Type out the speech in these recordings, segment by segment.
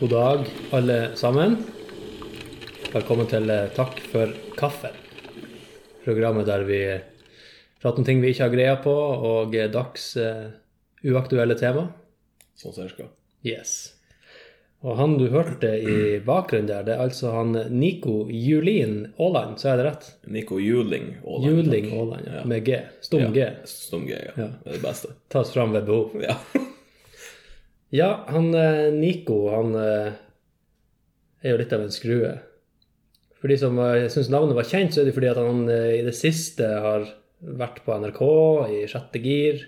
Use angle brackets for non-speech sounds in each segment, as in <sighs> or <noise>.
God dag, alle sammen. Velkommen til eh, Takk for kaffen. Programmet der vi prater om ting vi ikke har greia på, og eh, dags uh, uaktuelle tema. Sånn cirka. Yes. Og han du hørte i bakgrunnen der, det er altså han Nico Julin Aaland, så er det rett? Nico Juling Aaland. Juling Aaland, ja. Med G. Stum G. Ja, Stum G, ja. Ja. Det er det beste. Tas fram ved behov. Ja. <laughs> Ja, han eh, Nico, han eh, er jo litt av en skrue. For de som syns navnet var kjent, så er det fordi at han eh, i det siste har vært på NRK i sjette gir.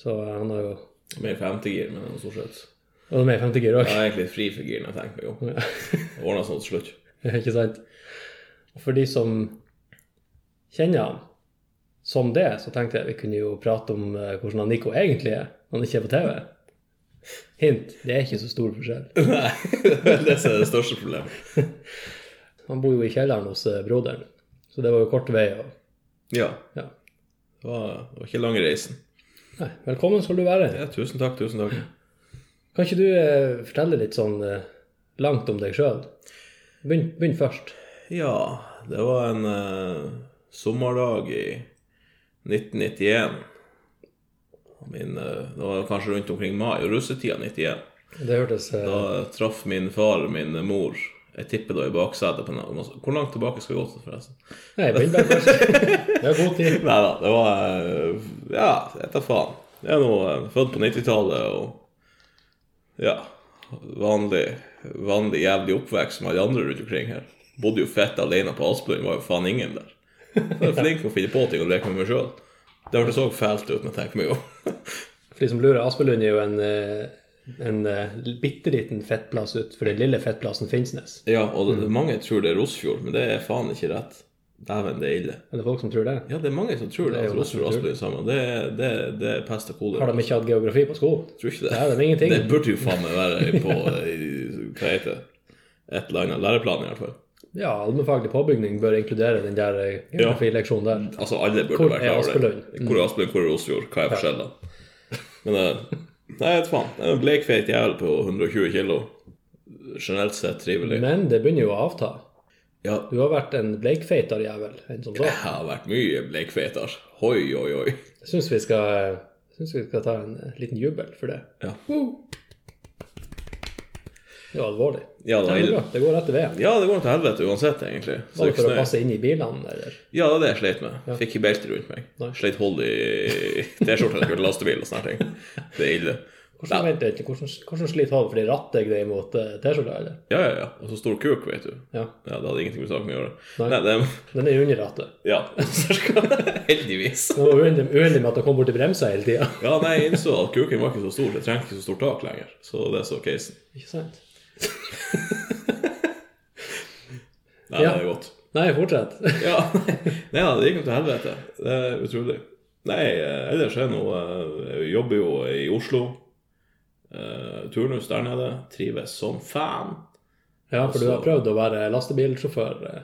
Så han har jo Mer femtegir, men stort sett. Og med i femte gir òg, Ja, egentlig fri for giren, jeg tenker meg om. Ordna sånn til slutt. <laughs> ikke sant? Og for de som kjenner han som det, så tenkte jeg vi kunne jo prate om hvordan han Nico egentlig er når han ikke er på TV. Hint, det er ikke så stor forskjell. <laughs> Nei, det er det største problemet. <laughs> Han bor jo i kjelleren hos eh, broderen, så det var jo kort vei. Og, Ja. ja. Det var, det var ikke lang reisen. Nei, velkommen skal du være. Ja, tusen takk, tusen takk. Kan ikke du eh, fortelle litt sånn eh, langt om deg sjøl? Begynn, begynn først. Ja, det var en eh, sommerdag i 1991. Min, eh, det var kanskje rundt omkring mai, russetida 91. Det hørtes eh, Da traff min far min mor. Jeg tipper da i baksetet på en Hvor langt tilbake skal vi gå forresten? Nei, begynn bare. Vi har god tid. <laughs> Nei da, det var eh, Ja, jeg tar faen. Jeg er nå eh, født på 90-tallet og Ja. Vanlig, vanlig jævlig oppvekst som alle andre rundt omkring her. Bodde jo fett alene på Asbjørn, var jo faen ingen der. Jeg er flink til å finne på ting og leke med meg sjøl. Det hørtes òg fælt ut men tenk meg om. For de som lurer, Aspelund er jo en, eh, en eh, bitte liten fettplass utenfor den lille fettplassen Finnsnes. Ja, og det, mange tror det er Rosfjord, men det er faen ikke rett. Dæven, det er ille. Er det folk som tror det? Ja, det er mange som tror det, Det at Rosfjord og Aspelund sammen. Det, det, det er pest og kolera. Har de ikke hatt geografi på skolen? Tror ikke det. Det de ingenting. Det burde jo faen meg være på i, Hva heter det? Et eller annet læreplan, i hvert fall. Ja, allmennfaglig påbygning bør inkludere den der eh, geografileksjonen der. Altså, alle burde Hvor være klar over det. Aspelund? Hvor er Aspelund, hvor er Osfjord, Hva er forskjellene? Men eh, Nei, vet faen. En bleikfeit jævel på 120 kilo. Generelt sett trivelig. Men det begynner jo å avta. Ja, Du har vært en bleikfeitere jævel enn som så. jeg har vært mye bleikfeitere. Hoi, oi, oi. Jeg syns vi vi skal ta en eh, liten jubel for det. Ja, Det var alvorlig. Ja det Det går Det går rett til veien. Ja, det går til helvete uansett, egentlig. Så Var det for å passe inn i bilene, eller? Ja, det er det jeg sleit med. Fikk ikke belte rundt meg. Nei. Sleit hold i <laughs> T-skjorta da jeg kjørte lastebil og sånne ting. Det er ille. Hvordan, vet litt, hvordan, hvordan sliter hold fordi rattet greier mot uh, T-skjorta, eller? Ja, ja, ja. Og så stor kuk, vet du. Ja. Ja, Det hadde ingenting med saken å gjøre. Nei. Nei, det Den er <laughs> under rattet. Ja. Heldigvis. Det var uheldig med at det kom borti bremsa hele tida. Ja, nei, jeg innså at kuken var ikke så stor. Jeg trengte ikke så stort tak lenger. Så det så casen. Ikke sant? <laughs> Nei, Ja. det er godt. Nei, fortsett. Ja. Nei, nei, det gikk jo til helvete. Det er utrolig. Nei, eh, ellers er nå eh, Jeg jobber jo i Oslo. Uh, turnus der nede. Trives som fan. Ja, for du har prøvd å være lastebilsjåfør eh,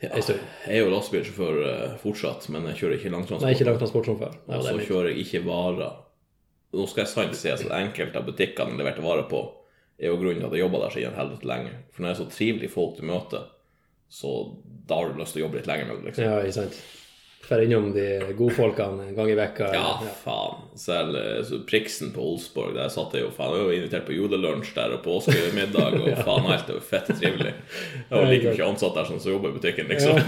Ja, jeg er jo lastebilsjåfør eh, fortsatt, men jeg kjører ikke langtransport. Nei, ikke langtransport som før. Nei, Og så er kjører jeg ikke varer. Nå skal jeg sant si at <clears throat> enkelte av butikkene leverte varer på, er jo grunnen til at jeg jobba der siden helvete lenge. For når det er så trivelige folk du møter, så da har du lyst til å jobbe litt lenger med liksom. Ja, ikke sant. Drar innom de godfolkene en gang i vekka. Ja, ja. faen. Selv eh, så Priksen på Olsborg, der satt jeg jo faen. Jeg var invitert på julelunsj der og påskemiddag og <laughs> faen alt. Det var fett trivelig. Jeg var like mye ansatt der som som jobber i butikken, liksom.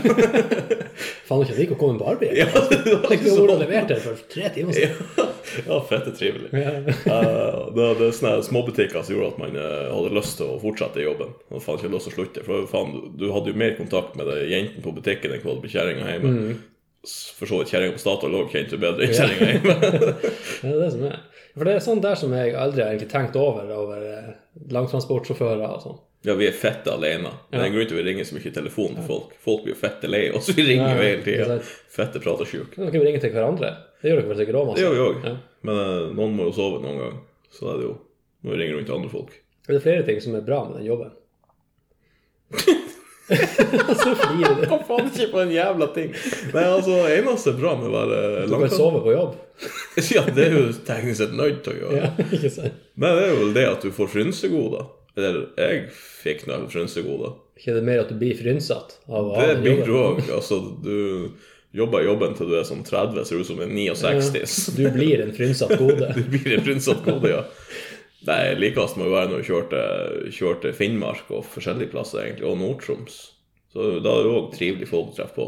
<laughs> Faen, ikke rik å komme med barbier. Ja, Tenk ikke hvor du så leverte det for tre timer siden. Ja, fette trivelig. Ja. Eh, det, det er sånne småbutikker som gjorde at man uh, hadde lyst til å fortsette i jobben. Og faen ikke lyst til å slutte. For faen, du, du hadde jo mer kontakt med jentene på butikken enn hva du hadde med kjerringa hjemme. Mm. For så vidt kjerringa på Statoil òg kjente bedre enn kjerringa hjemme. <laughs> Det er det som er. For det er sånn der som jeg aldri har egentlig tenkt over, over eh, langtransportsjåfører og sånn. ja, vi er fette alene. Det er en grunn til vi ringer så mye i telefon til folk. Folk blir jo fette lei oss. Vi ringer jo Ja, hele tida. Fette prater sjuk. Dere Kan ringe til hverandre? Det gjør dere vel sikkert òg, Det gjør vi òg. Ja. Men uh, noen må jo sove noen gang. Så da er det jo må vi ringe rundt til andre folk. Er det flere ting som er bra med den jobben? <laughs> <laughs> Så flirer du. Hva faen ikke på en jævla ting? Nei, altså, eneste bra med å være Du kan sove på jobb. <laughs> Ja, det er jo teknisk sett nødt til å gjøre. Ja, <laughs> ikke sant? Nei, det er vel det at du får frynsegoder. Eller jeg fikk noe frynsegoder. Ikke det mer at du blir frynsete av å ha Det blir jobben? du òg. Altså, du jobber jobben til du er sånn 30, ser ut som en 69. Ja, Du blir en frynsete gode. Du blir en frynsete gode, ja. Nei, likest må jo være når vi kjørte, kjørte Finnmark og forskjellige plasser, egentlig, og Nord-Troms. Så da er det òg trivelig folk å treffe på.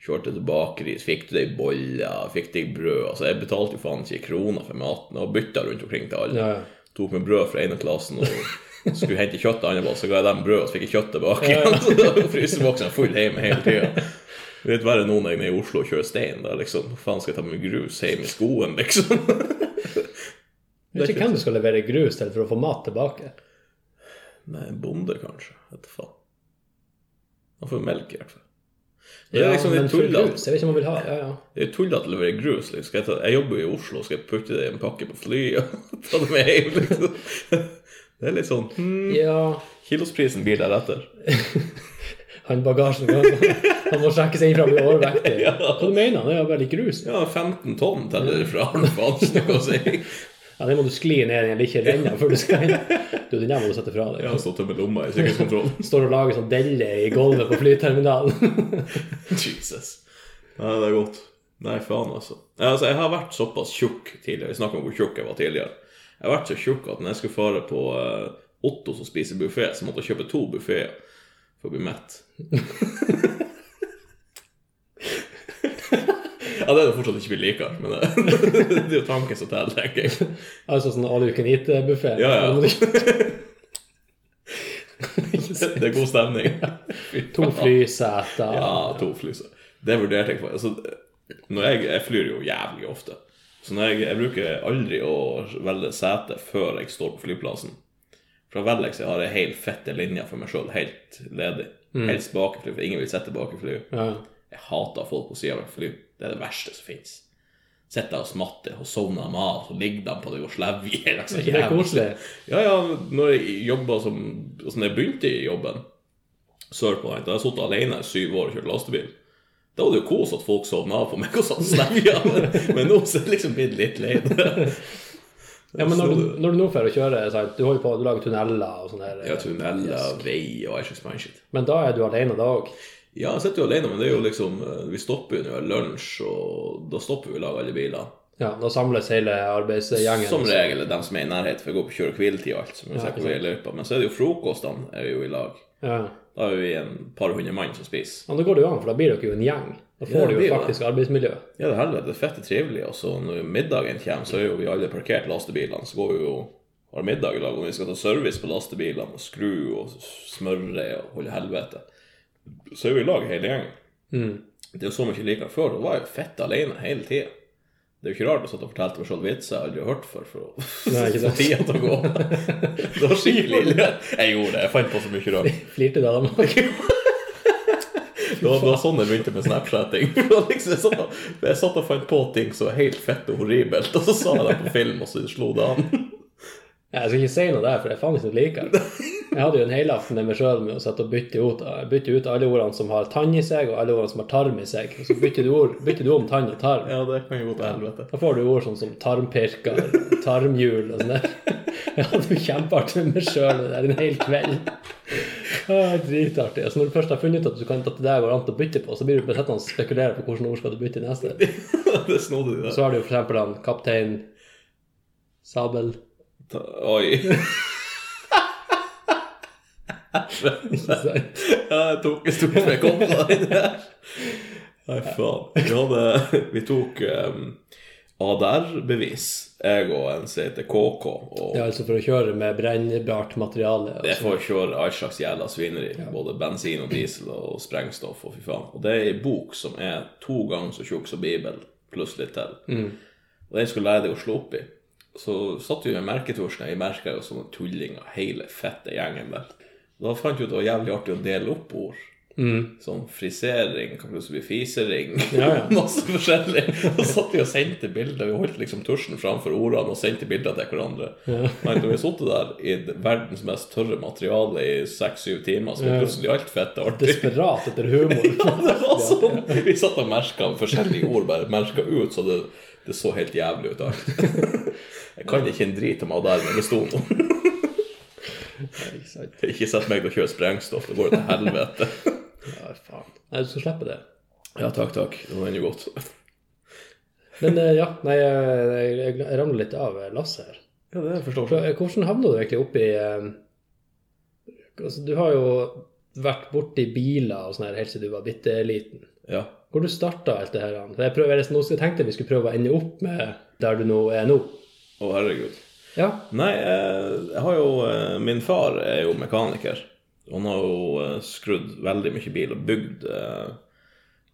Kjørte til bakeri, fikk du deg boller, fikk deg brød. Altså, jeg betalte jo faen ikke kroner for maten, og bytta rundt omkring til alle. Ja, ja. Tok med brød fra ene klassen og skulle hente kjøtt andre plass, så ga jeg dem brød, og så fikk jeg kjøtt tilbake igjen. <laughs> Så da så fryseboksen full hjemme hele tida. Litt verre nå når jeg er i Oslo og kjører stein. Da liksom, Hva faen skal jeg ta med grus hjem i skoen, liksom? <laughs> Jeg vet ikke hvem du skal levere grus til for å få mat tilbake. Nei, en bonde, kanskje. Vet du faen. Han får melk, i hvert fall. Det er Ja, liksom men litt for grus, jeg vet ikke om han vil ha ja, ja. Det er tullete å levere grus. Liksom. Jeg, ta, jeg jobber jo i Oslo, skal jeg putte det i en pakke på flyet og <laughs> ta det med hjem? Liksom. Det er litt sånn hmm, ja Kilosprisen blir deretter. <laughs> han bagasjen <laughs> Han må sjekke seg inn fra å bli overvektig. Ja. Hva du mener han? Det er bare litt grus. Ja, 15 tonn teller det fra. Ja, Den må du skli ned i en liten renne før du skal inn. Du, den der må du sette fra deg. Jeg har stått med lomma i sikkerhetskontrollen. <laughs> Står og lager sånn delle i gulvet på flyterminalen. <laughs> Jesus. Nei, det er godt. Nei, faen, altså. Altså. Jeg har vært såpass tjukk tidligere. Vi snakket om hvor tjukk jeg var tidligere. Jeg har vært så tjukk at når jeg skulle fare på uh, Otto som spiser buffé, så måtte jeg kjøpe to buffeer for å bli mett. <laughs> ja, det er det fortsatt ikke vi liker, men det, <laughs> det er jo tanken som teller, tenker jeg. altså sånn all you can eat-buffé. Ja, ja. <laughs> Det er god stemning. To flyseter. Ja, to flyseter. Det vurderte jeg. Altså, når jeg, jeg flyr jo jævlig ofte. Så jeg, jeg bruker aldri å velge sete før jeg står på flyplassen. For da velger jeg så jeg har ei helt fette linje for meg sjøl, helt ledig. Helst bak i for ingen vil sitte bak i fly. Ja. Jeg hater folk på sida av et fly. Det er det verste som fins. Sitter og smatter og sovner av, så ligger de på deg og slevjer. Er det er koselig? Ja, ja, når jeg jobba som Altså, når jeg begynte i jobben sørpå, da jeg satt alene i syv år og kjørt lastebil. Da var det jo kos at folk sovna av på meg og satt snevja, <laughs> men, men nå er det liksom blitt litt lei. Ja, men når du, når du nå får å kjøre sant? Du holder på å lage tunneler og sånn her. Ja, tunneler, vei og all slags. Men da er du alene da òg? Ja, jeg sitter jo alene, men det er jo liksom eh, Vi stopper jo når vi har lunsj, og da stopper vi å lage alle bilene. Ja, da samles hele arbeidsgjengen. Som regel er de som er i nærheten, for å går på kjøre- og hviletid og alt. Så vi Ja, hvor vi er i løypa. Men så er det jo frokostene er vi jo i lag. Ja. Da er vi en par hundre mann som spiser. ja, da går det jo an, for da blir dere jo en gjeng. Da får Ja, du jo faktisk det. arbeidsmiljø. Ja, det er helvete. Det fette trivelig. Og så når middagen kommer, så er jo vi alle parkert lastebilene. Så går vi jo har middag i lag, og vi skal ta service på lastebilene og skru og smøre og holde helvete. Så er vi i lag hele gjengen. Mm. Det er jo så mye likere før. Hun var jo fett alene hele tida. Det er jo ikke rart sitte og fortelle meg selv vitser jeg aldri har hørt før, for Nei, ikke <laughs> sant. tida til å gå. <laughs> Det var skikkelig ille. Jeg gjorde det. Jeg fant på så mye rart. <laughs> Flirte da de Det var, det var sånn jeg begynte med Snapchatting. Liksom, jeg, satt, og- jeg satt og fant på ting som var helt fett og horribelt, og så sa jeg det på film, og så slo det an. Jeg skal ikke si noe der, for jeg faen ikke liker det. Jeg hadde jo en helaften med meg sjøl med å sette og bytte ut, bytte ut alle ordene som har tann i seg, og alle ordene som har tarm i seg. Og så bytter du, ord, bytter du om tann og tarm. Ja, det kan jo gå til helvete. Da får du ord sånn som tarmpirker, tarmhjul og sånn der. Jeg hadde jo kjempeartig med meg sjøl der en hel kveld. Ah, dritartig. Altså, når du først har funnet ut at, du kan, at det der går an å bytte på, så blir du bare sittende og spekulere på hvilke ord skal du bytte i neste. <laughs> det snodde du da. Så har du jo eksempel han kaptein Sabel. Ta- Oi. <laughs> Ja, jeg tok en stor for jeg på den der. Nei, faen. Vi, hadde, vi tok um, ADR-bevis, jeg og en som heter KK. Og er altså for å kjøre med brennbart materiale. det Altså. får kjøre all slags jævla svineri. Både bensin og diesel og sprengstoff og fy faen. Og det er ei bok som er to ganger så tjukk som Bibelen, pluss litt til. Og den skulle lære deg å slå opp i. Så satt vi med merketorsken, i merka som tullinger, hele fette gjengen der. Da fant vi ut det var jævlig artig å dele opp ord. Sånn frisering, kan plutselig bli fisering, Ja, ja. <laughs> masse forskjellig. Da satt vi og sendte bilder. Vi holdt liksom tusjen framfor ordene og sendte bilder til hverandre. Men når vi satt der i verdens mest tørre materiale i seks-syv timer, så var plutselig alt fett artig. Desperat etter humor. <laughs> ja, Det var sånn. Vi satt og merka forskjellige ord, bare merka ut, så det, det så helt jævlig ut. <laughs> Jeg kan ikke en drit om noe. Ja, ikke sett meg til å kjøre sprengstoff, det går til helvete. Ja, faen. Nei, du skal slippe det. Ja, takk, takk. Det var ennå godt. Men eh, ja, nei, jeg, jeg, jeg ramler litt av lasset her. Ja, det forstår eh, Hvordan havna du egentlig oppi eh, altså, Du har jo vært borti biler og sånn her helt siden du var bitte liten. Ja. Hvor du starta alt det her? For jeg, prøver, jeg tenkte vi skulle prøve å ende opp med der du nå er nå. Å, herregud. Ja. Nei, eh, jeg har jo eh, Min far er jo mekaniker. Han har jo eh, skrudd veldig mye bil og bygd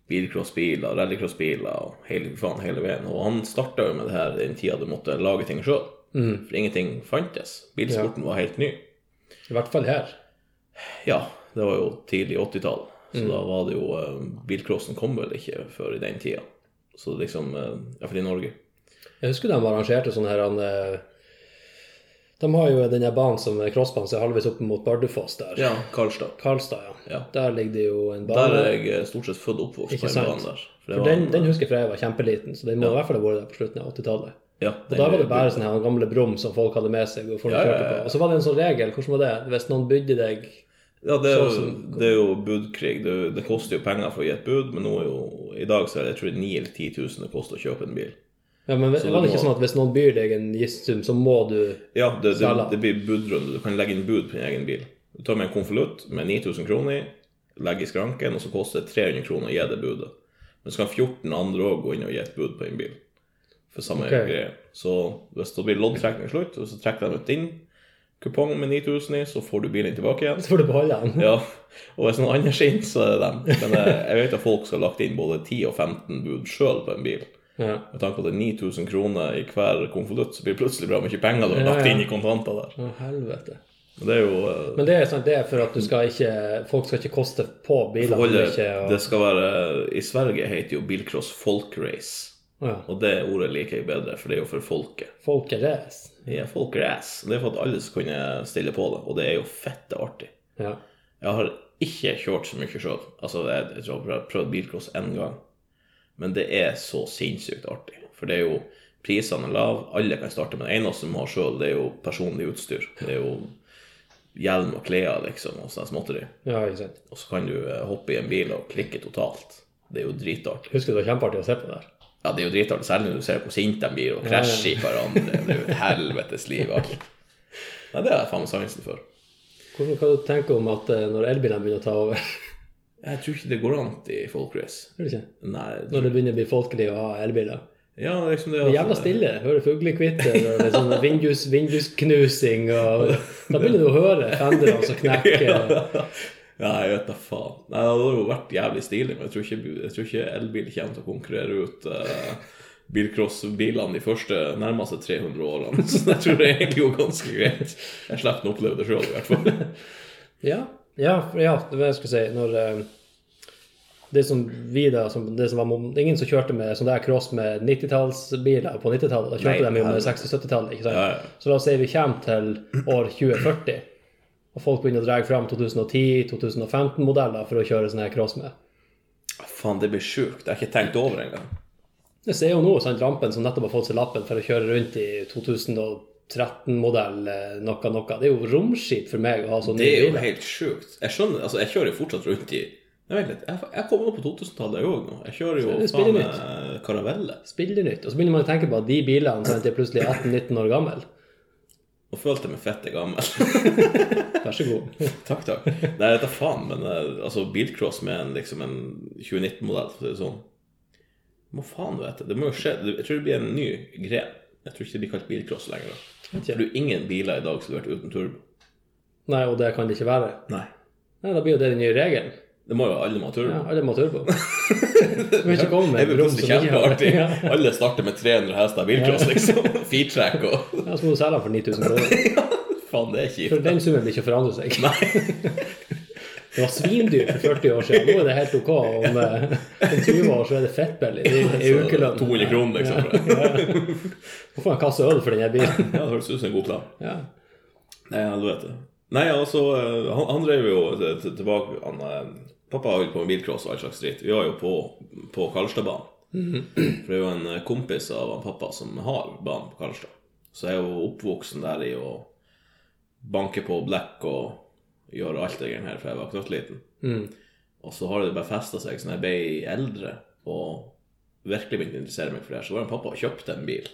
bilcrossbiler, rallycrossbiler og hele, faen, hele veien. Og han starta jo med det her den tida du måtte lage ting sjøl. For ingenting fantes. Bilsporten var helt ny. I hvert fall her. Ja, det var jo tidlig 80-tall. Så da var det jo Bilcrossen kom vel ikke før i den tida. Så liksom Iallfall i Norge. Jeg husker de arrangerte sånn her han, eh, De har jo den banen som crossbanen som er halvveis opp mot Bardufoss der. Ja, Karlstad. Karlstad, ja. Ja. Der ligger det jo en Der er jeg eh, stort sett født oppvokst på den banen der. For For den, en- den husker jeg fra jeg var kjempeliten, så den må i hvert fall ha vært der på slutten av 80-tallet. ja, Og da var det bare sånne her gamle brum som folk hadde med seg. og folk Ja, ja, kjørte på. Og så var det en sånn regel. Hvordan var det? Hvis noen bydde deg Ja, det er, jo, det er jo budkrig. Det, det koster jo penger for å gi et bud, men nå er jo, i dag så er det jeg tror er 9 eller 10 000 det koster å kjøpe en bil. Ja, men Så Var det ikke må- sånn at hvis noen byr deg en gitt så må du Ja, det, det, det blir budrunde. Du kan legge inn bud på din egen bil. Du tar med en konvolutt med 9000 kroner i, legger i skranken, og så koster det 300 kroner å gi det budet. Men så kan 14 andre òg gå inn og gi et bud på en bil. For samme okay. greie. Så hvis det blir loddtrekning slutt, og så trekker de ut din kupong med 9000 i, så får du bilen tilbake igjen. Så får du beholde den. Ja, og hvis noen andre skinner, så er det dem. Men eh, jeg vet at folk som har lagt inn både 10 og 15 bud sjøl på en bil. Ja. Med tanke på at det er 9000 kroner i hver konvolutt, så blir det plutselig bra mye penger du har lagt inn i kontanter der. Å, helvete. Men det er jo eh, Men det er sant, det er for at du skal ikke Folk skal ikke koste på biler. forholdet og, Det skal være I Sverige heter jo bilcross folkrace. Ja. Og det ordet liker jeg bedre, for det er jo for folket. Folk er. Ja, folkrace. Det er for at alle skal kunne stille på det, og det er jo fette artig. Ja. Jeg har ikke kjørt så mye sjøl. Altså, jeg, jeg tror jeg har prøvd bilcross én gang. Men det er så sinnssykt artig. For det er jo Prisene er lave, alle kan starte. Men det eneste du har ha sjøl, det er jo personlig utstyr. Det er jo hjelm og klær, liksom, og sånn småtteri. ja, ikke sant. Og så kan du eh, hoppe i en bil og klikke totalt. Det er jo dritartig. Husker du det var kjempeartig å se på det der Ja, det er jo dritartig, særlig når du ser hvor sinte de blir og krasjer i hverandre. Det er jo et helvetes liv, alt. <laughs> Nei, det har jeg faen meg sansen for. Hvordan kan du tenke om at eh, når elbilene begynner å ta over? Jeg tror ikke det går an i folkrace. Gjør du ikke? Nei, Når det begynner å bli folkelig å ha elbiler? ja, liksom det Det er jævla stille. Hører fuglekvitter og det sånn vindus, vindusknusing og Da begynner du å høre fenderne som knekker. <laughs> Ja, jeg vet da faen. Nei, det hadde jo vært jævlig stilig, men jeg tror ikke, jeg tror ikke elbil kommer til å konkurrere ut uh, bilcrossbilene de første nærmeste 300 årene. <laughs> Så jeg tror det egentlig går ganske greit. Jeg slipper å oppleve det sjøl, i hvert fall. Ja, ja, ja det var jeg skulle si. Når eh, det som vi da, som, det som var, ingen som kjørte med sånn der cross med 90-tallsbiler på 90-tallet. Da kjørte Nei, de jo med 60-70-tallet. ikke sant? Ja, ja. Så la oss si vi kommer til år 2040, og folk begynner å dra fram 2010-2015-modeller for å kjøre sånn her cross med. Faen, det blir sjukt. Jeg har ikke tenkt over engang. Det ser jo nå sant, rampen som nettopp har fått seg lappen for å kjøre rundt i 2010. 13-modell, eh, noe, noe. Det er jo romskip for meg å ha sånne biler Det er jo helt sjukt. Jeg skjønner, altså jeg kjører jo fortsatt rundt i Jeg vet litt, jeg, jeg kommer opp på 2000-tallet, jeg òg nå. Jeg kjører jo faen meg eh, karavelle. Spillenytt. Og så begynner man å tenke på at de bilene som er plutselig 18-19 år gammel. Nå følte jeg meg fette gammel. <laughs> <laughs> Vær så god. takk, takk. Nei, dette tar faen, men eh, altså, bilcross med en, liksom, en 2019-modell, for å si det sånn Må faen vite. Det må jo skje. Jeg tror det blir en ny gren. Jeg tror ikke det blir kalt bilcross lenger. da for det er ingen biler i dag som har vært uten turbo. Nei, og det kan det ikke være. Nei. Nei, Da blir jo det den nye regelen. Det må jo alle må ha turbo. Ja, alle må ha turbo. <laughs> Du kan ikke komme med Det et rom som ikke har. Ja. Alle starter med 300 hester bilcross, liksom. <laughs> Feetrack og Ja, så må du selge den for 9000 kroner. <laughs> ja, Faen, det er kjipt. For den summen blir ikke forandret seg. Det var svindyrt for 40 år siden. Nå er det helt ok. Om, eh, om 20 år så er det fettbillig. i, er ukelønn. 200 kroner, liksom. for ja. Du få en kasse øl for denne bilen. Ja, det høres ut som en god plan. Ja. Nei, helvete. Nei, altså, eh, han, han drev jo til- tilbake han, eh, Pappa har holdt på med bilcross og all slags dritt. Vi var jo på, på Karlstadbanen. For det er jo en eh, kompis av han pappa som har banen på Karlstad. Så jeg er jo oppvoksen der i å banke på blekk og gjøre alt det greiene her fra jeg var knøttliten. Mm. Og så har det bare festa seg så når jeg ble eldre og virkelig begynte å interessere meg for det her, så var det en pappa og kjøpte en bil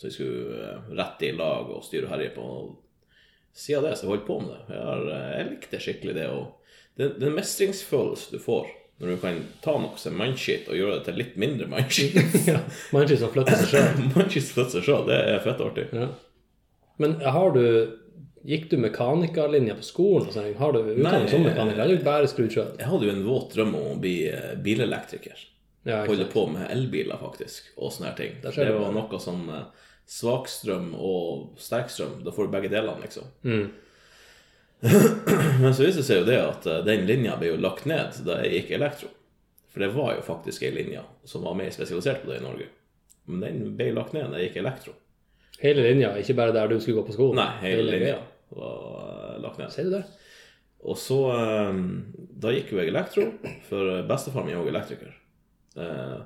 så vi skulle eh, rette i lag og styre og herje på. Og siden det så har jeg holdt på med det. Jeg, har, eh, jeg likte skikkelig det. Og det, det er mestringsfølelse du får når du kan ta noe som mannskitt og gjøre det til litt mindre mannskitt. <laughs> Mannskitt som flytter seg sjøl. <laughs> mannskitt som flytter seg sjøl, det er fett artig. Ja. Men har du Gikk du mekanikerlinja på skolen? sånn? Har du utdanning som mekaniker? Eller bare skrudd sjøl? Jeg hadde jo en våt drøm om å bli eh, bilelektriker. Ja, Holde på med elbiler, faktisk, og sånne her ting. Det, Det var noe sånn eh, svakstrøm og sterkstrøm. Da får du begge delene, liksom. Mm. <clears throat> Men så viser det seg jo det at eh, den linja ble jo lagt ned da jeg gikk elektro. For det var jo faktisk ei linje som var mer spesialisert på det i Norge. Men den ble lagt ned da jeg gikk elektro. Hele linja, ikke bare der du skulle gå på skolen? Nei, hele linja var eh, lagt ned. Ser du det? Og så eh, Da gikk jo jeg elektro, for bestefar min er òg elektriker. Eh,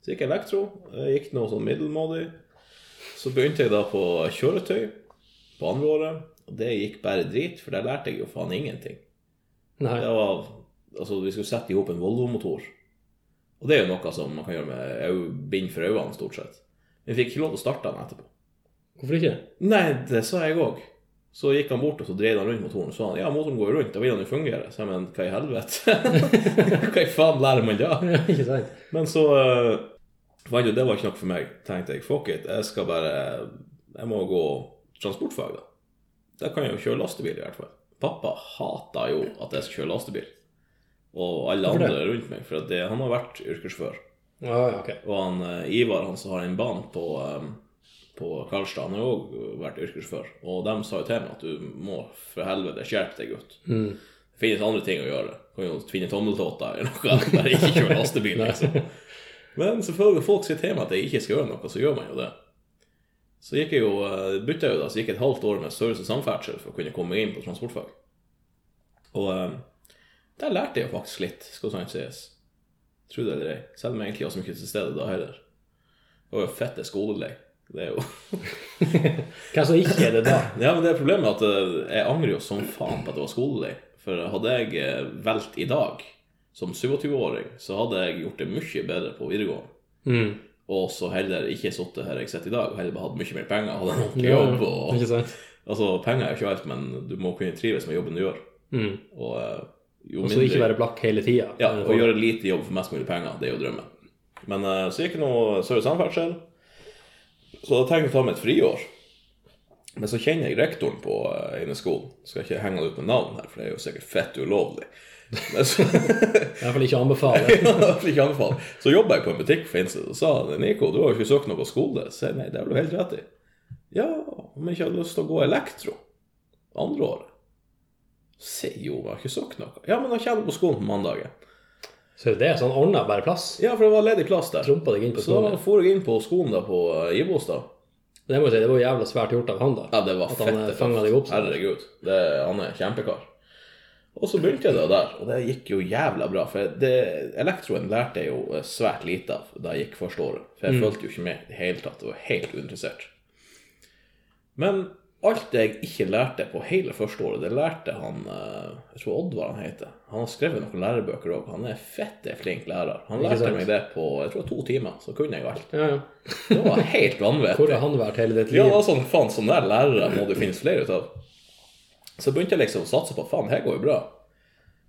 Så gikk jeg elektro. Jeg gikk noe sånn middelmådig. Så begynte jeg da på kjøretøy på andre året. Og det gikk bare drit, for der lærte jeg jo faen ingenting. Nei. Det var, altså Vi skulle sette i hop en Volvo-motor. Og det er jo noe som man kan gjøre med bind for øynene, stort sett. Men vi fikk ikke lov til å starte den etterpå. Hvorfor ikke? Nei, det sa jeg òg. Så gikk han bort og så dreide han rundt motoren Så han, ja, motoren går jo rundt, da vil han jo fungere. Så jeg men hva i helvete? <laughs> hva i faen lærer man da? <laughs> Ja, ikke sant? Men så uh, fant jeg det var ikke nok for meg. tenkte jeg, fuck it, jeg skal bare Jeg må gå transportfag, da. Da kan jeg jo kjøre lastebil, i hvert fall. Pappa hata jo at jeg skal kjøre lastebil. Og alle det? andre rundt meg, for det, han har vært yrkessjåfør. Ah, okay. Og han eh, Ivar, han som har en bane på, eh, på Karlstad, han har jo òg vært yrkessjåfør. Og de sa jo til meg at du må for helvete skjerpe deg, gutt. Mm. Det finnes andre ting å gjøre. Du kan jo finne tommeltotter eller noe. <laughs> Bare ikke kjøre lastebil, liksom. Men selvfølgelig, folk sier til meg at jeg ikke skal gjøre noe, så gjør man jo det. Så gikk jeg jo, eh, bytta jeg jo da, så gikk jeg et halvt år med service og samferdsel for å kunne komme inn på transportfag. Og eh, der lærte jeg jo faktisk litt, skal sant sies. Tro det eller ei. Selv om jeg egentlig var så mye til stede da heller. Det var jo fette skolelei. Det er jo <laughs> Hvem som ikke er det da? <laughs> Ja, men det er problemet at eh, jeg angrer jo som faen på at det var skolelig. For hadde jeg eh, valgt i dag, som 27-åring, så hadde jeg gjort det mye bedre på videregående. Mm. Og så heller ikke sittet her jeg sitter i dag, og heller hatt mye mer penger. Hadde en ordentlig jobb. Og, Ikke sant? altså, penger er jo ikke alt, men du må kunne trives med jobben du gjør. Mm. Og eh, jo mindre... ikke være blakk hele tida. Ja, og gjøre lite jobb for mest mulig penger. Det er jo drømmen. Men så gikk det noe større samferdsel. Så da tenkte jeg å ta meg et friår. Men så kjenner jeg rektoren på uh, ene skolen. Skal ikke henge ut med navn her, for det er jo sikkert fett ulovlig. Men så, <laughs> I hvert fall ikke anbefale. <laughs> ja, ikke anbefale. så jobba jeg på en butikk på Finnsted og sa Nico, du har jo ikke søkt noe skole. Så jeg, nei, det har du helt rett i. Ja, om jeg ikke hadde lyst til å gå elektro andre året. Se jo, jeg har ikke søkt noe. Ja, men da kommer du på skolen på mandagen. Så det er sånn ordna bare plass. Ja, for det var ledig plass der. Trumpa deg inn på Så da skolen. for jeg inn på skolen da på Ibos, da. Det må jeg si, det var jævla svært gjort av han, da. Ja, det var At han, eh, fanget deg opp sånn. Herregud. Det, han er kjempekar. Og så begynte jeg da der, og det gikk jo jævla bra. For det, elektroen lærte jeg jo eh, svært lite av da jeg gikk første året. For Mm. jeg følte jo ikke med i det hele tatt. det var helt uinteressert. Men alt det jeg ikke lærte på hele første året, det lærte han eh, Jeg tror Oddvar han heter. Han har skrevet noen lærebøker òg. Han er fette flink lærer. Han lærte meg det på jeg tror to timer, så kunne jeg alt. Ja, ja. Det var helt vanvittig. Hvor har han vært hele ditt liv? Ja, var sånn, faen, sånne der lærere må det finnes flere ut av. Så begynte jeg liksom å satse på faen, her går jo bra.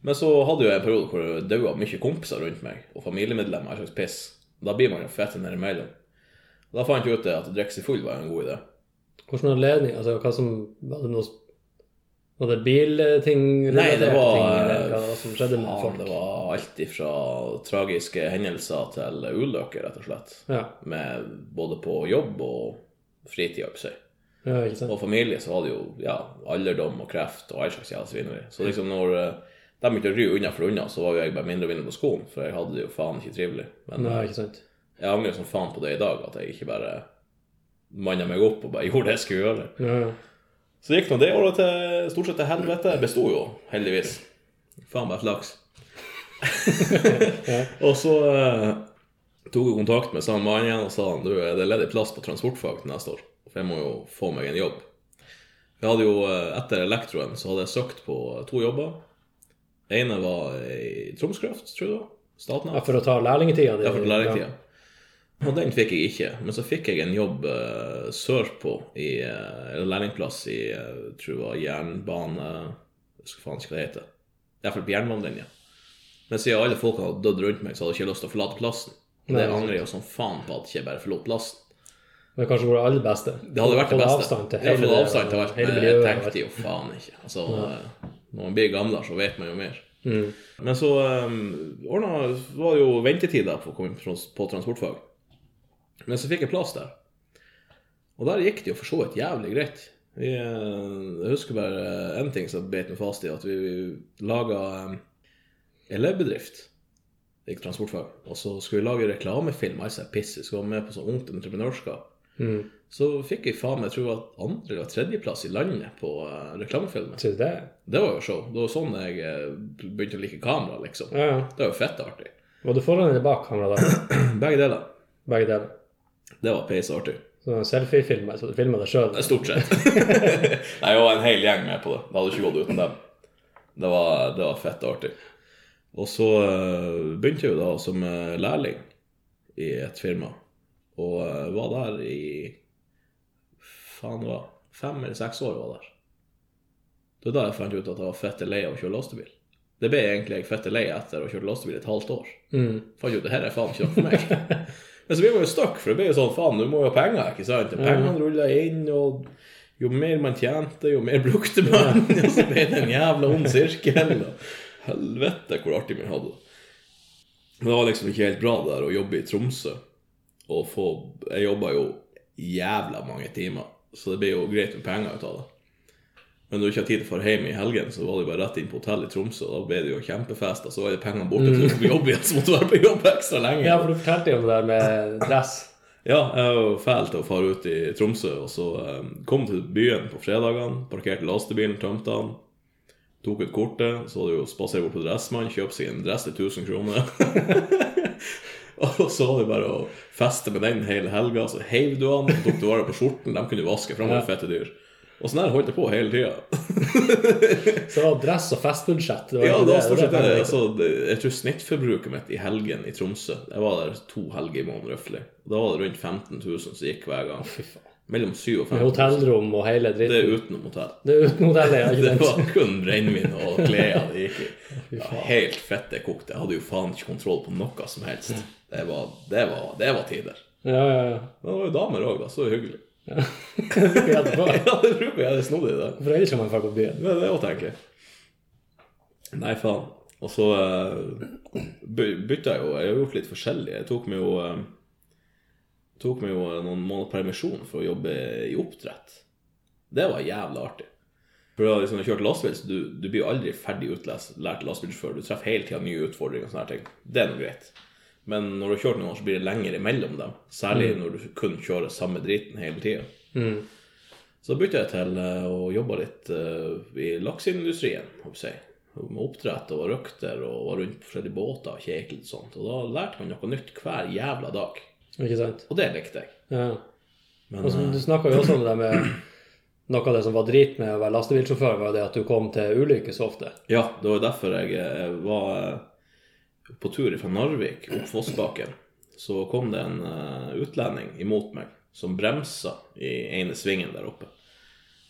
Men så hadde jeg en periode hvor det daua mye kompiser rundt meg, og familiemedlemmer, en slags piss. Da blir man jo fett ned imellom. Da fant jeg ut det at å drikke seg full var en god idé. Hvordan anledning? Altså, hva som Var det noe Var det bilting? Nei, det var ting, hva som skjedde med folk? det var alt ifra tragiske hendelser til ulykker, rett og slett. Ja. Med både på jobb og fritid, holdt ja? Og familie så var det jo ja, alderdom og kreft og all slags jævla svineri. Så liksom når eh, de begynte å ry unna for unna, så var jo jeg bare mindre og mindre på skolen, for jeg hadde det jo faen ikke trivelig. Men Nei, eh, ikke sant? jeg angrer som faen på det i dag, at jeg ikke bare manna meg opp og bare <laughs> gjorde det jeg skulle gjøre. Ja, ja. Så gikk nå det året til stort sett til helvete. Besto jo, heldigvis. Faen meg flaks. <laughs> <laughs> og så eh, tok jeg kontakt med samme mann igjen og sa han, du, er det ledig plass på transportfag til neste år? For jeg må jo få meg en jobb. Jeg hadde jo, eh, Etter elektroen så hadde jeg søkt på to jobber. Den ene var i Tromskraft, tror jeg det var. Statnett. Ja, for å ta lærlingtida di? Ja, for lærertida. Og den fikk jeg ikke. Men så fikk jeg en jobb uh, sørpå, i, uh, lærlingplass i uh, tror det var jernbane Jeg husker faen hva det heter. Iallfall på jernbanelinja. Men siden alle folk hadde dødd rundt meg, så hadde jeg ikke lyst til å forlate plassen. Og det angrer jeg som faen på at jeg ikke bare forlot plassen. Men kanskje det aller beste? Det hadde vært det beste. avstand til hele, fått avstand til alt. Men jeg tenkte jo faen ikke. Altså, ja. når man blir gamlere, så vet man jo mer. Mm. Men så um, ordna, var det jo ventetid på på transportfag. Men så fikk jeg plass der. Og der gikk det jo for så vidt jævlig greit. Vi, eh, jeg husker bare én ting som beit meg fast i, at vi, vi laga um, elevbedrift i transportfag. Og så skulle vi lage reklamefilm, altså piss. Vi skulle være med på sånn ungt entreprenørskap. Mm. Så fikk jeg faen meg, det var andre- eller tredjeplass i landet på uh, reklamefilmen. Det? Det var jo show. Det var sånn jeg eh, begynte å like kamera, liksom. Ja, ja. Det var jo fett artig. Var du foran eller bak kamera da? <clears throat> Begge deler. Begge deler. Det var peis artig. Selfie-filmer, så du filmer deg sjøl? Stort sett. <laughs> Nei, jeg var en hel gjeng med på det. Det hadde ikke gått uten dem. Det var, det var fett artig. Og så eh, begynte jeg jo da som eh, lærling i et firma, og eh, var der i faen det var fem eller seks år. var der. Det var da jeg fant ut at jeg var fette lei av å kjøre lastebil. Det ble egentlig jeg fette lei etter å ha kjørt lastebil et halvt år. Mm. Fant ut at dette er faen ikke noe for meg. <laughs> Men så blir man jo stuck, for det blir jo sånn faen, du må jo ha penger, ikke sant? Pengene ruller inn, og jo mer man tjente, jo mer brukte man. <laughs> Og så ble det en jævla ond sirkel. Og helvete hvor artig man hadde det. Men det var liksom ikke helt bra der å jobbe i Tromsø. Og få Jeg jobba jo jævla mange timer, så det ble jo greit med penger ut av det. Men når du ikke har tid til å dra hjem i helgen, så var det jo bare rett inn på hotell i Tromsø. Da ble det jo kjempefest, og så var det pengene borte til å på jobb igjen, så måtte du være på jobb ekstra lenge. Ja, for du fortalte jo om det der med dress. Ja, jeg var jo fæl til å fare ut i Tromsø, og så eh, kom til byen på fredagene, parkerte lastebilen, tømte den, tok ut kortet, så var det jo å spasere bort på Dressmann, kjøpe seg en dress til 1000 kroner. <laughs> og så var det bare å feste med den hele helga, så heiv du den, tok du vare på skjorten, de kunne du vaske, for de var fette dyr. Og sånn her holdt jeg på hele tida. <laughs> Så det var dress og festbudsjett. Det var Ja, det var stort sett det. det. Altså, jeg tror snittforbruket mitt i helgen i Tromsø Jeg var der to helger i måneden, røftlig. Da var det rundt 15 000 som gikk hver gang. Fy faen. Mellom 7 og 15 Med 000. hotellrom og hele Det er dritten. utenom hotell. Det er uten hotellet, ja. <laughs> Det Ikke sant? var kun brennevin og klær det gikk i. <laughs> Ja, helt fette kokte. Jeg hadde jo faen ikke kontroll på noe som helst. Det var, det var, det var tider. Ja, ja, ja. Men det var jo damer òg, da. Så hyggelig. Bruker jeg? Ja, det bruker jeg. Det er snodig, det. For ellers kan man dra på byen. Det er det å tenke. Nei, faen. Og så uh, bytta jeg jo Jeg har gjort litt forskjellig. Jeg tok meg jo uh, Tok meg jo noen måneder permisjon for å jobbe i oppdrett. Det var jævlig artig. For da liksom, jeg kjørte lastebil, så du, du blir jo aldri ferdig utlært lastebilsjåfør. Du treffer hele tida nye utfordringer og sånne ting. Det er nå greit. Men når du har kjørt noen år, så blir det lenger imellom dem. Særlig når du kun kjører samme driten hele tida. Mm. Så bytta jeg til eh, å jobbe litt eh, i lakseindustrien, håper jeg. Med oppdrett og var røkter og var rundt på forskjellige båter og kjekte litt sånt. Og da lærte man noe nytt hver jævla dag. Ikke sant? Og det likte jeg. Ja. Men Og så, eh, du snakka jo også om det med Noe av det som var drit med å være lastebilsjåfør, var det at du kom til ulykker så ofte. ja, det var derfor jeg var på tur fra Narvik opp Fossbakken. Så kom det en eh, utlending imot meg som bremsa i ene svingen der oppe.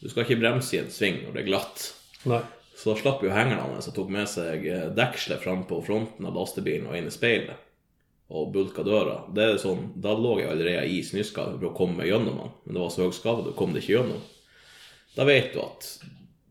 Du skal ikke bremse i en sving når det er glatt. Nei. Så da slapp jo hengeren hans og tok med seg eh, dekselet fram på fronten av lastebilen og inn i speilet. Og bulka døra. Det er sånn, Da lå jeg allerede i snøskade for å komme meg gjennom den, men det var så høy skade, du kom det ikke gjennom. Da vet du at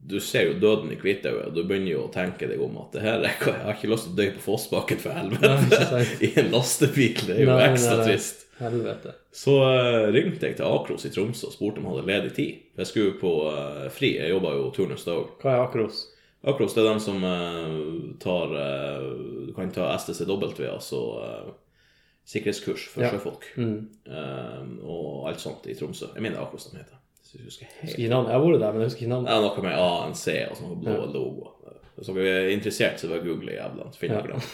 du ser jo døden i hvitøyet, og du begynner jo å tenke deg om at det her, er- jeg har ikke lyst til å dø på Fossbakken, for helvete. <laughs> I en lastebil. Det er jo Nei, ekstra nei. trist. Helvete. Så uh, ringte jeg til Akros i Tromsø og spurte om han hadde ledig tid. For jeg skulle på uh, fri. Jeg jobba jo turnus da òg. Hva er akros? Akros det er dem som uh, tar Du kan ta STCW, altså sikkerhetskurs for Ja. sjøfolk. Mm. Og alt sånt i Tromsø. Jeg mener Akros de heter. Jeg husker helt. Har vært der, men jeg husker ikke Det navnet. er noe med ANC og sånne blå logo. Hvis dere er interessert, så bare google jævla. så finner dere dem.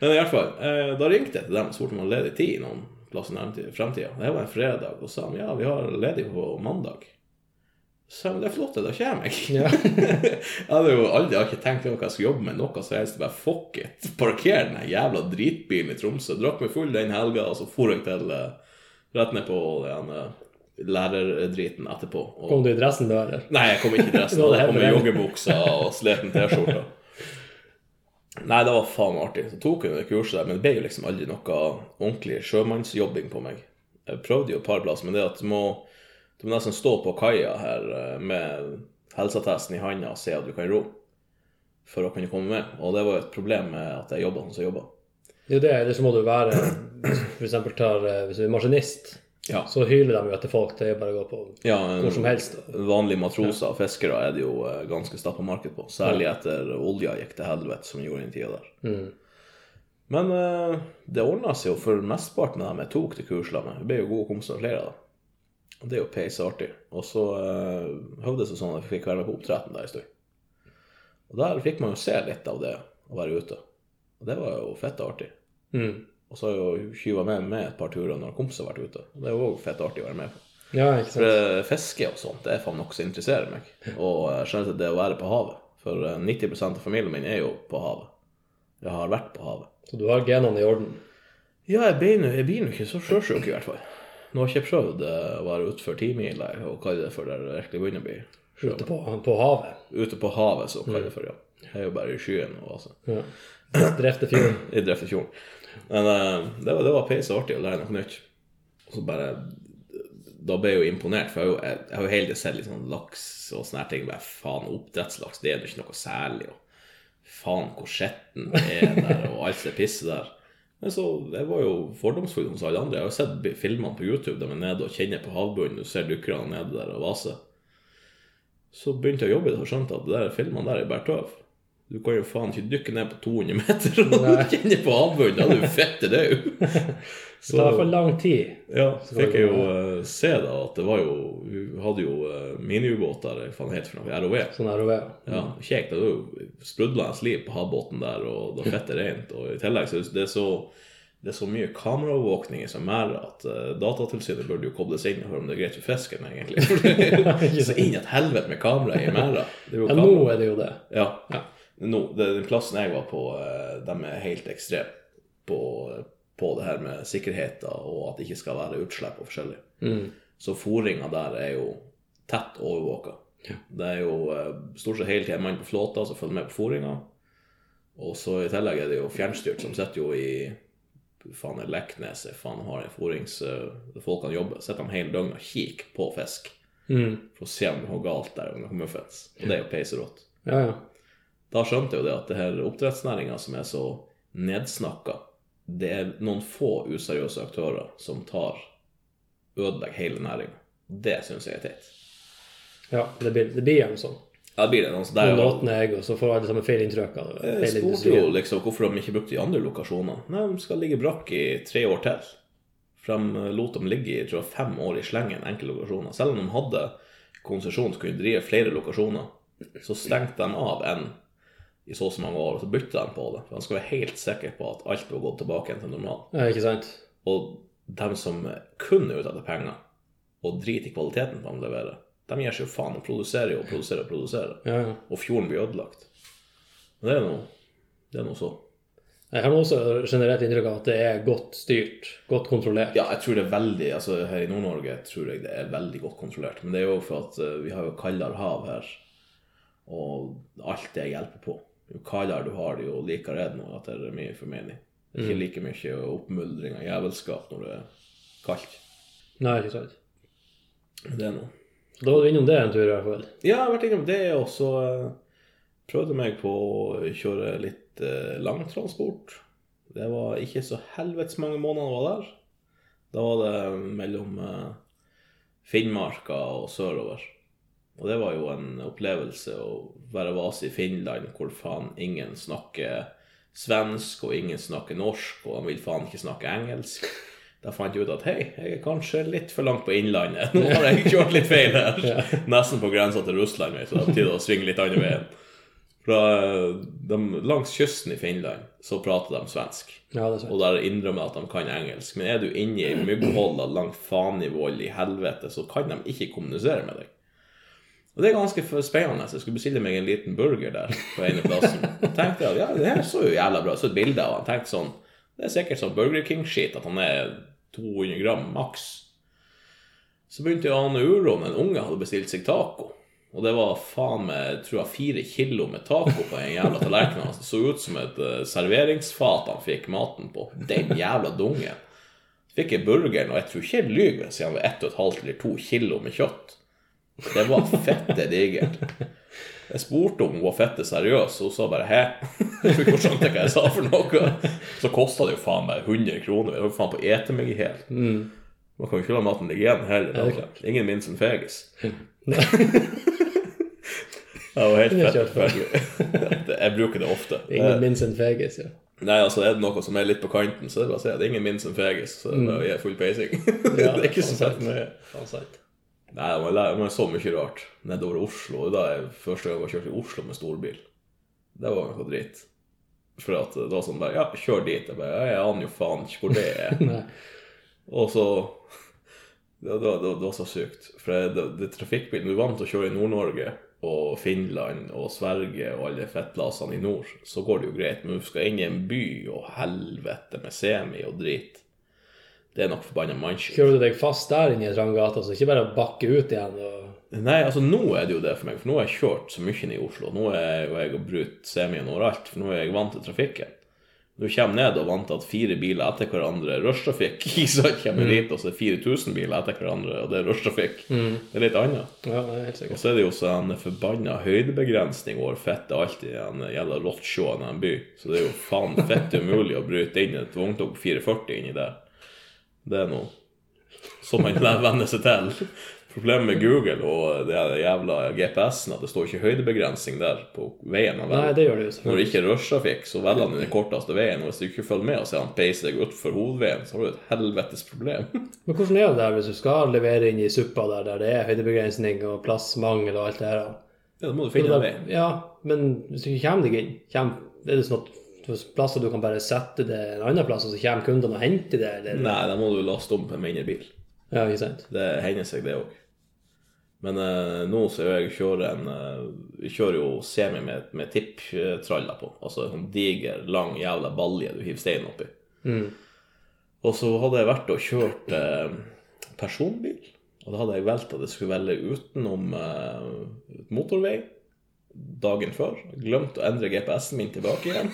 Men i hvert fall, eh, da ringte jeg til dem og spurte om de ledig tid noen plass i fremtida. Det var en fredag, og sa de ja, vi har ledig på mandag. Så jeg, det er flott, da kommer jeg. Ja. <laughs> jeg hadde jo aldri jeg ikke tenkt noe jeg skulle jobbe med, noe som helst. Bare fuck it. Parker den jævla dritbilen i Tromsø. Drakk meg full den helga, og så for jeg til eh, rett ned på den lærerdriten etterpå. Og, Kom du i dressen da, eller? Nei, jeg kom ikke i dressen. <laughs> Jeg kom i joggebuksa og sliten T-skjorte. Nei, det var faen artig. Så tok hun det kurset der, men det ble jo liksom aldri noe ordentlig sjømannsjobbing på meg. Jeg prøvde jo et par plasser, men det at du må, du må nesten stå på kaia her eh, med helseattesten i handa og se at du kan ro for å kunne komme med. Og det var jo et problem med at jeg jobba som jeg jobba. Det er jo det, eller så må du være For eksempel tar, eh, hvis du er maskinist, Ja. så hyler de jo etter folk. Det er bare å gå på ja, hvor som helst. Vanlige matroser og fiskere er det jo eh, ganske stappa marked på. Særlig etter olja gikk til helvete, som gjorde den tida der. Mm. Men eh, det ordna seg jo for mesteparten av dem jeg tok til kurslandet. Vi ble jo gode kompiser med flere av dem. Det er jo peisartig. Og så uh, høvdes det sånn at jeg fikk være med på oppdretten der en stund. Og der fikk man jo se litt av det å være ute. Og det var jo fett artig. Mm. Og så har jo kyva med meg et par turer når kompiser har vært ute. Og det er jo òg fett artig å være med på. Ja, ikke sant. For fiske og sånt, det er faen noe som interesserer meg. Og skjønner generelt det å være på havet. For eh, 90% av familien min er jo på havet. Jeg har vært på havet. Så du har genene i orden. Ja, jeg blir nå ikke så sjøsjuk, i hvert fall. Nå har jeg ikke prøvd eh, å være utfor timila og kalle det for der det virkelig begynner å bli. Ute på, på havet. Ute på havet, så kaller jeg det for, ja. Jeg er jo bare i skyen nå, altså. Ja. Drefte fjorden. <clears throat> I Dreffefjorden. Men uh, det var, det var peis artig å lære noe nytt. Og så bare Da ble jeg jo imponert, for jeg jeg, jeg har jo hele tiden sett litt sånn laks og sånne ting. Bare faen, oppdrettslaks, det er jo ikke noe særlig. Og faen, hvor skitten det er der, og alt det pisset der. Men så, jeg var jo fordomsfull hos alle andre. Jeg har jo sett filmene på YouTube der man er nede og kjenner på havbunnen. Du ser dykkerne nede der og vaser. Så begynte jeg å jobbe og skjønte at de filmene der er bare tøv. Du kan jo faen ikke dykke ned på 200 meter og Nei. <laughs> kjenne på havbunnen. Da er du fette død. <laughs> Det tar for lang tid. Ja, så fikk jeg jo uh, se da at det var jo Vi hadde jo uh, miniubåter, hva faen heter det for noe, ROV. Sånn ROV. Ja, kjekt. Det var jo sprudlende liv på havbåten der, og det var <laughs> fette rent. Og i tillegg så er det så det er så mye kameraovervåkning i Mære at uh, Datatilsynet burde jo kobles inn og høre om det er greit for fisken, egentlig. Er så inn i et helvete med kamera i er jo Ja, nå er det jo det. Ja. Ja. Det, den plassen jeg var på, eh, de er helt ekstreme på, på det her med sikkerheten og at det ikke skal være utslipp og forskjellig. Mm. Så fòringa der er jo tett overvåka. Det er jo eh, stort sett hele en mann på flåta som følger med på fòringa. Og så i tillegg er det jo fjernstyrt, som sitter jo i faen er Lekneset, faen har en forings... eh, Folkene jobber. Sitter de hele døgnet og kikker på fisk Mm. for å se om det er galt der, om det kommer muffens. Og det er jo peiserått Ja, ja. Da skjønte jeg jo det at det her oppdrettsnæringa som er så nedsnakka, det er noen få useriøse aktører som tar ødelegger hele næringa. Det syns jeg er teit. ja det, blir, det blir gjerne sånn. Ja, det blir det Altså, der Noen er åpner egg, og så får alle sammen feil inntrykk av det. Jeg spurte jo liksom hvorfor de ikke brukte de andre lokasjonene. Nei, de skal ligge brakk i tre år til. For de lot dem ligge i tror jeg, fem år i slengen, enkelte lokasjoner. Selv om de hadde konsesjon til å kunne drive flere lokasjoner, så stengte de av en i så og så mange år, og så bytter de på det. For de skal være helt sikre på at alt var gått tilbake igjen til normalen. Ja, ikke sant? Og dem som kun er ute etter penger, og driter i kvaliteten på de leverer, de gir seg jo faen og produserer jo og produserer og produserer. Ja, ja. Og fjorden blir ødelagt. Men det er noe, det er noe så. Jeg har også generelt inntrykk av at det er godt styrt, godt kontrollert. Ja, jeg tror det er veldig altså Her i Nord-Norge tror jeg det er veldig godt kontrollert. Men det er jo for at eh, vi har jo kaldere hav her, og alt det hjelper på. Jo kaldere du har det, jo likere er det nå at det er mye formening. Det er ikke like mye oppmuldring av jævelskap når det er kaldt. Nei, ikke sant. Det er noe. Da var du innom det en tur, i hvert fall. Ja, jeg har vært innom det, og så prøvde meg på å kjøre litt eh, langtransport. Det var ikke så helvetes mange måneder jeg var der. Da var det mellom eh, Finnmarka og sørover. Og det var jo en opplevelse å være vase i Finland hvor faen ingen snakker svensk, og ingen snakker norsk, og han vil faen ikke snakke engelsk. Da fant jeg ut at hei, jeg er kanskje litt for langt på Innlandet. <laughs> Nå har jeg kjørt litt feil her. <laughs> Nesten på grensa til Russland, så det er på tide å svinge litt andre veien. Fra de, langs kysten i Finland så prater de svensk. Ja, det. Og der innrømmer jeg at de kan engelsk. Men er du inne i myggholda langt faen i vold i helvete, så kan de ikke kommunisere med deg. Og det er ganske for spennende. Jeg skulle bestille meg en liten burger der på ene plassen. tenkte jeg at ja, det her så jo jævla bra Så et bilde av han. tenkte sånn Det er sikkert sånn Burger King-skit at han er 200 gram maks. Så begynte jeg å ane uroen. En unge hadde bestilt seg taco. Og det var faen meg tror jeg, fire kilo med taco på en jævla tallerken. Det så ut som et uh, serveringsfat han fikk maten på. Den jævla dungen. Fikk jeg burgeren, og jeg tror ikke jeg lyver hvis jeg var 1,5 eller 2 kilo med kjøtt. Det var fette digert. Jeg spurte om hun var fette seriøs, og hun sa bare 'hæ'? Jeg tror ikke hun skjønte hva jeg sa for noe. Så kosta det jo faen meg 100 kroner. Jeg jo faen på å ete meg i hjel. Man kan jo ikke la maten ligge igjen heller. er. Ingen minst en fegis. <laughs> Det var helt er fett. Jeg bruker det ofte. Ingen minst en fegis, ja. Nei, altså er det noe som er litt på kanten, så er det bare å si at er ingen minst en fegis. Så det er bare å gi full peising. <laughs> det er ikke så fett. Nei, man man så mye rart nedover Oslo. Da er første gang jeg kjørte i Oslo med storbil. Det var noe dritt. For at det var sånn bare Ja, kjør dit. Jeg bare Jeg aner jo faen ikke hvor det er. <laughs> Og så det, det, det, det var så sykt. For det, det, det trafikkbilen Du er vant til å kjøre i Nord-Norge og Finland og Sverige og alle fettlasene i nord, så går det jo greit. Men du skal inn i en by og helvete med semi og drit. Det er nok forbanna mannskitt. Kjører du deg fast der inne i Trangata, så ikke bare bakke ut igjen og Nei, altså nå er det jo det for meg, for nå har jeg kjørt så mye inn i Oslo. Nå er jo jeg og brutt semien overalt, for nå er jeg vant til trafikken. Du kommer ned og vant til at fire biler etter hverandre er rushtrafikk. <laughs> Så kommer jeg dit, og så er det 4000 biler etter hverandre, og det er rushtrafikk. Det er litt annet. Ja, det er helt sikkert. Og så er det jo sånn forbanna høydebegrensning over fette alltid i alltid en jævla råttsjå i en by. Så det er jo faen fett umulig å bryte inn et vogntog på 440 inni der. Det er noe som man lærer venne seg til. Problemet med Google og det jævla GPS-en at det står ikke høydebegrensning der på veien. Nei, det gjør det jo Når det ikke er rushtrafikk, så velger han den korteste veien. Og hvis du ikke følger med og ser han peiser deg utfor hovedveien, så har du et helvetes problem. <laughs> Men hvordan er det der hvis du skal levere inn i suppa der, der det er høydebegrensning og plassmangel og alt det her? Ja, da må du finne en vei. Ja, men hvis du ikke kommer deg inn, kommer, er det sånn at plasser du kan bare sette det en annen plass, og så kommer kundene og henter det? Eller? Nei, da må du laste om på en mindre bil. Ja, ikke sant? Det hender seg, det òg. Men eh, nå så jeg kjører en eh, Vi kjører jo semi med, med tipptraller på. Altså en sånn diger, lang jævla balje du hiver stein oppi. Og så hadde jeg vært og kjørt eh, personbil. Og da hadde jeg valgt at jeg skulle velge utenom eh, motorvei dagen før. Glemte å endre GPS-en min tilbake igjen.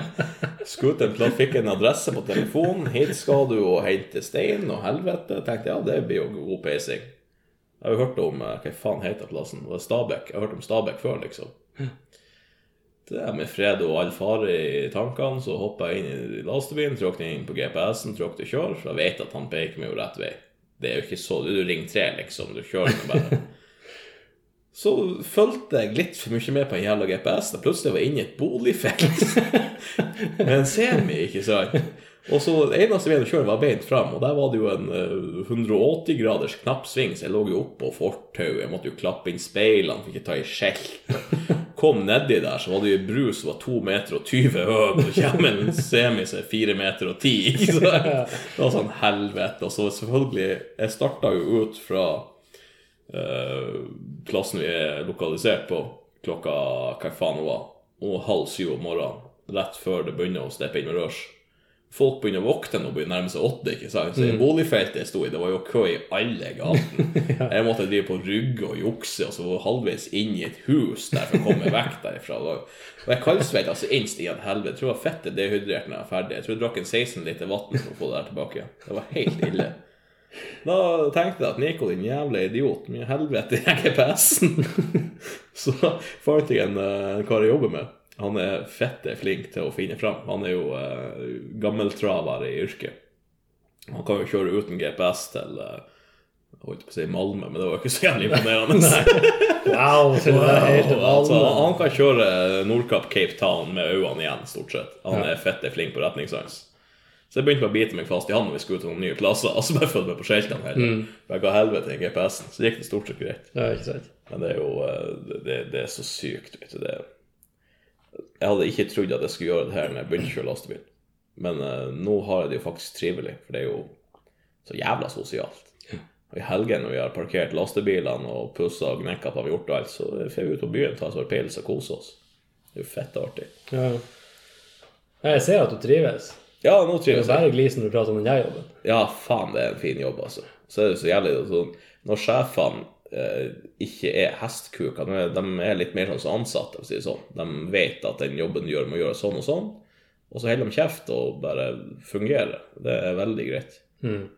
<laughs> Scooteren klar, fikk en adresse på telefonen. Hit skal du og hente stein og helvete. Tenkte ja, det blir jo god peising. Jeg har jo hørt om eh, Hva faen heter plassen? Var det Stabekk? Jeg har hørt om Stabekk før, liksom. Det er med fred og all fare i tankene, så hoppa jeg inn i lastebilen, tråkker inn på GPS-en, tråkker 'kjør', for jeg vet at han peker meg jo rett vei. Det er jo ikke så du ringer tre Ring 3, liksom. Du kjører den bare. Så fulgte jeg litt for mye med på en jævla GPS da plutselig var jeg inne i et boligfelt <laughs> med en semi, ikke sant. Og så eneste veien å kjøre var beint fram, og der var det jo en eh, 180 graders knappsving, så jeg lå jo oppå fortauet, jeg måtte jo klappe inn speilene, fikk ikke ta i skjelt. Kom nedi der, så var det jo en bru som var 2 meter og 20 høy, og kommer en semi som er 4 meter og 10. Ikke sant? <laughs> Det var sånn helvete. Og så selvfølgelig Jeg starta jo ut fra eh, plassen vi er lokalisert på, klokka hva faen det var, og halv syv om morgenen. Rett før det begynner å steppe inn med rush. Folk begynner å våkne og begynner å nærme seg åtte. ikke sant? Så i boligfeltet jeg sto i, det var jo kø i alle gatene. <laughs> Jeg måtte drive på rygge og jukse, og så var jeg halvveis inn i et hus der for å komme vekk derifra. Og jeg kaldsvetta altså innst i en helvete. Jeg tror jeg var fettet dehydrert når jeg var ferdig. Jeg tror jeg drakk en 16 liter vann for å få det der tilbake. Det var helt ille. Da tenkte jeg at Nico, din jævla idiot, mye helvete i GPS-en. <laughs> Så fant jeg en, eh, kar jeg jobber med. Han er fette flink til å finne fram. Han er jo uh, gammeltraver i yrket. Han kan jo kjøre uten GPS til uh, jeg holdt på å si Malmö, men det var jo ikke så jævlig imponerende. <laughs> Wow, så det er helt altså, han kan kjøre Nordkapp Cape Town med øynene igjen, stort sett. Han er fette flink på retningssans. Så jeg begynte med å bite meg fast i han når vi skulle til noen nye plasser. <laughs> Og så bare følge med på skiltene hele Mm. Bare ga helvete i GPS-en. Så gikk det stort sett greit. Ja, ikke sant? Men det er jo eh, det, det er så sykt, vet du. Det, jeg hadde ikke trodd at jeg skulle gjøre det her når jeg begynte å kjøre lastebil. Men uh, nå har jeg det jo faktisk trivelig, for det er jo så jævla sosialt. Og I helgen når vi har parkert lastebilene og pussa og gnekka på og gjort alt, så får vi ut på byen, tar oss en pils og koser oss. Det er jo fett artig. Ja. Ja, Jeg ser at du trives. Ja, nå Det er jeg. bare glis når du prater om den jeg jobben. Ja, faen, det er en fin jobb, altså. Så er det så jævlig sånn Når sjefene eh, ikke er hestkuker, de de er litt mer sånn som ansatte, for å si det sånn. De vet at den jobben du gjør, må gjøre sånn og sånn, og så holder de kjeft og bare fungerer. Det er veldig greit. Mm.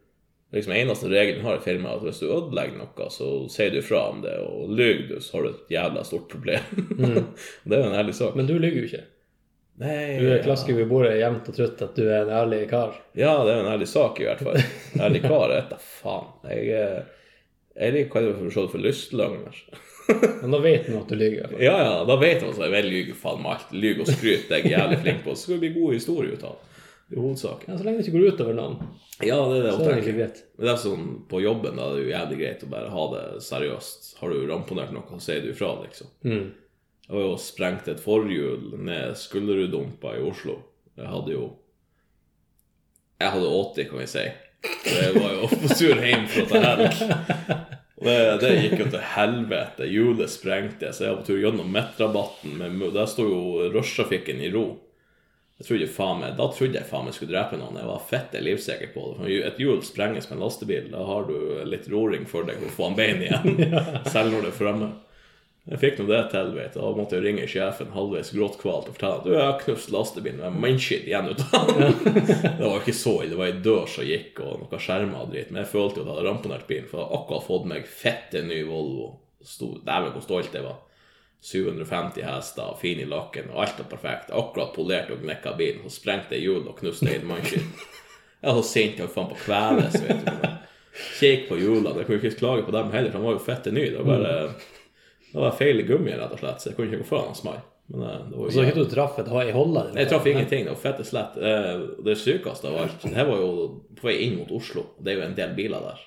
Liksom Eneste regelen har i firmaet, er at hvis du ødelegger noe, så sier du fra om det, og lyver du, så har du et jævla stort problem. <laughs> det er jo en ærlig sak. Men du lyver jo ikke. Nei, Du er klasker ved bordet jevnt og trutt at du er en ærlig kar. Ja, det er en ærlig sak, i hvert fall. Ærlig kar, vet da faen. Jeg, eh, jeg liker hva det er for, lystløgner. Men da vet man at du lyver. Ja, ja, da vet man at jeg vel lyver faen meg alt. Lyver og skryter jeg er jævlig flink på. Så skal det bli god historie ut av det. I hovedsak. Ja, så lenge det ikke går utover noen, Ja, det er det så er det egentlig greit. Men det er sånn, på jobben da er det jo jævlig greit å bare ha det seriøst. Har du ramponert noe, så sier du ifra, liksom. Mm. Jeg var jo og sprengte et forhjul ned Skulleruddumpa i Oslo. Jeg hadde jo Jeg hadde 80, kan vi si. Så jeg var jo på tur hjem fra til helg. Det, det gikk jo til helvete. Hjulet sprengte, så jeg var på tur gjennom midtrabatten. Men Der sto jo rushtrafikken i ro. Jeg trodde faen meg, Da trodde jeg faen meg skulle drepe noen. Jeg var fette livsikker på det. Et hjul sprenges med en lastebil, da har du litt roring for deg å få en bein igjen. <laughs> Selv når det er fremme. Jeg fikk nå det til, vet du. Da måtte jeg ringe sjefen halvveis gråtkvalt og fortelle at du, jeg har knust lastebilen med mannskitt igjen ut av den. <laughs> Det var ikke så ille. Det var ei dør som gikk, og noen skjermer og dritt. Men jeg følte jo at jeg hadde ramponert bilen, for jeg hadde akkurat fått meg fette ny Volvo. Dæven, hvor stolt jeg var. 750 hester, fin i lakken, og alt var perfekt. Akkurat polert og gnekka bilen, så sprengte jeg hjulet og knuste hele mannskitt. Jeg var så sint jeg holdt faen på å kveles, vet du. Kikk på hjulene. Jeg kunne ikke klage på dem heller, for de var jo fette nye. Det var bare det var feil i gummien, rett og slett, så jeg kunne ikke gå foran han small. Men eh, det var jo Så ikke du traff et i holdet? jeg traff ingenting. Det var fette slett. Eh, Det sykeste av alt Det var jo på vei inn mot Oslo. Det er jo en del biler der.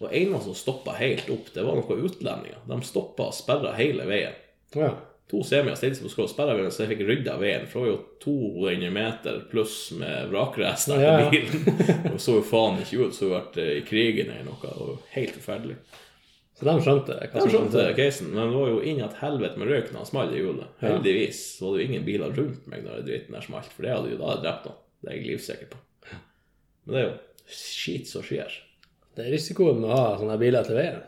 Og en som stoppa helt opp, det var noen utlendinger. De stoppa og sperra hele veien. Ja. To semier stilte seg på skrå og sperra veien, så jeg fikk rydda veien. For det var jo 200 meter pluss med vrakrester Ja, ja. bilen. <laughs> Og så jo faen ikke ut som hun vært i krigen eller noe. Det var helt forferdelig. Så de skjønte hva som skjønte casen, men det var jo inn i et helvete med røyk når han smalt i hjulet. Heldigvis så var det jo ingen biler rundt meg når det dritten der smalt, for det hadde jo da drept noen. Det er jeg livsikker på. Men det er jo skit som skjer. Det er risikoen med å ha sånne biler til veien.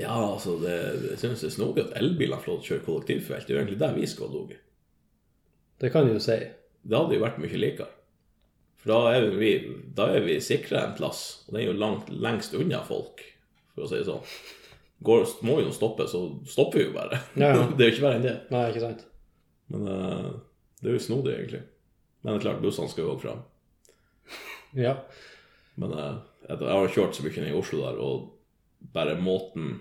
Ja, altså, det, jeg synes det er snodig at elbilene får lov til å kjøre kollektivfelt. Det er jo egentlig der vi skal ha ligget. Det kan du jo si. Det hadde jo vært mye likere. For da er vi, da er vi sikra en plass, og den er jo langt, lengst unna folk, for å si det sånn. Går, må vi jo stoppe, så stopper vi jo bare. Ja, ja. <laughs> det er jo ikke verre enn det. Nei, ikke sant? Men uh, det er jo snodig, egentlig. Men det er klart, bussene skal jo også fram. Ja. Men uh, jeg har kjørt så mye i Oslo der, og bare måten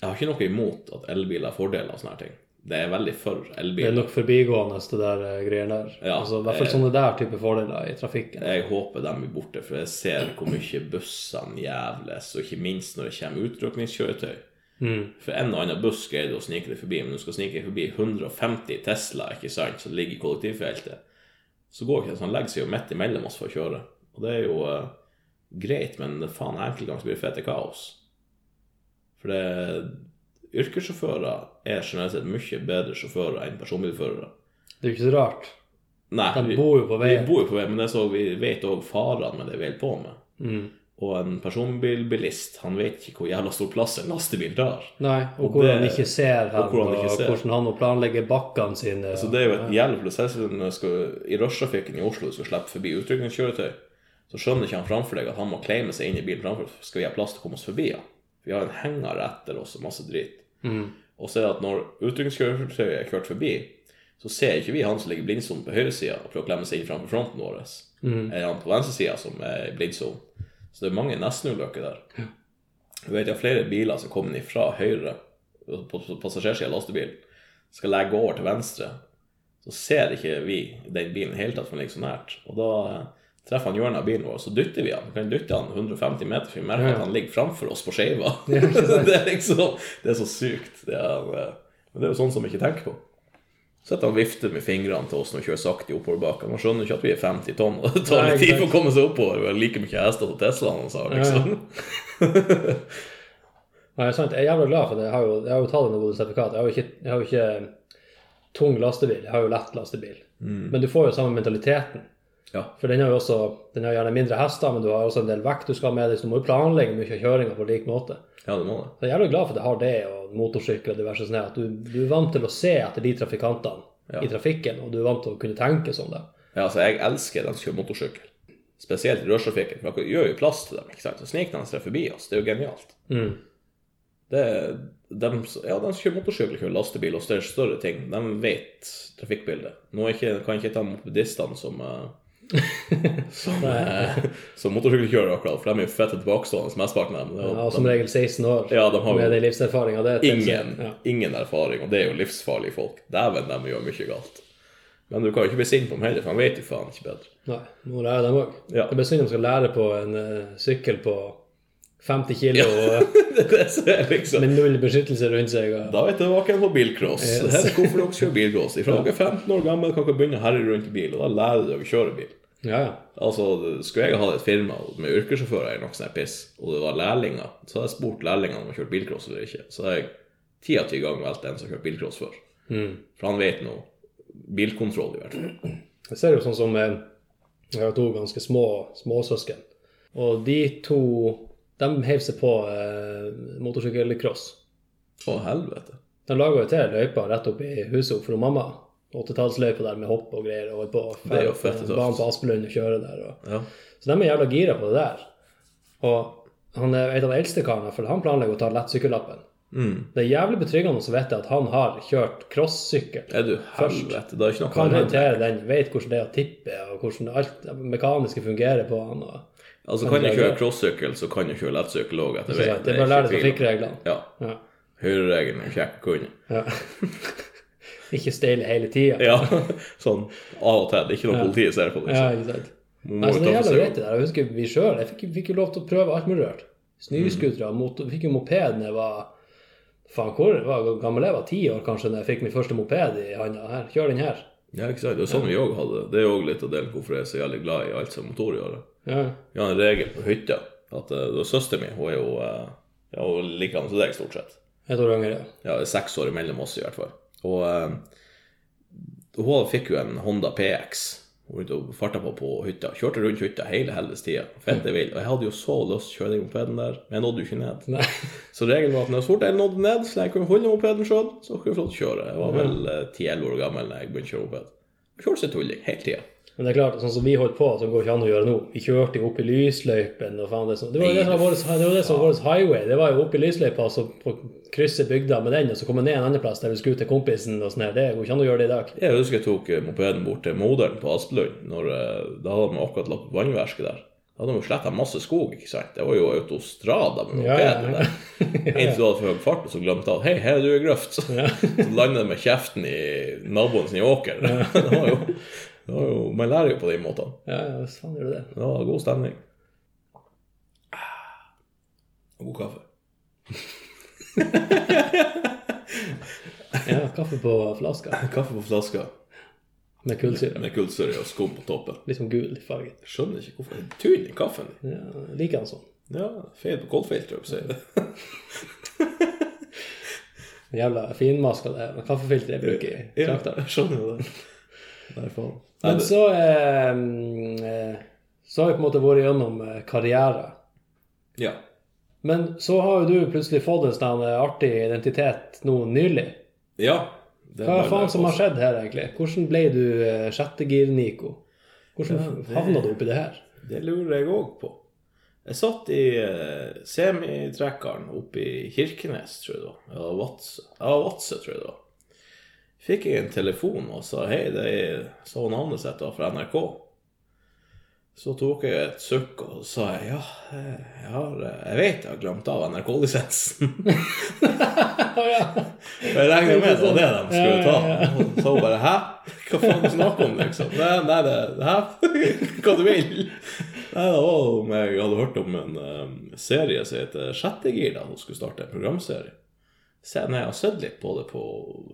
Jeg har ikke noe imot at elbiler har fordeler og sånne her ting. Det er veldig for elbil. Det er nok forbigående, det der eh, greiene der. Ja, altså, I hvert fall sånne der type fordeler i trafikken. Jeg håper de blir borte, for jeg ser hvor mye bussene jævles, og ikke minst når det kommer utrykningskjøretøy. Mm. For en og annen buss greier du å snike deg forbi, men du skal snike deg forbi 150 Tesla ikke sant, som ligger i kollektivfeltet. Så går ikke det, så han legger seg jo midt imellom oss for å kjøre. Og det er jo uh, greit, men faen enkelte ganger blir det fete kaos. For det yrkessjåfører er generelt sett mye bedre sjåfører enn personbilførere. Det er jo ikke så rart. Nei, De bor jo på veien. Vi bor jo på veien, men det er så vi vet òg farene med det vi holder på med. Mm. Og en personbilbilist, han vet ikke hvor jævla stor plass en lastebil tar. Nei, og Og hvor han ikke ser hen, og hvor han og ser. hvordan han må planlegge bakkene sine. Så det er jo et jævla prosess skal, i rushtrafikken i Oslo skal slippe forbi utrykningskjøretøy. Så skjønner ikke han framfor deg at han må claime seg inn i bilen framfor skal vi ha plass til å komme oss forbi han. Vi har en henger etter oss og masse drit. Mm. Og så er det at når utrykningskjøretøyet er kjørt forbi, så ser ikke vi han som ligger i blindsonen på høyresida og prøver å klemme seg inn framfor fronten vår. Eller han på venstresida som er i blindsonen. Så det er mange nestenulykker der. Du vet jeg har flere biler som kommer fra høyre på passasjersida av lastebilen, skal legge over til venstre. Så ser ikke vi den bilen i det hele tatt, for den ligger så nært. Og da treffer han hjørnet av bilen vår, så dytter vi han. Vi kan dytte han 150 meter, for vi merker Ja. at han ligger framfor oss på skeiva. <laughs> Ja, det er liksom Det er så sykt. Det er, eh, men det er jo sånn som vi ikke tenker på. Så at han vifter med fingrene til oss når vi kjører sakte oppoverbakken. Man skjønner ikke at vi er 50 tonn, og det tar litt tid for å komme seg oppover. Vi har like mye hester som Teslaen, sa, liksom. <laughs> Nei, sant. Jeg er jævla glad for det. Jeg har jo, jeg har jo tatt noe sertifikat. Jeg har jo ikke, jeg har jo ikke tung lastebil, jeg har jo lett lastebil. Men du får jo samme mentaliteten. Ja. For den har jo også, den har gjerne mindre hester, men du har også en del vekt du skal ha med deg, så du må jo planlegge mye av kjøringa på lik måte. ja, det må det. Så jeg er jævlig glad for at jeg har det, og motorsykkel og diverse sånne, at du, du er vant til å se etter de trafikantene Ja. i trafikken, og du er vant til å kunne tenke sånn det. Ja, altså, jeg elsker den som kjører motorsykkel. Spesielt i rushtrafikken. for dere gjør jo plass til dem. ikke sant? Så sniker de seg forbi oss. Det er jo genialt. Mm. Det de, ja, de som kjører motorsykkel, kjører lastebil og større, større ting, de vet trafikkbildet. Nå ikke, kan jeg ikke ta mopedistene som eh, som, eh, som motorsykkelkjørere, akkurat, for de er jo fette tilbakestående, mesteparten av dem. Ja, som regel 16 år Ja, de har jo- med den livserfaringa. Er ingen, ja. ingen erfaring, og det er jo livsfarlige folk. Dæven, de gjør mye galt. Men du kan jo ikke bli sint på dem heller, for de vet jo faen ikke bedre. Nei, må lære dem òg. Ja. Det blir synd de skal lære på en uh, sykkel på 50 kilo <laughs> det det liksom med null beskyttelse rundt seg. Og, Da er vi tilbake på bilcross. Yes. Her er hvorfor dere kjører bilcross. Fra dere er 15 år gammel kan dere begynne å herje rundt i bil, og da lærer dere å kjøre bil. ja, ja. Altså, Skulle jeg ha hatt et firma med yrkessjåfører noe sånt piss, og det var lærlinger, så hadde jeg spurt lærlingene om de har kjørt bilcross eller ikke. Så hadde jeg ti av ti ganger valgt en som har kjørt bilcross før. Mm. For han vet noe. Bilkontroll, i hvert fall. Jeg ser jo sånn som eh, Jeg har to ganske små småsøsken. Og de to de heiv seg på eh, motorsykkelcross. Å, helvete. De laga jo til løypa rett opp i huset for mamma. 80-tallsløypa der med hopp og greier. Og på ferd, er banen på Aspelund og kjøre der. Og. Ja. Så de er jævla gira på det der. Og han er en av de eldste karene, for han planlegger å ta lettsykkellappen. Mm. Det er jævlig betryggende å vite at han har kjørt crossykkel. Du helvete? Kan håndtere den, vet hvordan det er å tippe, og hvordan alt det mekaniske fungerer på han. Og, Altså, kan du kjøre crossykkel, så kan du kjøre lettsykkel òg Ikke? Det er bare å lære deg trafikkreglene. Ja. Ja. Høyreregelen er kjekk å kunne. Ja. <laughs> ikke steile hele tida. Ja, <laughs> sånn av og til. Ikke når politiet ser på det. Ja, Liksom. ikke sant. Nei, så det er jævla greit det der. Jeg husker vi sjøl jeg fikk, fikk jo lov til å prøve alt mulig rart. Snøscootere, motor Fikk jo moped da jeg var Faen, hvor var jeg gammel jeg var? Ti år kanskje da jeg fikk min første moped i handa. Her, kjør den her. Ja, ikke sant. Det er sånn vi òg hadde. Det er òg litt av delen hvorfor jeg er så jævlig glad i alt som motor gjør. Ja. Vi har en regel på hytta at uh, søsteren min hun er jo uh, ja, hun liker han som deg, stort sett. Et år yngre, ja. Ja, det er seks år imellom oss, i hvert fall. Og uh, hun fikk jo en Honda PX. Hun farta på på hytta. Kjørte rundt hytta hele helvetes tida. Fette vill. Og jeg hadde jo så lyst til å kjøre den mopeden der, men jeg nådde jo ikke ned. Nei. Så regelen var at når så fort jeg nådde ned, så jeg kunne holde mopeden sjøl, så kunne jeg få lov til å kjøre. Jeg var vel ti-elleve år gammel da jeg begynte å kjøre moped. Kjørte seg tulling hele tida. Men det er klart, sånn som vi holdt på, så går ikke an å gjøre nå. Vi kjørte jo opp i lysløypen og faen det som Det var jo det som var vår, det som var vår highway. Det var jo opp i lysløypa, så på krysset bygda med den, og så komme ned en annen plass der vi skulle til kompisen og sånn her. Det går ikke an å gjøre det i dag. Jeg husker jeg tok eh, mopeden bort til moderen på Aspelund. Når, eh, da hadde de akkurat lagt vannverket der. Da hadde de jo sletta masse skog, ikke sant. Det var jo autostrada med Ja, ja, mopeden ja. der. <laughs> En som hadde høy fart, og så glemte han Hei, her er du i grøft. <laughs> Så landet jeg med kjeften i naboen sin åker. <laughs> Det var jo, det var jo Man lærer jo på de måtene. Ja, ja, faen gjør du det. Det var god stemning. Og god kaffe. Ja, kaffe på flaska <laughs> Kaffe på flaska med kullsyre. med kullsyre og skum på toppen. Litt sånn gul i fargen. Skjønner ikke hvorfor det er tun i kaffen. Ja, liker han sånn. Ja, feil på koldfilteret, sier det. Jævla finmaska. Kaffefilteret jeg bruker i Ja, trakta. skjønner jo det. Nei, Men så eh, eh, Så har vi på en måte vært gjennom eh, karriere. ja. Men så har jo du plutselig fått en sånn eh, artig identitet nå nylig. ja. Hva faen som har skjedd her, egentlig? Hvordan ble du eh, sjettegir-Nico? Hvordan det- havna du oppi det her? Det lurer jeg òg på. Jeg satt i eh, semitrekkeren oppe i Kirkenes, tror jeg var. Ja, Vadsø, ja, tror jeg var. Fikk jeg en telefon og sa hei, det er så navnet sitt fra NRK. Så tok jeg et sukk og sa ja, jeg, har, jeg vet jeg har glemt av NRK-lisensen. <laughs> Jeg regner med det var det de skulle ta. Og så bare Hæ? Hva faen snakker du om, liksom? Nei, nei det, Hæ? <laughs> Hva du vil? Nei, det var om jeg hadde hørt om en um, serie som heter Sjettegir, da hun skulle starte en programserie. Jeg, nei, jeg har sett litt på det på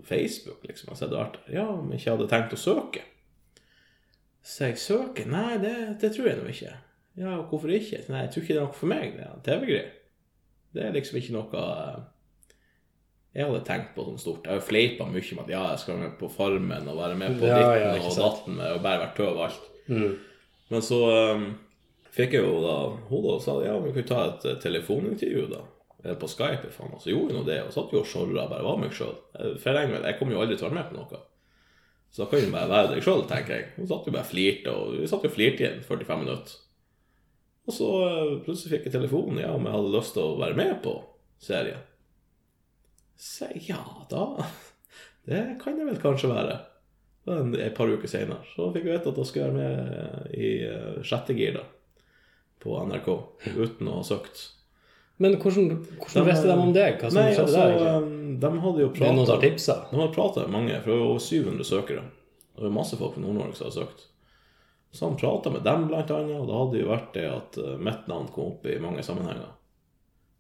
Facebook, liksom. Jeg har sett det ja, om men ikke hadde tenkt å søke. Så jeg søker? Nei, det, det tror jeg nå ikke. Ja, hvorfor ikke? Nei, jeg tror ikke det er noe for meg, det er TV-greier. Det er liksom ikke noe eh, jeg hadde tenkt på som stort. Jeg har jo fleipa mye med at ja, jeg skal være med på Farmen og være med på Ja, ditten ja, og datten med og bare være tøv og alt. Mm. Men så um, fikk jeg jo da Hun da sa ja, vi kunne ta et eh, telefonintervju, da. Eller på Skype, faen. Og så gjorde vi nå det. Og satt jo og sjorra bare var meg sjøl. Jeg, kommer jo aldri til å være med på noe. Så da kan du bare være deg sjøl, tenker jeg. Hun satt jo bare flirte, og vi satt jo flirte igjen 45 minutter. Og så eh, plutselig fikk jeg telefonen ja, om jeg hadde lyst til å være med på serien. Så ja da, <laughs> det kan jeg vel kanskje være. Men et par uker senere så fikk jeg vite at jeg skulle være med i uh, sjette gir da, på NRK, uten å ha søkt. Men hvordan, hvordan visste de om deg? Hva som Nei, skjedde altså, der? um, de hadde jo er noen som har tipsa? De hadde prata med mange, for det var over 700 søkere. Det var masse folk fra Nord-Norge som hadde søkt. Så han prata med dem, blant annet, og det hadde jo vært det at uh, mitt navn kom opp i mange sammenhenger.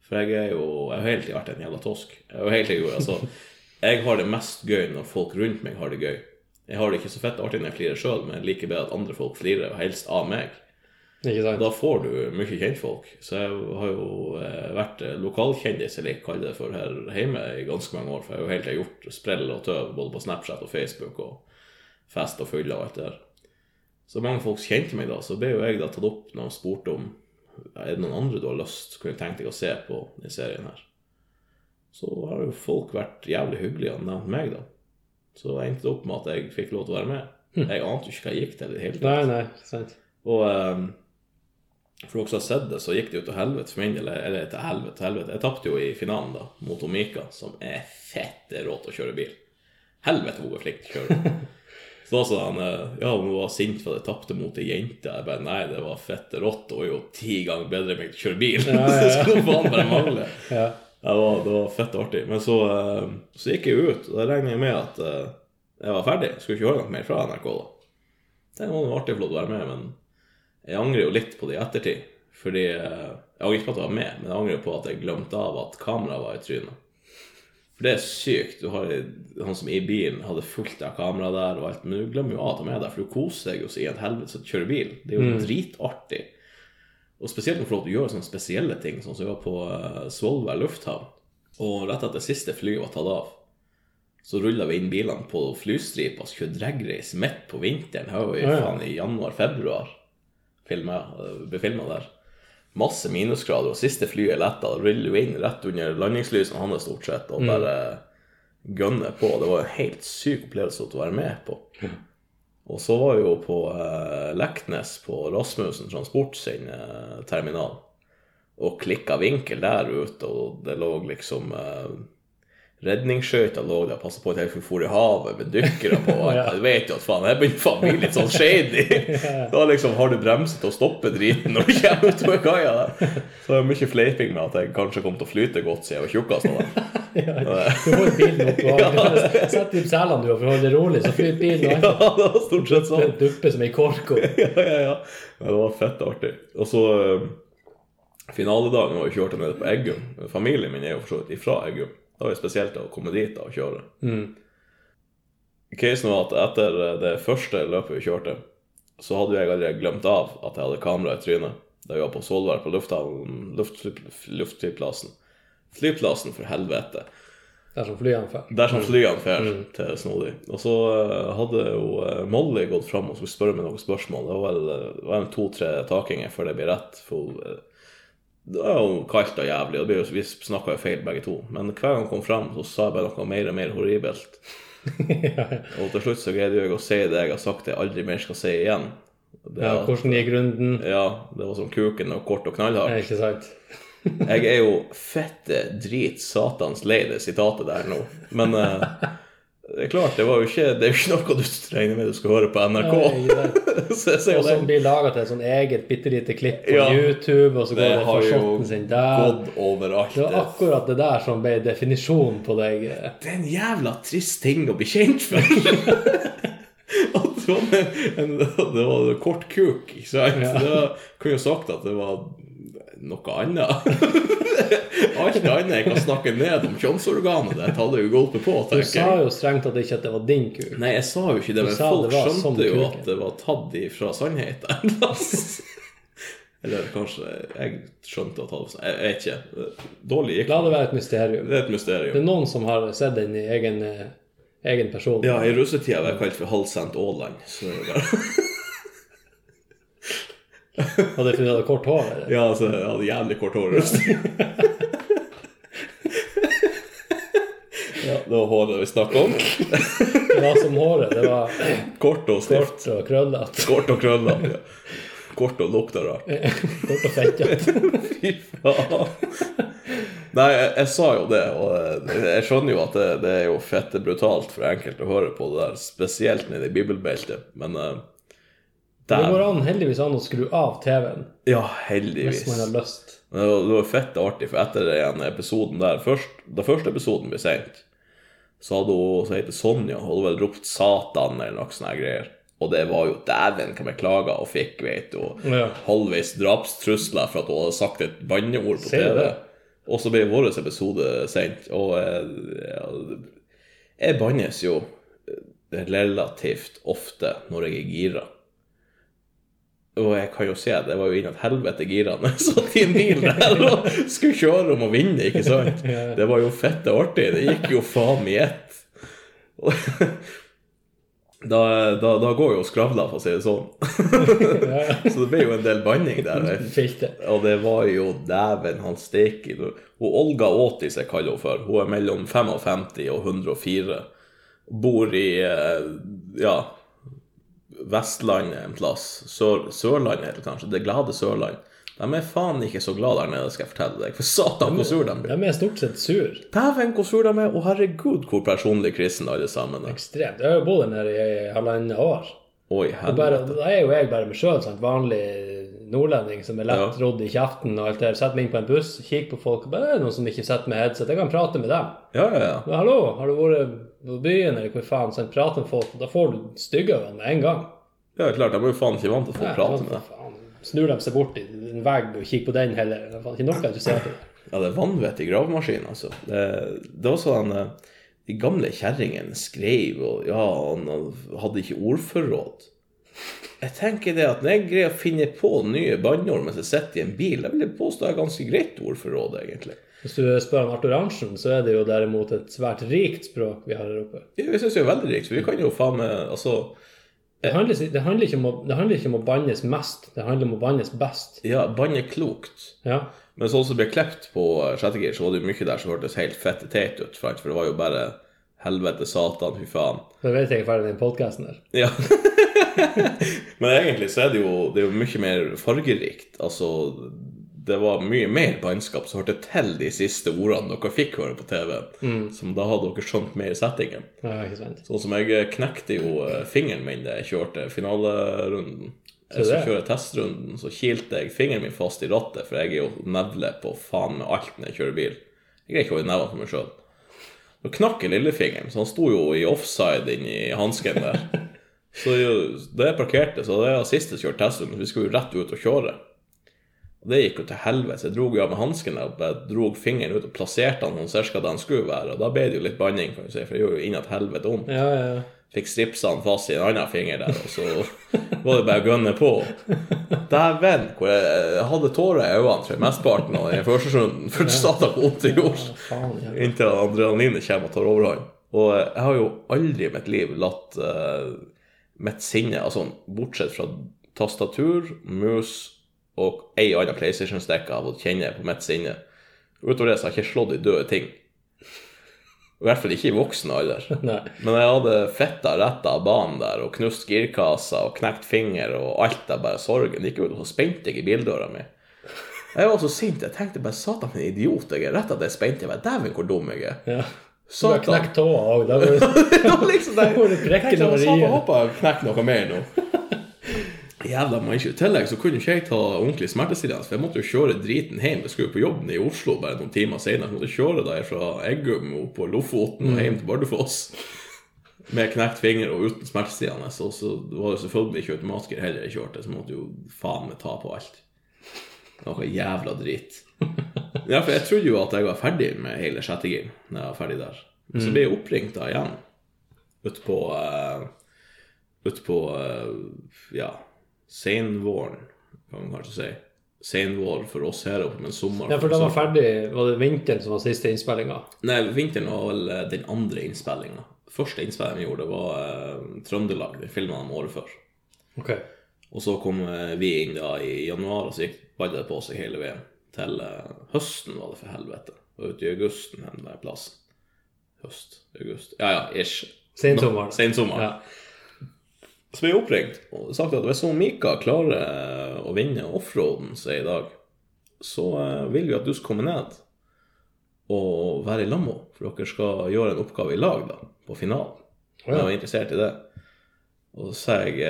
For jeg er jo Jeg har hele tida vært en jævla tosk. Jeg, har hele tiden, altså, <laughs> jeg har det mest gøy når folk rundt meg har det gøy. Jeg har det ikke så fett artig når jeg flirer sjøl, men jeg liker bedre at andre folk flirer, og helst av meg. Da får du mye kjentfolk. Så jeg har jo eh, vært eh, lokalkjendis, eller jeg kaller det for her hjemme, i ganske mange år. For jeg har jo helt gjort sprell og tøv både på Snapchat og Facebook og fest og fylle og alt det der. Så mange folk kjente meg da, så ble jo jeg da tatt opp når de spurte om er det noen andre du har lyst kunne tenkt deg å se på i serien her. Så har jo folk vært jævlig hyggelige og nevnt meg, da. Så jeg endte opp med at jeg fikk lov til å være med. Jeg ante jo ikke hva jeg gikk til i det hele tatt. Nei, nei, sant. Og um, for dere som har sett det, så gikk det jo til helvete for min del. Eller til helvete, til helvete. Jeg tapte jo i finalen da, mot Omika, som er fette rå til å kjøre bil. Helvete, hun er flink til å kjøre. <laughs> Så da sa han eh, ja, hun var sint for at jeg tapte mot ei jente. Jeg bare nei, det var fette rått. Hun er jo ti ganger bedre enn meg til å kjøre bil. Ja, ja, ja. <laughs> det skulle faen bare mangle. <laughs> Ja. Det var, det var fett artig. Men så, eh, så gikk jeg ut, og da regner jeg med at eh, jeg var ferdig. Skulle ikke høre noe mer fra NRK da. Det var noe artig til å være med, men jeg angrer jo litt på det i ettertid. Fordi eh, Jeg angrer ikke på at jeg var med, men jeg angrer på at jeg glemte av at kameraet var i trynet. For det er sykt. Du har Han som i bilen hadde fullt av kamera der, og alt, men du glemmer jo av at de er der, for du koser deg jo så i et helvete så du kjører bil. Det er jo dritartig. Og spesielt når du gjøre sånne spesielle ting, sånn som vi var på uh, Svolvær lufthavn. Og rett etter siste flyet var tatt av, så rulla vi inn bilene på flystripa og skulle dragrace midt på vinteren. Her var vi faen i januar-februar. Ble filma der. Masse minusgrader, og siste flyet letta. Ruller vi inn rett under landingslysene hans stort sett, og bare gønner på. Det var en helt syk opplevelse å være med på. Og så var vi jo på eh, Leknes, på Rasmussen Transport sin eh, terminal, og klikka vinkel der ute, og det lå liksom eh, Redningsskøyta lå der og passa på at jeg for i havet med dykkere på. <laughs> og. Jeg vet jo at faen, jeg begynner faen bli litt sånn shady. <laughs> Da liksom har du bremset og stoppet driten når du kommer utover kaia der. Så det er mye fleiping med at jeg kanskje kom til å flyte godt siden jeg var tjukkast av dem. <laughs> Ja, du holder bilen opp og Sett ut selene du har for å holde det rolig, så flyter bilen Ja, det var stort sett sånn. dupper som ei kork. ja, ja, ja. Det var fett artig. Og så eh, Finaledagen var jo kjørt nede på Eggum. Familien min er jo for så vidt ifra Eggum. Da var jo spesielt å komme dit da og kjøre. Casen var at etter eh, det første løpet vi kjørte, så hadde jeg allerede glemt av at jeg hadde kamera i trynet. Da vi var på Solvær, på lufthavnen, luftflyplassen. Flyplassen, for helvete. Dersom flyene fer. Dersom flyene fer til Snodig. Og så eh, hadde jo eh, Molly gått fram og skulle spørre meg noen spørsmål. Det var vel det en to-tre takinger før det ble rett. For det var jo kaldt og jævlig, og det jo, vi snakka jo feil begge to. Men hver gang han kom fram, så sa jeg bare noe mer og mer horribelt. <laughs> Og til slutt så greide jeg å si det jeg har sagt jeg aldri mer skal si igjen. Det, Ja, hvordan gikk runden? ja, det var som kuken og kort og knallhardt. Ja, Ikke sant? Jeg er jo fette drit satans lei det sitatet der nå. Men eh, <laughs> det er klart, det var jo ikke Det er jo ikke noe du regner med du skal høre på NRK. Nei, ikke. <laughs> Så Og som blir laga til et sånn eget bitte lite klipp på Ja. YouTube, og så går Det det for shotten sin der. gått overalt. Det var akkurat det der som ble definisjonen på deg. Det er en jævla trist ting å bli kjent for. <laughs> At det var en, en, det var en kort kuk, ikke sant? Det var, kunne jo sagt at det var noe annet. <laughs> Alt annet jeg kan snakke ned om kjønnsorganet ditt, hadde jo gulpet på, tenker jeg. Du sa jo strengt at ikke at det var din kuk. Nei, jeg sa jo ikke det, Du men folk det skjønte jo kuken. at det var tatt ifra sannheten. <laughs> <laughs> Eller kanskje jeg skjønte at han Jeg vet ikke. Dårlig gikk La det være et mysterium. Det er et mysterium. Det er noen som har sett den i egen, eh, egen person. Ja, i russetida var jeg kalt for halvsendt Åland. Så det er bare Og jeg hadde kort hår? Eller? Ja, altså, jeg hadde jævlig kort hår. ja, det var håret vi snakka om. Det var som håret. Det var Kort og stift. kort og krøllete. Kort og krøllete. Ja. Kort og lukta rart. Kort og fettete. Fy faen. Nei, jeg, jeg sa jo det, og jeg, jeg skjønner jo at det, det er jo fette brutalt for enkelte å høre på det der, spesielt nede i bibelbeltet, men uh, Det går an, heldigvis an å skru av TV-en Ja, hvis heldigvis. man har lyst. Men det var, det var fett artig, for etter den episoden der, først, da første episoden ble sendt, så hadde hun, som heter Sonja, hun hadde vel ropt Satan eller noe sånne greier. Og det var jo dæven hva vi klaga og fikk, vet du. Ja. halvveis drapstrusler for at hun hadde sagt et banneord på Ser TV. det? Og så ble vår episode sendt, og jeg, jeg bannes jo relativt ofte når jeg er gira. Og jeg kan jo se, det var jo inn et helvete girende. <laughs> i en bil der og skulle kjøre om å vinne, ikke sant? <laughs> Det var jo fette artig. Det gikk jo faen i ett. <laughs> Da, da, da går jo skravla, for å si det sånn. Så det ble jo en del banning der. Og det var jo dæven han steike. Og Olga Åtis jeg kaller henne for, hun er mellom 55 og 104. Bor i eh, ja, Vestlandet en plass. Sør, Sørlandet heter det kanskje. Det glade Sørland. De er faen ikke så glad der nede, skal jeg fortelle deg. For satan, hvor sur de blir. De er stort sett sur. Dæven, hvor sur de er. Og herregud, hvor personlig kristne alle sammen er. Ekstremt. Jeg har jo bodd der nede i halvannet år. Oi, helvete. da er jo jeg bare meg sjøl, vanlig nordlending som er lett Ja. rodd i kjeften og alt det der. Setter meg inn på en buss, kikker på folk, og bare noen som ikke sitter med headset. Jeg kan prate med dem. Ja, ja, ja. Men hallo, har du vært på byen eller hvor faen? Sånn, prate med folk. Da får du stygge øyne med en gang. Ja, klart, de er jo faen ikke vant til å få prate med deg. Snur de seg bort i en vegg og kikker på den heller. Det er ikke noe interessert i det. Ja, det er vanvittig gravemaskin, altså. Det, det var sånn eh, De gamle kjerringene skrev, og ja, han hadde ikke ordforråd. Jeg tenker det at når jeg greier å finne på nye banneord mens jeg sitter i en bil, jeg vil jeg påstå har ganske greit ordforråd, egentlig. Hvis du spør om Arthur Arntzen, så er det jo derimot et svært rikt språk vi har her oppe. Ja, vi syns det er veldig rikt, vi kan jo faen meg Altså, Det handler, det, handler ikke om å, det handler ikke om å bannes mest, det handler om å bannes best. ja, banne klokt. Ja. Men sånn som ble klept på eh, sjette gir, så var det jo mye der som hørtes helt fette teit ut, for det var jo bare helvete, satan, fy faen. Da vet jeg ferdig den podkasten der. Ja. <laughs> <laughs> Men egentlig så er det jo, det er jo mye mer fargerikt. Altså, det var mye mer bannskap som hørte til de siste ordene dere fikk høre på TV. Som da hadde dere skjønt mer settingen. Ja. Sånn som jeg knekte jo eh, fingeren min da jeg kjørte finalerunden. Jeg Så skulle det? kjøre testrunden, så kilte jeg fingeren min fast i rattet, for jeg er jo nevle på faen med alt når jeg kjører bil. Jeg greier ikke å holde nevene for meg sjøl. Da knakk jeg lillefingeren, så han sto jo i offside inni hansken der. <laughs> Så da jeg parkerte, så det var siste som kjørte testrunden, vi skulle jo rett ut og kjøre. Og det gikk jo til helvete. Jeg dro jo av med hansken og Jeg dro fingeren ut og plasserte den sånn cirka der den skulle være. Og da ble det jo litt banning, kan du si, for det gjorde jo innat helvete vondt. Ja, ja, ja. Fikk stripsa han fast i en annen finger der, og så var det bare å gønne på. Dæven, hvor jeg, jeg hadde tårer i øynene for jeg, mesteparten av den første runden, for satan hvor vondt det gjorde. Faen, ja. Inntil adrenalinet kommer og tar overhånd. Og jeg har jo aldri i mitt liv latt eh, mitt sinne, altså bortsett fra tastatur, mus og ei anna PlayStation-stikke av å kjenne på mitt sinne. Utover det så har jeg ikke slått i døde ting. I hvert fall ikke i voksen alder. <laughs> Nei. Men jeg hadde fitta rett av banen der og knust girkassa og knekt finger og alt der bare sorgen gikk ut, og så spente jeg i bildøra mi. Jeg var så sint. Jeg tenkte bare satan, for en idiot jeg er. Rett at jeg spente. Jeg dæven, hvor dum jeg er. Ja. Du har knekt tåa òg. Da får <laughs> du brekke liksom når det <laughs> gir. jeg knekker noe mer nå. <laughs> Jævla mannskje. I tillegg så kunne ikke jeg ta ordentlig smertestillende, for jeg måtte jo kjøre driten hjem. Jeg skulle jo på jobben i Oslo bare noen timer senere. Jeg måtte kjøre der fra Eggum på Lofoten og hjem til Bardufoss. Med knekt finger og uten smertestillende. Og så var det selvfølgelig ikke automatiker heller jeg kjørte, så måtte jo faen meg ta på alt. Noe jævla drit. Ja, for jeg trodde jo at jeg var ferdig med hele sjette gir når jeg var ferdig der. Så ble jeg oppringt da igjen ute på uh, Ute på uh, ja, senvåren, kan man kanskje si. senvår for oss her oppe, men sommer Ja, for da var ferdig Var det vinteren som var siste innspillinga? Nei, vinteren var vel eh, den andre innspillinga. Første innspillinga vi gjorde, var uh, Trøndelag. Den filma de året før. Ok. Og så kom eh, vi inn da i januar, og så gikk ballet på seg hele veien. Til eh, høsten, var det for helvete. Og ute i augusten hen der plassen. Høst, august Ja ja, ish. Sensommeren. Sensommeren. Ja. Så ble jeg oppringt og sagt at hvis Mika klarer eh, å vinne offroaden som er i dag, så eh, vil vi at du skal komme ned og være i lag med henne. For dere skal gjøre en oppgave i lag da, på finalen. ja. Jeg var interessert i det. Og så sa jeg,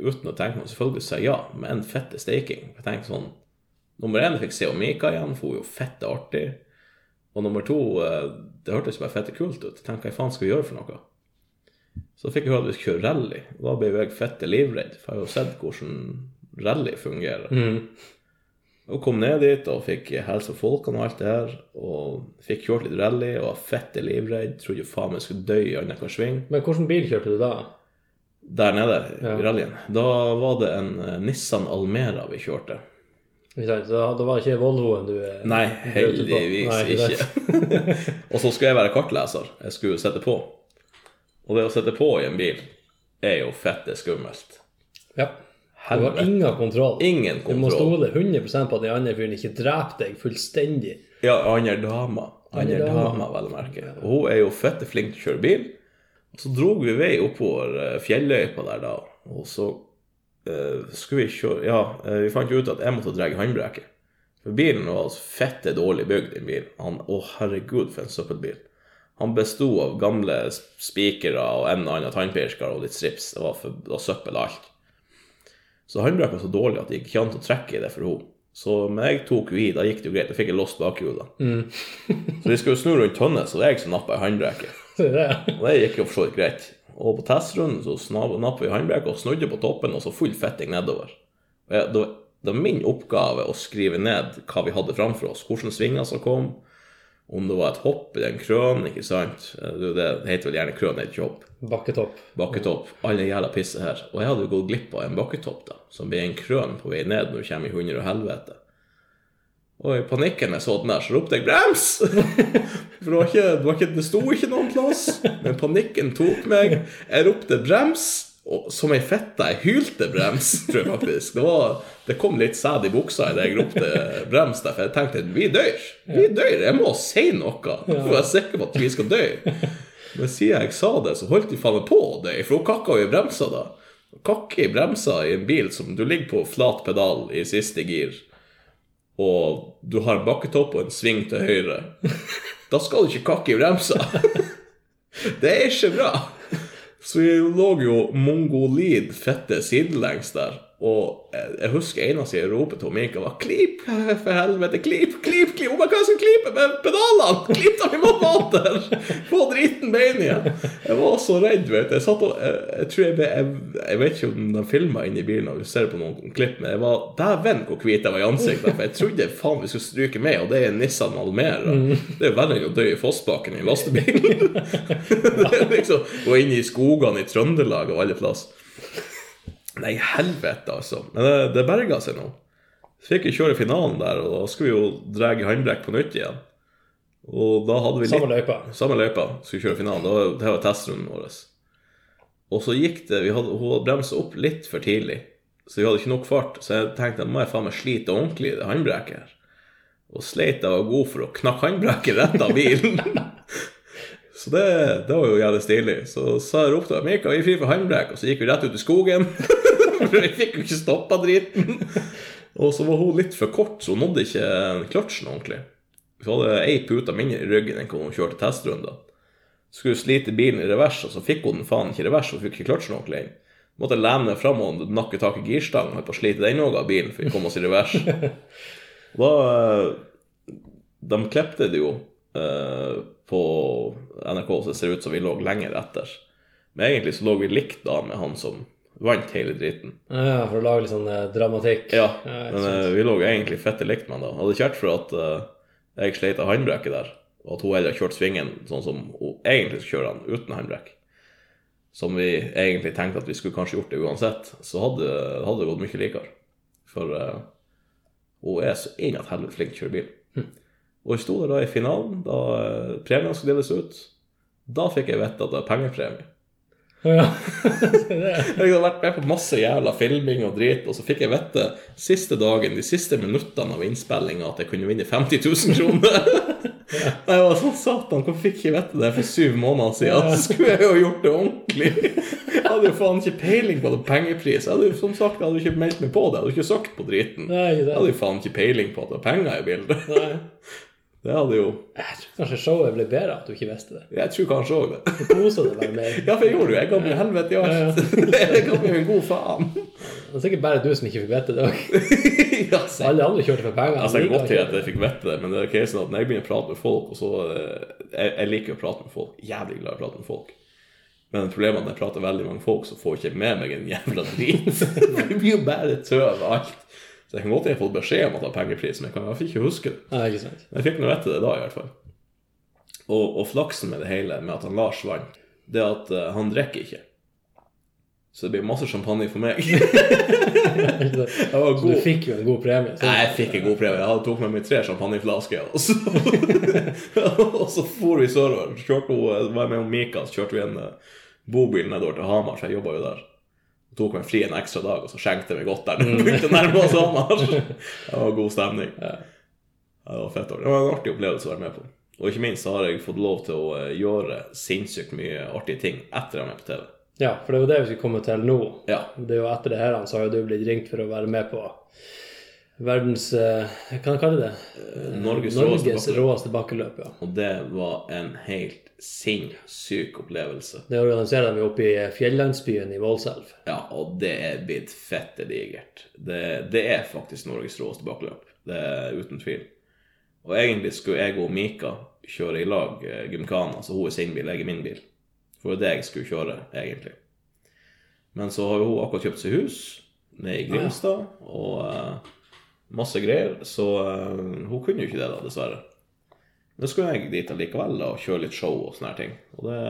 uten å tenke meg, selvfølgelig sa jeg ja, med en fette staking. Jeg tenkte sånn, Nummer én, fikk se Mika igjen, for hun er jo fette artig. Og nummer to, eh, det hørtes bare fette kult ut. Tenk, hva faen skal vi gjøre for noe? Så fikk jeg høre at vi skulle kjøre rally. Da ble jeg fette livredd, for jeg har jo sett hvordan rally fungerer. Og kom ned dit og fikk helse på folkene og alt det her. Og fikk kjørt litt rally og var fette livredd. Trodde jo faen meg skulle dø i annenhver sving. Men hvilken bil kjørte du da? Der nede Ja. i rallyen. Da var det en eh, Nissan Almera vi kjørte. Så da var ikke Volvoen du eh, Nei, heldigvis Nei, ikke. <laughs> og så skulle jeg være kartleser. Jeg skulle sette på. Og det å sette på i en bil er jo fette skummelt. Ja. Du har ingen kontroll. Ingen kontroll. Du må stole 100% på at den andre fyren ikke dreper deg fullstendig. Ja, andre dama. Andre dama. vel å merke. Og hun er jo fette flink til å kjøre bil. Og så drog vi vei oppover eh, fjelløypa der da, og så eh, skulle vi kjøre Ja, eh, vi fant jo ut at jeg måtte dra håndbrekket. For bilen var altså fette dårlig bygd, den bilen. Han, å herregud, for en søppelbil. Han besto av gamle spikere og en og annen tannpirker og litt strips. Det var, for, det var søppel alt. Så håndbrekket var så dårlig at det gikk ikke an å trekke i det for henne. Så men jeg tok jo i, da gikk det jo greit. Da fikk jeg låst bakhjulet. <laughs> så vi skulle snu rundt Tønne, så det var jeg som nappa i håndbrekket. <laughs> Er. Og det gikk jo for så vidt greit. Og på testrunden så nappa vi håndbrekket og snudde på toppen, og så full fetting nedover. Jeg, det, var, det var min oppgave å skrive ned hva vi hadde framfor oss, hvilke svinger som kom, om det var et hopp eller en krøn, ikke sant. Det, det heter vel gjerne krøn, heter ikke hopp. Bakketopp. Bakketopp. Alle jævla pisser her. Og jeg hadde jo gått glipp av en bakketopp, da, som ble en krøn på vei ned når du kommer i hundre og helvete. Og i panikken jeg så den der, så ropte jeg 'brems'! <laughs> For det, var ikke, det, var ikke, det sto ikke noen plass. Men panikken tok meg. Jeg ropte 'brems', og som ei fitte. Jeg hylte 'brems', tror jeg faktisk. Det, var, det kom litt sæd i buksa idet jeg ropte 'brems', der, for jeg tenkte 'vi dør'. Vi dør. Jeg må si noe for å være sikker på at vi skal dø. Men siden jeg sa det, så holdt de faen på å dø, for hun kakka jo i bremsa da. Kakke i bremsa i en bil som du ligger på flat pedal i siste gir, og du har en bakketopp og en sving til høyre. Da skal du ikke kakke i bremsa. Det er ikke bra. Så vi lå jo mongolid fette sidelengs der. Og jeg husker eneste jeg ropet til Mika, var 'Klip, for helvete! Klip, klip, klip!' 'Hva skal jeg klippe med pedalene?' 'Klipp dem driten igjen!' Jeg var så redd, vet du. Jeg satt og Jeg, jeg tror jeg ble jeg, jeg vet ikke om de filma inni bilen og vi ser på noen klipp, men jeg var Dæven, hvor hvit jeg var i ansiktet. For jeg trodde faen vi skulle stryke med, og det er Nissan Almera. Det er verre enn å dø i Fossbakken i en lastebil. <laughs> det er liksom Gå inn i skogene i Trøndelag og alle plass. Nei, helvete, altså. Men det, det berga seg nå. Så fikk vi kjøre finalen der, og da skulle vi jo dra handbrekk håndbrekk på nytt igjen. Og da hadde vi litt Samme løypa. samme løypa. Skulle kjøre finalen. Det var, det var testrunden vår. Og så gikk det vi hadde, Hun bremsa opp litt for tidlig, så vi hadde ikke nok fart. Så jeg tenkte må jeg faen meg slite ordentlig i det håndbrekket her. Og sleit jeg var god for å knakke håndbrekket rett av bilen. <laughs> Så det, det var jo jævlig stilig. Så sa jeg ropte Mika, vi er fri for håndbrekk, og så gikk vi rett ut i skogen. <laughs> For vi fikk jo ikke stoppa driten. Og så var hun litt for kort, så hun nådde ikke kløtsjen ordentlig. Så hadde ei pute mindre i ryggen enn hun kjørte testrunder. Skulle slite bilen i revers, og så fikk hun den faen ikke i revers, og fikk ikke kløtsjen ordentlig inn. Måtte lene fram og nakke tak i girstangen, holdt på å slite den òg av bilen for vi kom oss i revers. <laughs> Da eh, De klepte det jo eh, på NRK, så det ser ut som vi lå lenger etter. Men egentlig så lå vi likt da med han som vant hele driten. Ja, for å lage litt sånn eh, dramatikk. Ja, men eh, vi lå egentlig fette likt med han da. Hadde ikke vært for at jeg sleit av håndbrekket der, og at hun heller kjørte svingen sånn som hun egentlig skulle kjøre den, uten håndbrekk, som vi egentlig tenkte at vi skulle kanskje gjort det uansett, så hadde, hadde det gått mye likere. For uh, hun er så inn at helvete flink til å kjøre bil. Og jeg sto der da i finalen, da premien skulle deles ut. Da fikk jeg vite at det er pengepremie. Ja. <laughs> Jeg hadde vært med på masse jævla filming og drit, og så fikk jeg vite siste dagen, de siste minuttene av innspillinga, at jeg kunne vinne 50 000 kroner. <laughs> Jeg var sånn satan, hvorfor fikk jeg ikke vite det for syv måneder siden? Så <laughs> skulle jeg jo gjort det ordentlig. Jeg hadde jo faen ikke peiling på det pengepris. Jeg hadde jo som sagt jeg hadde ikke meldt meg på det. Jeg hadde ikke søkt på driten. Nei, Jeg hadde jo faen ikke peiling på at det var penger i bildet. Nei. Det hadde jo Jeg tror kanskje showet ble bedre at du ikke visste det. Jeg tror kanskje òg det. Du kosa deg bare mer. <laughs> Ja, for jeg gjorde jo. Jeg ga meg helvete i alt. <laughs> Jeg ga meg en god faen. Det er sikkert bare du som ikke fikk vite det òg. <laughs> Ja, Alle andre kjørte for penger. Altså, jeg kan godt til at jeg fikk vite det, men det er casen at når jeg begynner å prate med folk, og så eh, jeg, jeg liker å prate med folk. Jævlig glad i å prate med folk. Men problemet er at når jeg prater med veldig mange folk, så får jeg ikke med meg en jævla drit. det blir jo bare tøv alt. Så jeg kan godt ha fått beskjed om at det var pengepris, men jeg kan jeg fikk ikke huske det. Nei, ikke sant. Men jeg fikk nå vite det da, i hvert fall. Og, og flaksen med det hele, med at han Lars vant, det er at uh, han drikker ikke. Så det blir masse champagne for meg. <laughs> Så du fikk jo en god premie. Nei, jeg fikk en god premie. Jeg hadde tok med meg tre champagneflasker. Og så, <laughs> og så for vi sørover. Kjørte hun, var med om Mika, så kjørte vi en eh, bobil nedover til Hamar, så jeg jobba jo der. Tok meg fri en ekstra dag, og så skjenkte vi godt der. når vi Begynte å nærme oss Hamar. <laughs> Det var god stemning. Ja. Det var fett. Det var en artig opplevelse å være med på. Og ikke minst har jeg fått lov til å eh, gjøre sinnssykt mye artige ting etter jeg var med på TV. ja, for det er jo det vi skal komme til nå. Ja. Det er jo etter det her så har jo du blitt ringt for å være med på verdens eh, Hva kan jeg kalle det? Norges, Norges råeste bakkeløp. råeste bakkeløp. Ja. Og det var en helt sinnssyk opplevelse. Det organiserer de oppe i fjellandsbyen i Målselv. Ja, og det er blitt fette digert. Det, det er faktisk Norges råeste bakkeløp. Det er uten tvil. Og egentlig skulle jeg og Mika kjøre i lag eh, Gymkhana, altså hun er sin bil, jeg er min bil. For det det jeg skulle kjøre, egentlig. Men så har hun akkurat kjøpt seg hus nede i Grimstad, og eh, masse greier, så uh, hun kunne jo ikke det, da, dessverre. Men så skulle jeg dit allikevel da, og kjøre litt show og sånne ting. Og det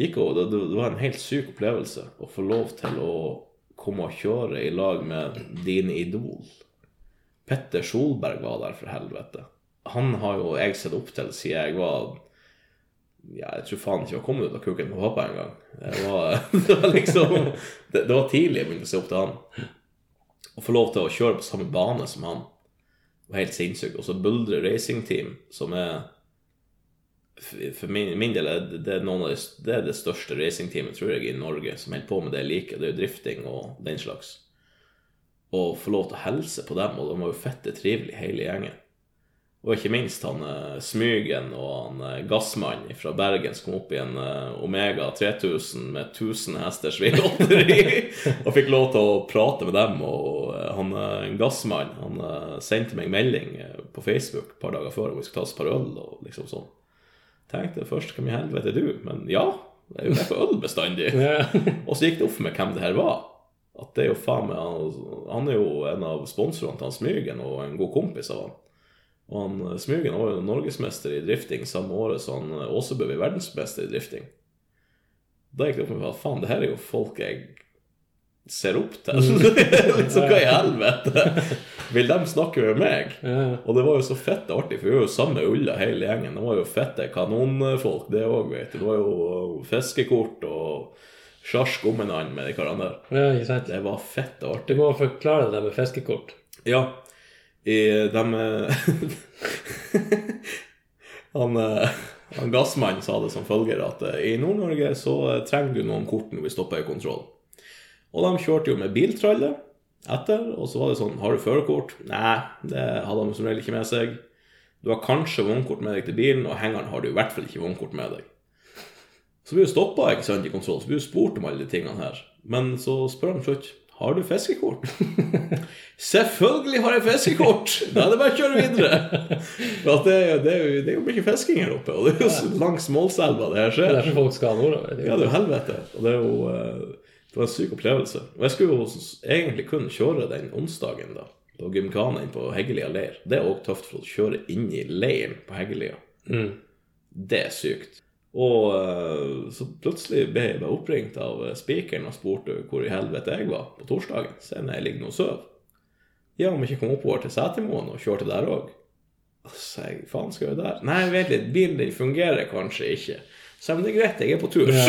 gikk jo, det, det var en helt syk opplevelse å få lov til å komme og kjøre i lag med din idol. Petter Solberg var der, for helvete. Han har jo jeg sett opp til siden jeg var ja, Jeg tror faen ikke jeg kommet ut av kuken på pappa engang. Det var, <laughs> det var liksom det, det var tidlig jeg begynte å se opp til han. Å få lov til å kjøre på samme bane som han var helt sinnssykt. Og så Buldre Racing Team, som er for min, min del er det, de, det er det største racingteamet, tror jeg, i Norge som holder på med det like. Det er jo drifting og den slags. Og få lov til å hilse på dem, og de var jo fette trivelige, hele gjengen. Og ikke minst han eh, Smygen og han eh, Gassmann fra Bergen som kom opp i en eh, Omega 3000 med 1000 hesters V8-eri. <laughs> og fikk lov til å prate med dem. Og han Gassmann han sendte meg melding på Facebook et par dager før om vi skulle ta oss et par øl. og liksom sånn. Tenkte først hvem i helvete er du? Men ja, jeg er jo med på øl bestandig. <laughs> Og så gikk det opp for meg hvem det her var. At det er jo faen meg Han, han er jo en av sponsorene til han Smygen og en god kompis av han. Og han Smugen Smygen var jo norgesmester i drifting samme året som han eh, Åsebø ble verdensmester i drifting. Da gikk det opp for meg at faen, det her er jo folk jeg ser opp til. <laughs> liksom, hva i <laughs> helvete? Vil de snakke med meg? Og det var jo så fett artig, for vi var jo samme ulla hele gjengen. Det var jo fette kanonfolk, det òg, vet du. Det var jo fiskekort og sjarsk om en annen med de karene der. ja. Det var fett Du artig. må forklare det med fiskekort. Ja, i dem <laughs> Han, eh, han Gassmann sa det som følger at eh, i Nord-Norge så eh, trenger du noen kort når vi stopper i kontroll. Og de kjørte jo med biltralle etter, og så var det sånn Har du førerkort? Nei, det hadde de som regel ikke med seg. Du har kanskje vognkort med deg til bilen, og hengeren har du i hvert fall ikke vognkort med deg. Så blir du stoppa ikke i kontroll, så blir du spurt om alle de tingene her. Men så spør de slutt har du fiskekort. Selvfølgelig har jeg fiskekort! Da er det bare å kjøre videre. For det, det, er jo, mye fisking her oppe, og det er jo langs Målselva det her skjer. Det er derfor folk skal nordover. Er Ja, det er jo helvete. Og det er jo eh, Det var en syk opplevelse. Og jeg skulle jo egentlig kun kjøre den onsdagen, da. På inn på Heggelia leir. Det er òg tøft for å kjøre inn i leiren på Heggelia. Mm. Det er sykt. Og eh, så plutselig ble jeg bare oppringt av eh, spikeren og spurte hvor i helvete jeg var på torsdagen. Når jeg ligger og sover. Ja, om jeg ikke kom oppover til Setermoen og kjørte der òg. Så jeg, faen skal vi der? Nei, vent litt, bilen din fungerer kanskje ikke. Så men det er greit, jeg er på tur. Ja?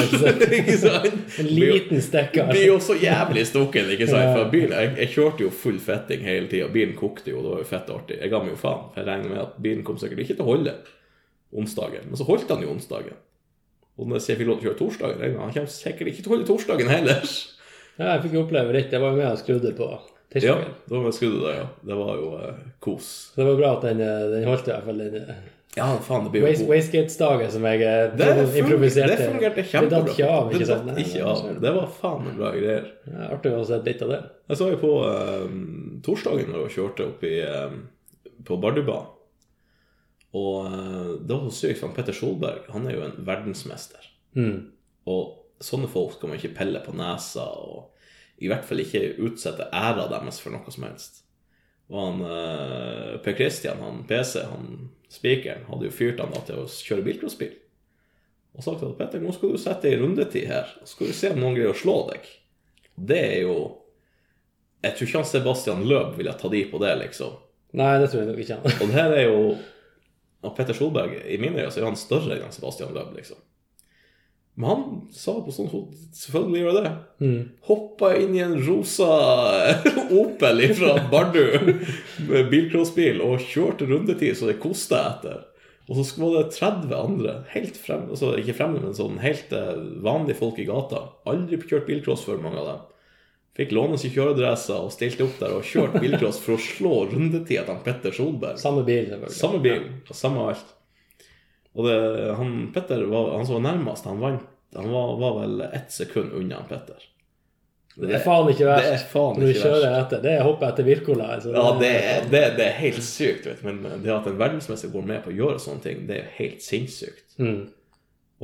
Ikke sant? <laughs> En liten stikker. Blir jo så jævlig stukken, ikke sant? For bilen, jeg, jeg kjørte jo full fetting hele tida. Bilen kokte jo, det var jo fett artig. Jeg ga meg jo faen. Jeg regner med at bilen kom sikkert ikke til å holde onsdagen. Men så holdt han jo onsdagen. Og når jeg fikk lov til å kjøre torsdagen, regner jeg han kommer sikkert ikke til å holde torsdagen heller. Ja, jeg fikk oppleve litt. Jeg var jo med og skrudde på tirsdagen. Ja, det var med skrudde der, ja. Det var jo eh, kos. Så det var bra at den, eh, den holdt i hvert fall den eh, Ja, faen, det blir jo Waste- Wastegates-dagen som jeg eh, Det, improviserte. det fungerte Det datt ikke av, ikke sant? Det, ikke av. Det var faen meg bra greier. Ja, artig å se litt av det. Jeg så jo på eh, torsdagen når jeg kjørte opp i, eh, på Bardubanen. Og da var så sykt, for han Petter Solberg han er jo en verdensmester. Mm. Og sånne folk skal man ikke pelle på nesa, og i hvert fall ikke utsette æra deres for noe som helst. Og han eh, Per Christian, han PC, han spikeren, hadde jo fyrt han da til å kjøre bilcrossbil. Og sagt at Petter, nå skal du sette ei rundetid her, og så skal du se om noen greier å slå deg. Det er jo Jeg tror ikke han Sebastian Løb ville ta de på det, liksom. Nei, det tror jeg nok ikke. Og det her er jo Og Petter Solberg, i mine øyne, så er han større enn Sebastian Løb, liksom. Men han sa på sånn fot Selvfølgelig gjør jeg det. Mm. Hoppa inn i en rosa <laughs> Opel fra Bardu med bilcrossbil og kjørte rundetid så det kosta etter. Og så var det 30 andre, helt frem, altså ikke fremme, men sånn helt eh, vanlige folk i gata. Aldri kjørt bilcross før, mange av dem. Fikk låne seg kjøredresser og stilte opp der og kjørt bilcross for å slå rundetida til Petter Solberg. Samme bil, selvfølgelig. Samme bil, og samme alt. Og det, han Petter var, han som var nærmest, han vant Han var, var vel ett sekund unna han Petter. Det er faen ikke verst. Det er faen Når du kjører verst. etter. Det er hoppet etter Wirkola. Altså. Ja, det er, det, det er helt sykt, vet du. Men det at en verdensmester går med på å gjøre sånne ting, det er jo helt sinnssykt. Mm.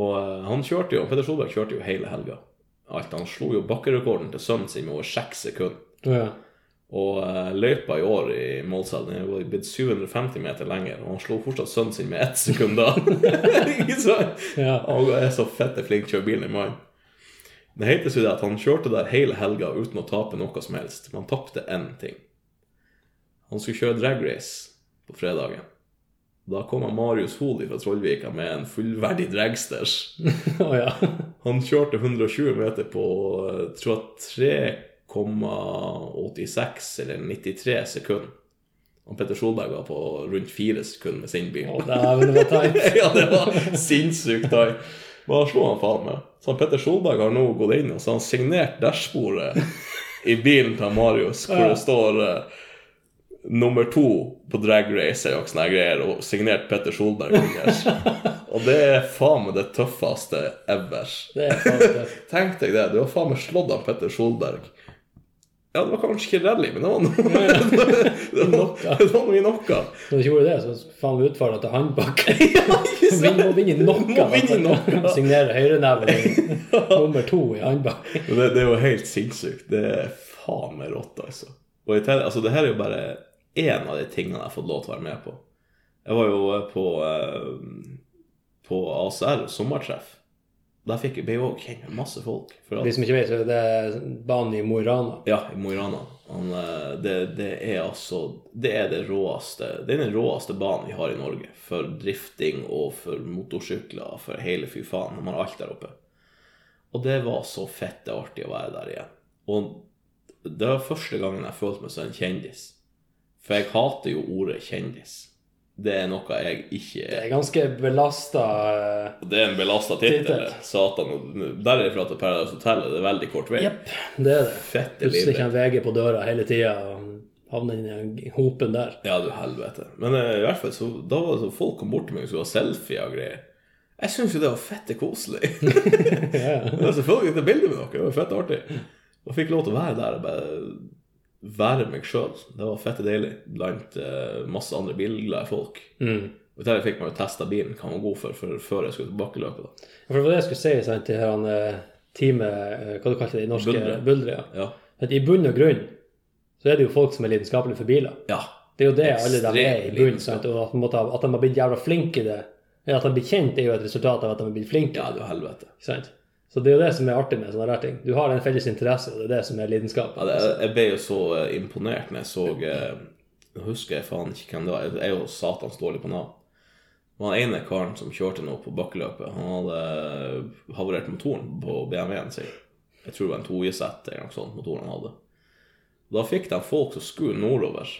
Og eh, han kjørte jo, Petter Solberg kjørte jo hele helga. Alt, Han slo jo bakkerekorden til sønnen sin med over seks sekunder. Ja. Og uh, løypa i år i Målselv er blitt 750 meter lenger, og han slo fortsatt sønnen sin med ett sekund da. <laughs> Ja. Han er så fette flink kjøre bilen i mann. Det heter jo det at han kjørte der hele helga uten å tape noe som helst. Men han tapte én ting. Han skulle kjøre drag race på fredagen. Da kom Marius Holi fra Trollvika med en fullverdig dragsters. <laughs> oh, ja. Han kjørte 120 meter på tror jeg 3,86 eller 93 sekunder. Og Petter Solberg var på rundt fire sekunder med sin bil. Oh, det var tight. <laughs> ja, det var sinnssykt tight. Hva slo han faen med. Så Petter Solberg har nå gått inn og så har han signert dashbordet i bilen til Marius, hvor det står eh, nummer to på drag race og sånne greier, og signert Petter Solberg. <laughs> og det er faen meg det tøffeste ever. Det er. Tenk deg det. Du har faen meg slått av Petter Solberg. Ja, det var kanskje ikke rally, men det var noe <laughs> Det var, noe i noe. Når du gjorde det, så faen meg utfordra til håndbak. <laughs> Vi må vinne noe. Noe. Signere høyreneven nummer to i håndbak. Men Det, det er jo helt sinnssykt. Det er faen meg rått, altså. Og i altså, det her er jo bare én av de tingene jeg har fått lov til å være med på. Jeg var jo på, eh, på ACR sommertreff. Der fikk jeg òg kjent masse folk. De som ikke vet, det er banen i Mo i Rana. ja, i Mo i Rana. Eh, Det, det er altså Det er det råeste Det er den råeste banen vi har i Norge. For drifting og for motorsykler, for hele fy faen. De har alt der oppe. Og det var så fette artig å være der igjen. Og det var første gangen jeg følte meg som en kjendis. For jeg hater jo ordet kjendis. Det er noe jeg ikke Det er ganske belasta Det er en belasta tittel. Tittel. Satan. Derifra til Paradise Hotel er det veldig kort vei. Jepp, det er det. Fette Plutselig kommer VG på døra hele tida og havner inn i hopen der. Ja, du helvete. Men uh, i hvert fall, så, da var det så folk kom bort til meg og skulle ha selfie og greier. Jeg syns jo det var fette koselig. <laughs> <laughs> ja. Men selvfølgelig det bildet med dere. Det var fett artig. Og fikk lov til å være der og bare være meg sjøl. Det var fette deilig blant uh, masse andre bilglade folk. Mm. Og der fikk man jo testa bilen, hva han var god for, for før jeg skulle til bakkeløpet. da. For det var det jeg skulle si sant, til han eh, teamet eh, Hva du kalte det? i norske Buldre. Buldre. ja. Ja. I bunn og grunn så er det jo folk som er lidenskapelige for biler. ja. Det er jo det alle de er i Ekstremt bunn. sant, Og at, måtte, at de har blitt jævla flinke i det. At de blir kjent, er jo et resultat av at de har blitt flinke. Ja, du helvete. Ikke sant? Så det er jo det som er artig med sånne her ting. Du har en felles interesse, og det er det som er lidenskap. Ja, jeg ble jo så eh, imponert når jeg så eh, Jeg husker jeg faen ikke hvem det var. Jeg er jo satans dårlig på navn. Det var den ene karen som kjørte nå på bakkeløpet. Han hadde eh, havarert motoren på BMW-en sin. Jeg tror det var en 2JZ eller noe sånt motoren han hadde. Da fikk de folk som skulle nordover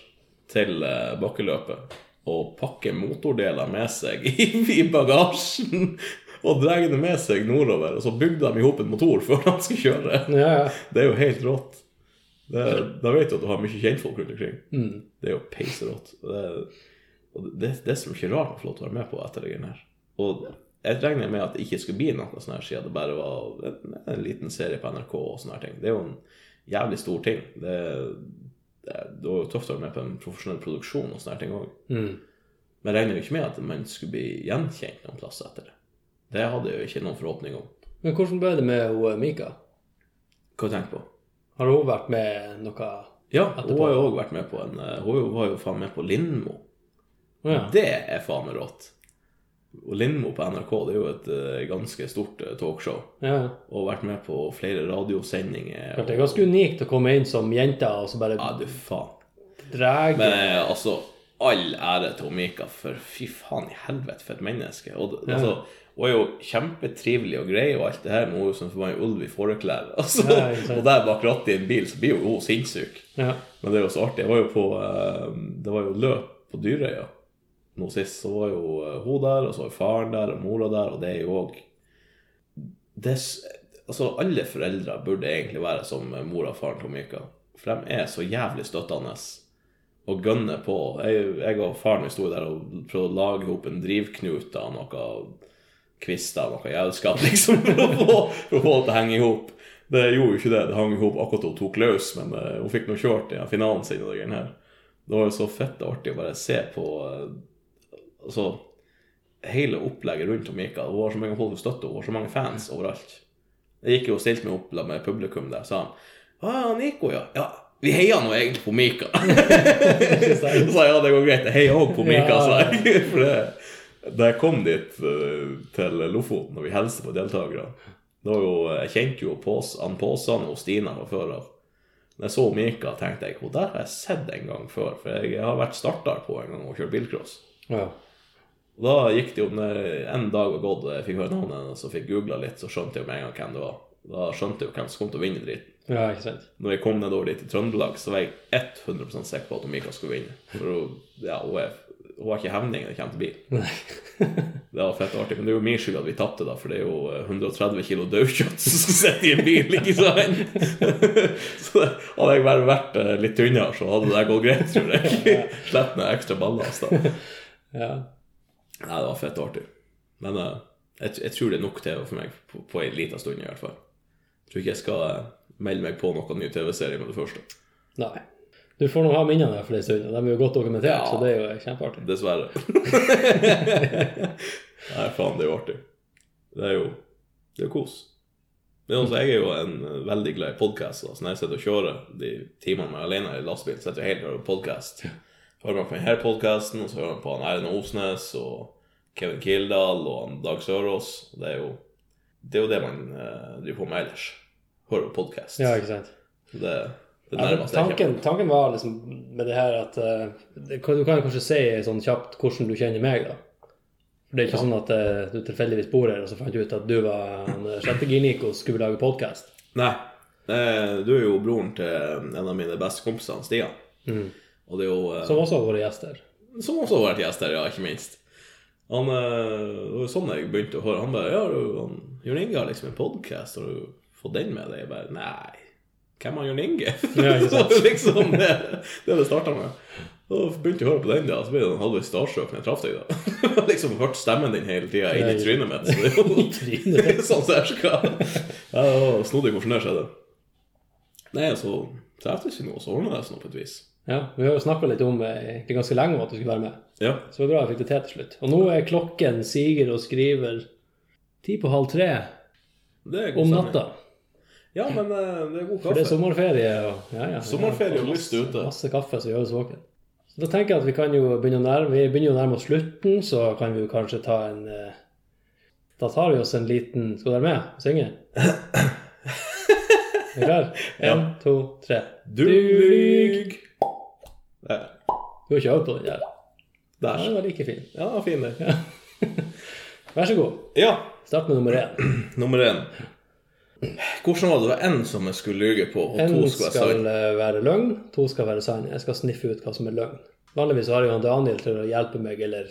til eh, bakkeløpet, og pakke motordeler med seg <laughs> i bagasjen. Og drar det med seg nordover. Og så bygde de i hop en motor <laughs> før de skulle kjøre. Ja, ja. Det er jo helt rått. Det, da vet du at du har mye kjentfolk rundt omkring. Mm. Det er jo peiserått. Det, det, det er så mye rart man får lov til å være med på etter det greiene her. Og jeg regner med at det ikke skulle bli noe sånn her siden det bare var en, en liten serie på NRK og sånne her ting. Det er jo en jævlig stor ting. Det, det, det var jo tøft å være med på en profesjonell produksjon og sånne her ting òg. Mm. Men jeg regner jo ikke med at man skulle bli gjenkjent noen plass etter det. Det hadde jeg jo ikke noen forhåpning om. Men hvordan ble det med hun, Mika? Hva tenker du på? Har hun vært med noe Ja, hun Etterpå. har jo òg vært med på en eh, Hun var jo faen med på Lindmo. Ja. Det er faen meg rått. Og Lindmo på NRK det er jo et eh, ganske stort eh, talkshow. ja. Og vært med på flere radiosendinger. Det er ganske unikt å komme inn som jente og så bare Ja, du faen. drage Men eh, altså, all ære til Mika, for fy faen i helvete for et menneske. Og det- Ja. Hun er jo kjempetrivelig og grei og alt det her, men hun er jo som forbanna ulv i fåreklær. Altså, Ja, og der bak rattet i en bil, så blir jo hun sinnssyk. Ja. Men det er jo så artig. Jeg var jo på eh, Det var jo løp på Dyrøya nå sist. Så var jo eh, hun der, og så var faren der, og mora der, og det er jo òg Altså, alle foreldre burde egentlig være som mora og faren til Mika. For de er så jævlig støttende og gønner på. Jeg, jeg og faren min sto der og prøvde å lage opp en drivknut av noe kvister, noe jævelskap, <laughs> liksom, for å få, for å det til å henge i hop. Det gjorde jo ikke det. Det hang i hop akkurat da hun tok løs, men uh, hun fikk nå kjørt i ja, finalen sin. og det her. Det var jo så fett artig å bare se på uh, altså, hele opplegget rundt om Mika. Hun har så mange folk som støtter henne, hun så mange fans overalt. Jeg gikk jo og stilte meg opp med publikum der, sa han. Ah, Nico, ja. ja. Vi heier nå egentlig på Mika. <laughs> Så sa jeg ja, det går greit. Jeg heier òg på Mika, sa jeg. <laughs> For det, da jeg kom dit eh, til Lofoten og vi hilste på deltakerne da var Jeg kjente jo Pås, han Påsan og Stina fra før av. Når jeg så Mika, tenkte jeg hun der har jeg sett en gang før. For jeg har vært starter på en gang og kjørt bilcross. Ja. Og da gikk det jo en dag var gått og jeg fikk høre navnet hennes og fikk googla litt, så skjønte jeg med en gang hvem det var. Da skjønte jeg jo hvem som kom til å vinne driten. ja, ikke sant. Når jeg kom nedover dit i Trøndelag, så var jeg 100 sikker på at Mika skulle vinne. For hun, ja, hun, er, hun har ikke hevning når det kommer til bil. <laughs> Det var fett artig. Men det er jo min skyld at vi tapte, da, for det er jo eh, 130 kilo daukjøtt som sitter i en bil, ikke <laughs> sant? <laughs> Så hadde jeg bare vært eh, litt tynnere, så hadde det gått greit, tror jeg. Slett med ekstra ballast, da. Ja. Nei, det var fett artig. Men uh, jeg, jeg tror det er nok TV for meg på, på en liten stund, i hvert fall. Jeg tror ikke jeg skal eh, melde meg på noen ny TV-serie med det første. Nei. Du får nå ha minnene for en stund, og de er jo godt dokumentert, Ja. så det er jo kjempeartig. Dessverre. <laughs> Nei, faen, det er jo artig. Det er jo Det er kos. Men også, jeg er jo en eh, veldig glad i podkast. Så når jeg sitter og kjører de timene med alene i lastebilen, sitter jeg helt og hører podkast. Hører man på denne podkasten, og så hører man på Erlend Osnes og Kevin Kildahl og Dag Sørås. Det er jo det, er jo det man eh, driver på med ellers. Hører på podkast. Ja, ikke sant. Det, det Ja, jeg tanken, tanken var liksom med det her at uh, det, Du kan kanskje si sånn kjapt hvordan du kjenner meg, da. For det er ikke sånn at uh, du tilfeldigvis bor her, og så fant du ut at du var en sjettegir-Nico og skulle lage podkast. Nei. Eh, Du er jo broren til en av mine beste kompiser, Stian. Og det er jo eh, Som også har vært gjester. Som også har vært gjester, ja, ikke minst. Han, det var jo sånn jeg begynte å høre. Han bare Ja, du, Jørn Inge har liksom en podkast, har du fått den med deg? Jeg bare Nei. Hvem er Jørn Inge? Ja, ikke <laughs> sant. Liksom det det det starta med. Så begynte jeg å høre på den, da, så ble en halvveis starstruck når jeg traff deg. da <laughs> Liksom hørt stemmen din hele tida inn i trynet mitt. Så det er jo <laughs> trynet. sånn jeg skal. Ja, det var snodig hvordan det skjedde. Nei, så treffes vi nå, så ordna det seg nå på et vis. Ja, Vi har jo snakka litt om eh, egentlig ganske lenge om at du skulle være med. Ja. Så det var bra jeg fikk det til til slutt. Og nå er klokken siger og skriver ti på halv tre om natta. Ja, men eh, det er god kaffe. For det er sommerferie. Og, ja, ja, Sommerferie og lyst ute. Masse kaffe som gjør oss våkne. Så da tenker jeg at vi kan jo begynne å nærme, vi begynner å nærme oss slutten, så kan vi jo kanskje ta en, eh, Da tar vi oss en liten Skal du være med og synge? Er du klar? <laughs> Én, to, tre. Du lyg! Du har ikke øvd på den der? Der. den var like fin. Ja, fin det. <laughs> Vær så god. Ja, Start med nummer én. <clears throat> nummer én. Hvordan var det det én som jeg skulle lyge på, og En to skal være sann? skal være løgn, to skal være sann. Jeg skal sniffe ut hva som er løgn. Vanligvis har jeg jo Daniel til å hjelpe meg eller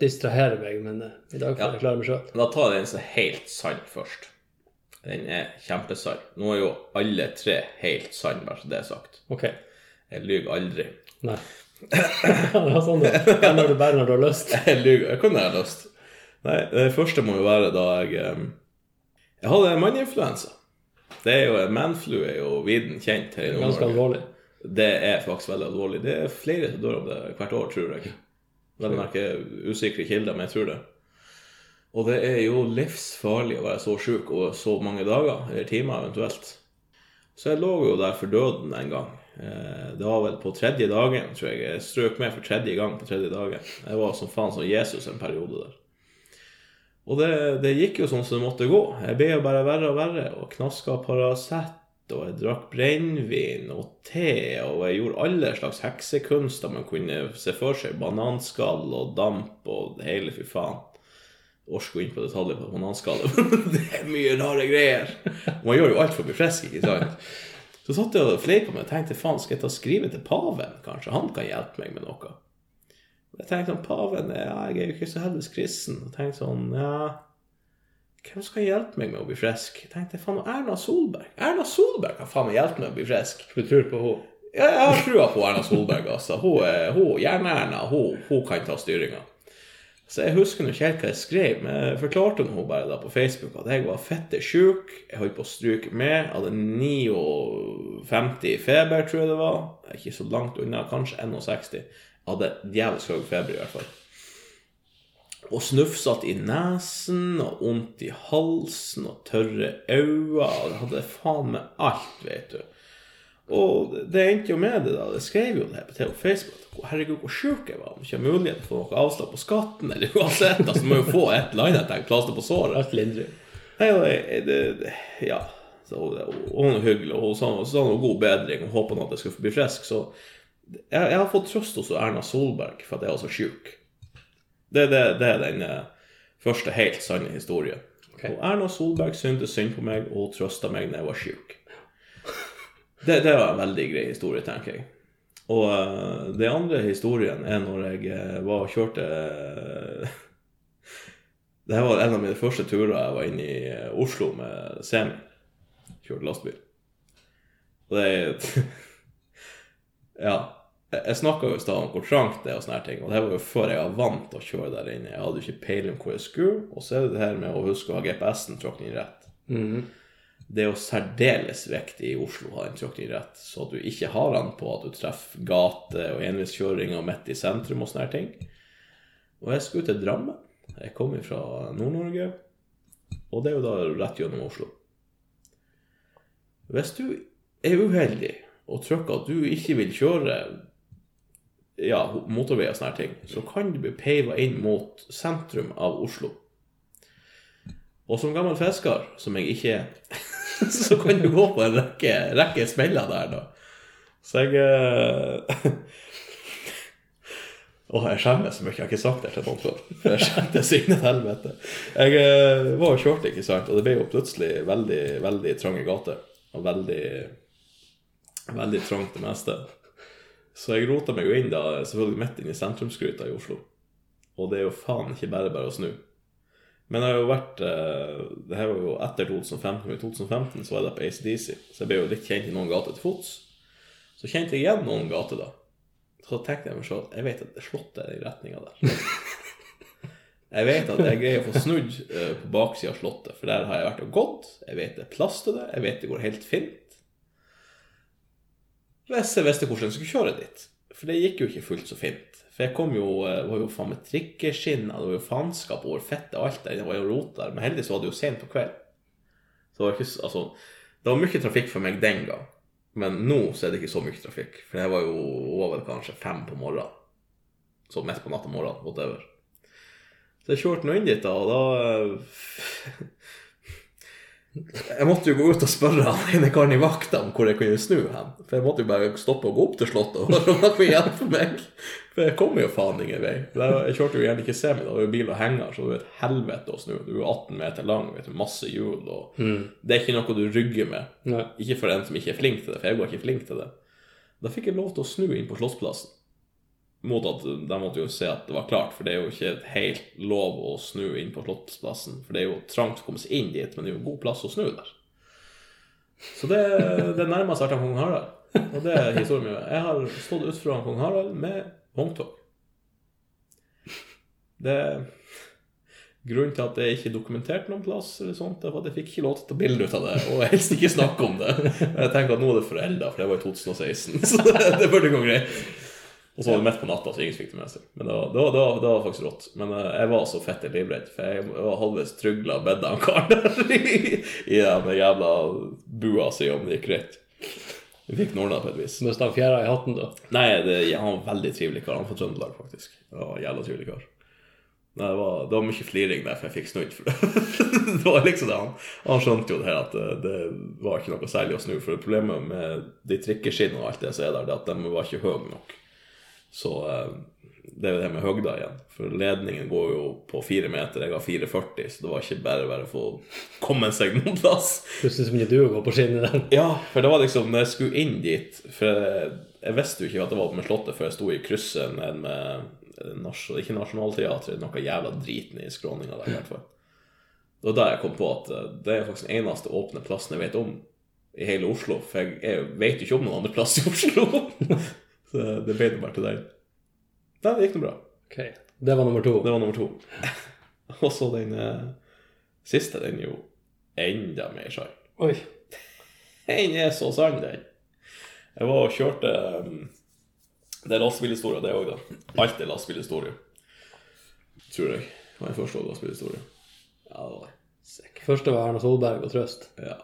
distrahere meg, men eh, i dag får jeg klare meg sjøl. Da tar jeg den som er helt sann først. Den er kjempesann. Nå er jo alle tre helt sann, bare så det er sagt. Ok. Jeg lyver aldri. Nei. <laughs> var sånn er når du bare når du har lyst. <laughs> Jeg lyver. Jeg kunne ha lyst. Nei, det første må jo være da jeg eh, Jeg hadde manninfluensa. Det er jo Manflu er jo viden kjent her i Ganske alvorlig. Det er faktisk veldig alvorlig. Det er flere som dør av det hvert år, tror jeg. Vel å merke usikre kilder, men jeg tror det. Og det er jo livsfarlig å være så sjuk over så mange dager, eller timer eventuelt. Så jeg lå jo der for døden en gang. Eh, Det var vel på tredje dagen, tror jeg. Jeg strøk med for tredje gang på tredje dagen. Jeg var som faen som Jesus en periode der. Og det, det gikk jo sånn som det måtte gå. Jeg ble jo bare verre og verre, og knaska Paracet, og jeg drakk brennevin og te, og jeg gjorde alle slags heksekunster man kunne se for seg. Bananskall og damp og det hele, fy faen. Orsk gå inn på detaljer på bananskallet. <laughs> det er mye rare greier. Man gjør jo alt for å bli frisk, ikke sant? Så satt jeg og fleipa med og tenkte faen, skal jeg ta skrive til paven? Kanskje han kan hjelpe meg med noe? Jeg tenkte sånn, paven, ja, jeg er jo ikke så helvetes kristen. Og tenkte sånn, ja, hvem skal hjelpe meg med å bli frisk? Jeg tenkte, faen, Erna Solberg. Erna Solberg kan faen meg hjelpe meg å bli frisk. Du tror på henne. Ja, jeg har trua på Erna Solberg, altså. Hun, hun Jern-Erna, hun, hun kan ta styringa. Så jeg husker ikke helt hva jeg skrev, men jeg forklarte henne bare da på Facebook at jeg var fette sjuk, jeg holdt på å stryke med, jeg hadde 59 i feber, tror jeg det var. Ikke så langt unna, kanskje 61. Hadde djevelsk høy feber i hvert fall. Og snufsete i nesen, og vondt i halsen, og tørre øyne, og hadde faen meg alt, vet du. Og det endte jo med det, da. Jeg skrev jo det her på Facebook. at Herregud, hvor sjuk jeg var. Om ikke har mulighet til å få noe avslag på skatten, eller uansett. Altså, må jo få et eller annet jeg plaster på såret. Nei, det, det, det, ja. Så, og hun er hyggelig, og hun sa, sa noe god bedring og håpa at jeg skulle bli frisk. Så jeg, jeg har fått trøst hos Erna Solberg for at jeg var så sjuk. Det, det, det er den første helt sanne historien. Okay. Og Erna Solberg syntes synd på meg, og trøsta meg når jeg var sjuk. Det, det var en veldig grei historie, tenker jeg. Og uh, den andre historien er når jeg eh, var og kjørte uh, <laughs> Det var en av mine første turer jeg var inne i Oslo med semi. Kjørte lastebil. Og det er <laughs> Ja. Jeg, snakka jo i stad om hvor trangt det er og sånne ting, og det var jo før jeg var vant til å kjøre der inne. Jeg hadde jo ikke peiling på hvor jeg skulle, og så er det det her med å huske å ha GPS-en tråkket inn rett. Mm. Det er jo særdeles viktig i Oslo å ha den tråkket inn rett, så at du ikke har den på at du treffer gate og enveiskjøringer midt i sentrum og sånne ting. Og jeg skulle til Drammen. Jeg kom fra Nord-Norge, og det er jo da rett gjennom Oslo. Hvis du er uheldig og trykker at du ikke vil kjøre ja, motorvei og sånne ting, så kan du bli peiva inn mot sentrum av Oslo. Og som gammel fisker, som jeg ikke er, <laughs> så kan du gå på en rekke, rekke smeller der, da. Så jeg Å, <laughs> Åh, jeg skjemmes så mye. Jeg har ikke sagt det til noen før. Jeg skjemtes inn helvete. Jeg eh, var og kjørte, ikke sant, og det ble jo plutselig veldig, veldig trange gater. Og veldig Veldig trangt det meste. Så jeg rota meg jo inn da, selvfølgelig midt inn i sentrumsgryta i Oslo. Og det er jo faen ikke bare bare å snu. Men jeg har jo vært eh, Det her var jo etter 2015. I 2015 så var jeg på ACDC, så jeg ble jo litt kjent i noen gater til fots. Så kjente jeg igjen noen gater, da. Så tenkte jeg meg så Jeg vet at Slottet er i retninga der. Jeg vet at jeg greier å få snudd eh, på baksida av Slottet, for der har jeg vært og gått. Jeg vet det er plass til det. Jeg vet det går helt fint. Hvis jeg visste hvordan jeg skulle kjøre dit. For det gikk jo ikke fullt så fint. For jeg kom jo, eh, det var jo faen med trikkeskinn, det var jo faenskap over fettet og alt der. Det var jo rot der. Men heldigvis var det jo sent på kveld. Så det var ikke Altså, det var mye trafikk for meg den gang. Men nå så er det ikke så mye trafikk. For det var jo over kanskje fem på morgenen. Så midt på natta morgenen, whatever. Så jeg kjørte nå inn dit, da, og da eh, <laughs> Jeg måtte jo gå ut og spørre han <laughs> ene karen i vakta om hvor jeg kunne snu hen. For jeg måtte jo bare stoppe og gå opp til Slottet og <laughs> høre om han kunne hjelpe meg. For jeg kom jo faen ingen vei. Jeg kjørte jo gjerne ikke semi, da var jo bil og henger, så det var et helvete å snu. Du er 18 meter lang, vet du, masse hjul, og det er ikke noe du rygger med. Nei. Ikke for en som ikke er flink til det, for jeg var ikke flink til det. Da fikk jeg lov til å snu inn på Slottsplassen. Mot at de måtte jo se at det var klart, for det er jo ikke helt lov å snu inn på Slottsplassen. For det er jo trangt å komme seg inn dit, men det er jo god plass å snu der. Så det, det nærmer seg til kong Harald. Og det er historien min. Jeg har stått ut foran kong Harald med vogntog. Det Grunnen til at det ikke er dokumentert noen plass, eller sånt, det var at jeg fikk ikke lov til å ta bilde ut av det, og helst ikke snakke om det. Jeg tenker at nå er det forelda, for det var i 2016, <laughs> så det, det burde gå greit. Og så var det midt på natta, så ingen fikk det med seg. Men det var, det var, det var, det var faktisk rått. Men uh, jeg var så fette livredd, for jeg var halvveis trygla og bedda han karen der <laughs> i, i den jævla bua si om det gikk greit. Vi fikk Norna på et vis. Mista han fjæra i hatten, da? Nei, det, ja, han var en veldig trivelig kar. Han er fra Trøndelag, faktisk. Var en jævla trivelig kar. Nei, det var, det var mye fliring der, for jeg fikk snudd. For det. <laughs> det var liksom det han, han skjønte jo det her at det, det var ikke noe særlig å snu. For problemet med de trikkeskinnene og alt det som er der, det er at de var ikke høye nok. Så eh, det er jo det med høgda igjen. For ledningen går jo på fire meter, jeg har 4,40, så det var ikke bare bare å komme seg noen plass. Plutselig så mye du å gå på skinner den. Ja, for det var liksom når jeg skulle inn dit For jeg, jeg visste jo ikke at det var med Slottet før jeg sto i krysset ned med Ikke Nationaltheatret, noe jævla driten i skråninga der, i hvert fall. Det var da jeg kom på at eh, det er faktisk den eneste åpne plassen jeg vet om i hele Oslo. For jeg, jeg vet jo ikke om noen andre plass i Oslo. <laughs> Så det ble det bare til den. Nei, det gikk nå bra. Okay. Det var nummer to. Det var nummer to. <laughs> Og så den eh, siste, den er jo enda mer sann. Oi. Den er så sann, den. Jeg var og kjørte um, Det er lastebilhistorie, det òg, da. Alt er lastebilhistorie. Tror jeg. Det var den første lastebilhistorie. Ja, det var sikkert. Første var Erna Solberg og Trøst. Ja,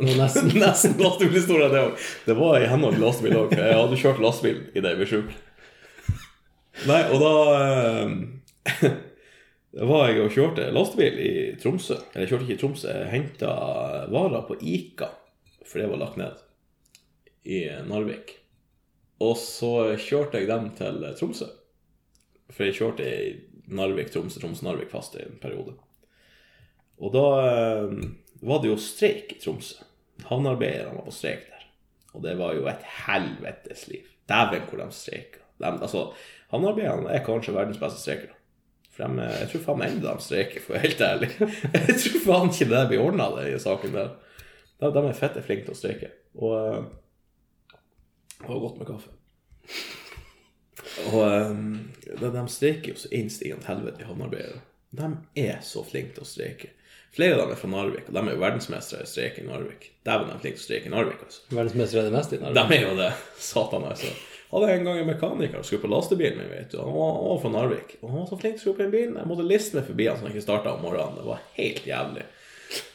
nesten. <laughs> Nesten lastebilhistorie, det òg. Det var i henhold til lastebil òg. Jeg hadde kjørt lastebil i jeg ble sjuk. Nei, og da eh, <laughs> var jeg og kjørte lastebil i Tromsø. Eller jeg kjørte ikke i Tromsø, jeg henta varer på Ica, for det var lagt ned i Narvik. Og så kjørte jeg dem til Tromsø. For jeg kjørte i Narvik, Tromsø, Tromsø, Narvik fast i en periode. Og da eh, var det jo streik i Tromsø. Havnearbeiderne var på streik der. Og det var jo et helvetes liv. Dæven hvor de streika. Altså, havnearbeiderne er kanskje verdens beste streikere. For de, jeg tror faen ennå de streiker, for å være helt ærlig. <laughs> Jeg tror faen ikke det blir ordna, den saken der. De, de er fette flinke til å streike. Og eh, var godt med kaffe. Og um, de, de streiker jo så innstigende helvete, havnearbeidere. De er så flinke til å streike. Flere av dem er fra Narvik, og de er jo verdensmestere i streik i Narvik. Dæven, de er flinke til å streike i Narvik, altså. Verdensmester er det meste i Narvik. De er jo det. Satan, altså. Hadde en gang en mekaniker som skulle på lastebilen min, vet du. Han var, han var fra Narvik. Og han var så flink til å skru på en bil. Jeg måtte liste meg forbi han så han ikke starta om morgenen. Det var helt jævlig.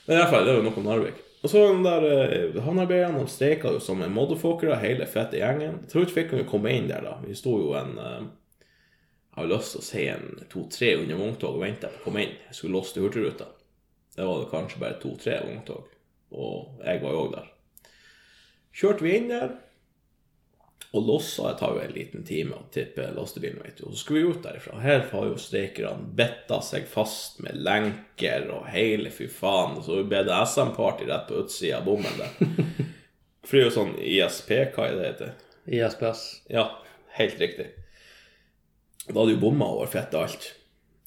Men i hvert fall, det jo noe om Narvik. Og så den der eh, havnearbeiderne, de streika jo som en motherfuckere, hele fette gjengen. Jeg tror ikke fikk kunne komme inn der, da. Vi sto jo en eh, Jeg har lyst til å si en to-tre under vogntog og venta på å komme inn. Jeg skulle låse til Hurtigruta. Det var det kanskje bare to-tre vogntog. Og jeg var jo òg der. Kjørte vi inn der, og lossa. Det tar jo en liten time å tippe lastebilen, vet du. Og så skulle vi ut derifra. Her har jo streikerne betta seg fast med lenker og hele fy faen. Og så ble det SM-party rett på utsida av bommen der. <laughs> For det er jo sånn ISP, hva er det heter? ISPS. Ja, helt riktig. Da hadde jo bomma over fett og alt.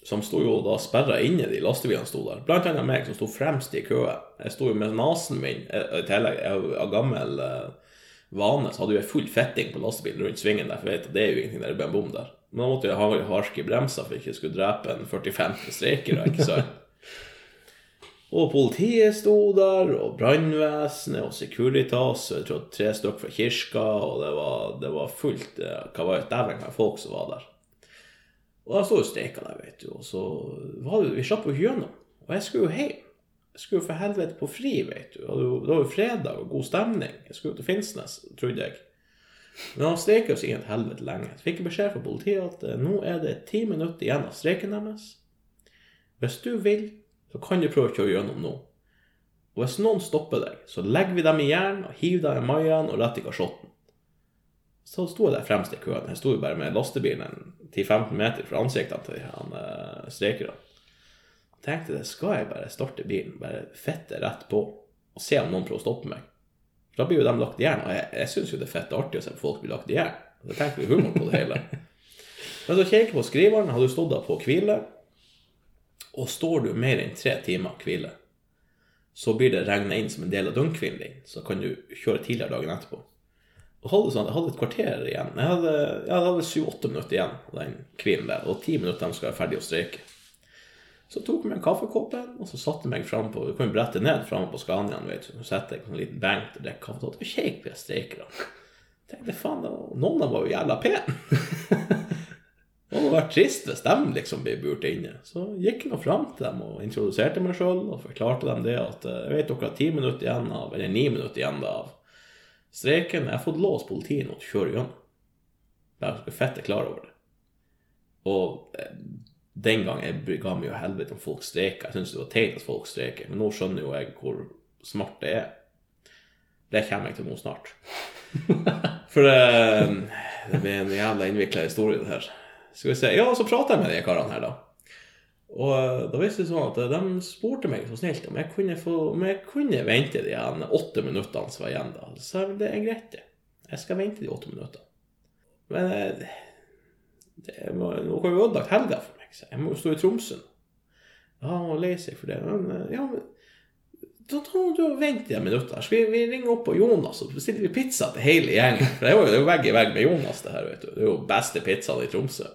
Som sto jo da sperra inne de lastebilene sto der. Blant annet meg, som sto fremst i køen. Jeg sto jo med nesen min eh, i tillegg. Av gammel eh, vane så hadde jeg full fetting på lastebilen rundt svingen der, for vet det er jo ingenting der det blir en bom der. Men da måtte jeg ha harske bremser for ikke jeg skulle drepe en 45 streikere, ikke sant? <laughs> Og politiet sto der, og brannvesenet og Securitas, og jeg tror tre stykker fra kirka, og det var, det var fullt eh, Hva var det? Dæven hva folk som var der. Og da sto jo steika der, vet du, og så var det Vi slapp jo ikke gjennom. Og jeg skulle jo hjem. Jeg skulle jo for helvete på fri, vet du. Og det var- jo fredag og god stemning. Jeg skulle jo til Finnsnes, trodde jeg. Men han streika jo sikkert helvete lenge. Så fikk jeg beskjed fra politiet at eh, nå er det ti minutter igjen av streiken deres. Hvis du vil, så kan du prøve å kjøre gjennom nå. Og hvis noen stopper deg, så legger vi dem i jern og hiver dem i maien og rett i kasjotten. Så sto jeg der fremst i køen. Jeg sto jo bare med lastebilen 10-15 meter fra ansiktene til han uh, streikerne. Tenkte det, skal jeg bare starte bilen, bare fette rett på, og se om noen prøver å stoppe meg? For da blir jo de lagt i jern, og jeg, jeg syns jo det er fett artig å se folk bli lagt i jern. Da tenker vi humor på det hele. <laughs> Men så kikker jeg på skriveren, har du stått der på hvile, og står du mer enn tre timer hvile, så blir det regna inn som en del av døgnhvilen din, så kan du kjøre tidligere dagen etterpå. Hadde sånn, Jeg hadde et kvarter igjen. Jeg hadde, jeg hadde syv-åtte minutter igjen av den hvilen der, og ti minutter de skal være ferdig å streike. Så tok jeg meg en kaffekopp, og så satte jeg meg fram på Du kan brette ned framme på Scaniaen, vet du. Så setter en liten benk og drikker kaffe. Og kjekk på streikerne. Tenkte faen, noen av dem var jo jævla pene. Det hadde vært trist hvis de liksom ble burt inne. Så gikk jeg nå fram til dem og introduserte meg sjøl og forklarte dem det at eh, jeg vet dere har ti minutter igjen av, eller ni minutter igjen av streiken. Jeg har fått låst politiet nå til å kjøre gjennom. Bare så fett er klar over det. Og eh, den gang jeg ga meg jo helvete om folk streika. Jeg syntes det var teit at folk streiker, men nå skjønner jo jeg hvor smart det er. Det kommer jeg til nå snart. <laughs> For det, det blir en jævla innvikla historie, det her. Skal vi se. Ja, så prater jeg med de karene her, da. Og eh, da visste det sånn at de spurte meg så snilt om jeg kunne, få, om jeg kunne vente de åtte minuttene som var igjen. da. Så jeg det er greit, det. Jeg skal vente de åtte minuttene. Men det, det må, nå kan jo ødelagt helga for meg. Så jeg må jo stå i Tromsø nå. Ja, og lei seg for det. Men eh, ja, da tar du og venter de minutt her. Skal vi, vi ringe opp på Jonas og bestiller pizza til hele gjengen? For det er jo vegg i vegg med Jonas, det her, vet du. Det er jo beste pizzaen i Tromsø.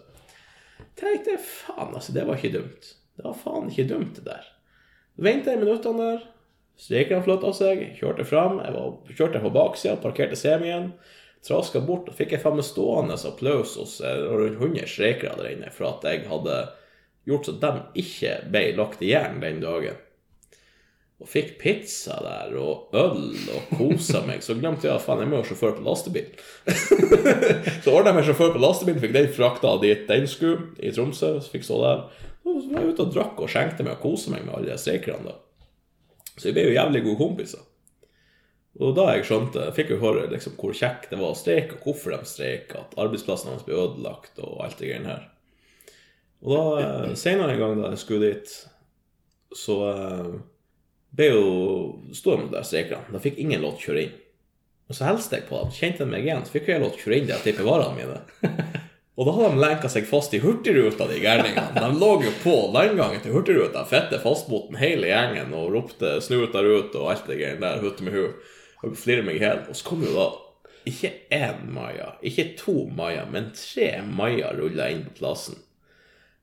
Tenkte jeg, faen, altså, det var ikke dumt. Det var faen ikke dumt, det der. Venta i minuttene der. Streikerne flytta seg, kjørte fram. Jeg var, kjørte på baksida, parkerte semien. Traska bort, og fikk jeg faen meg stående applaus hos eh, rundt 100 streikere der inne for at jeg hadde gjort så de ikke ble lagt i jern den dagen og fikk pizza der og øl og kosa meg. Så glemte jeg at faen, jeg må ha sjåfør på lastebil. <laughs> så ordna jeg meg sjåfør på lastebil, fikk den frakta dit den skulle, i Tromsø. Så fikk stå der. Og så var jeg ute og drakk og skjenkte meg og kosa meg med alle de streikerne. Så vi ble jo jævlig gode kompiser. Og da jeg skjønte, fikk jeg høre liksom hvor kjekt det var å streike, og hvorfor de streika, at arbeidsplassen hans ble ødelagt og alt det greiene her. Og da, eh, senere en gang da jeg skulle dit, så eh, ble jo med der streikerne. Da fikk ingen lov til å kjøre inn. Og så hilste jeg på dem, kjente de meg igjen, så fikk jeg lov til å kjøre inn der og tippe varene mine. <laughs> Og da hadde de lenka seg fast i Hurtigruta, de gærningene. De lå jo på landgangen til Hurtigruta, fette fastmoten hele gjengen, og ropte 'snu ut der ute' og alt det greiene der, hutte med hu. Og flirer meg i hjel. Og så kom jo da ikke én Maja, ikke to Maja, men tre Maja rulla inn på plassen.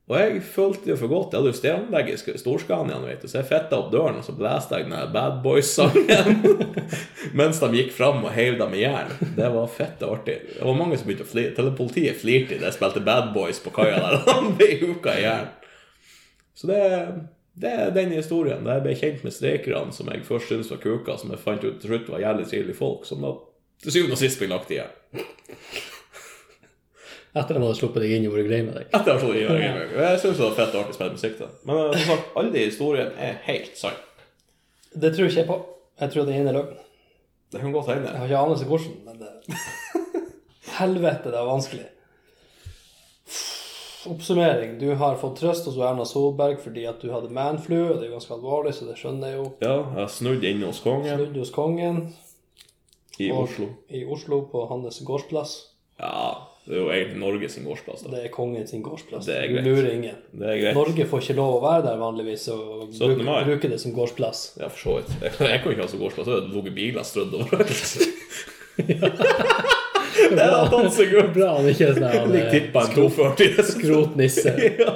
Og jeg følte jo for godt. Jeg hadde jo stereoanlegg i Storskanien, vet du, så jeg fitta opp døren, og så blæste jeg den Bad Boys-sangen <laughs> mens de gikk fram og heiv dem i jern. Det var fette artig. Det var mange som begynte å flire. Til politiet flirte da jeg spilte Bad Boys på kaia der, og huka i jern. Så det, det er den historien. Da jeg ble kjent med streikerne, som jeg først syntes var kuka, som jeg fant ut til slutt var jævlig trivelige folk, som da til syvende og sist ble lagt i jern. Etter de hadde sluppet deg inn og vært grei med deg. Etter at de hadde slått i hjørnet. Jeg syns det var fett og artig å spille musikk. da. Men eh, som sagt, alle de historiene er helt sann. Det tror ikke jeg på. Jeg tror det ene er løgn. Det kan godt hende. Jeg har ikke anelse hvordan, men det <laughs> Helvete, det er vanskelig. Oppsummering. Du har fått trøst hos Erna Solberg fordi at du hadde manflu, og det er jo ganske alvorlig, så det skjønner jeg jo. Ja, jeg snudd inne hos kongen Snudd hos kongen i og- Oslo. i Oslo på hans gårdsplass. Ja, det er jo egentlig Norge sin gårdsplass. da. Det er kongen sin gårdsplass. Det er greit. lurer ingen. Det er greit. Norge får ikke lov å være der vanligvis og bruke, bruke det som gårdsplass. Ja, for så vidt. Jeg, jeg kan ikke ha så gårdsplass. Det ligget biler strødd overalt. <laughs> Det er dansegulv. Bra han ikke er sånn Ligger tippa en 240. skrotnisse. <laughs> Ja.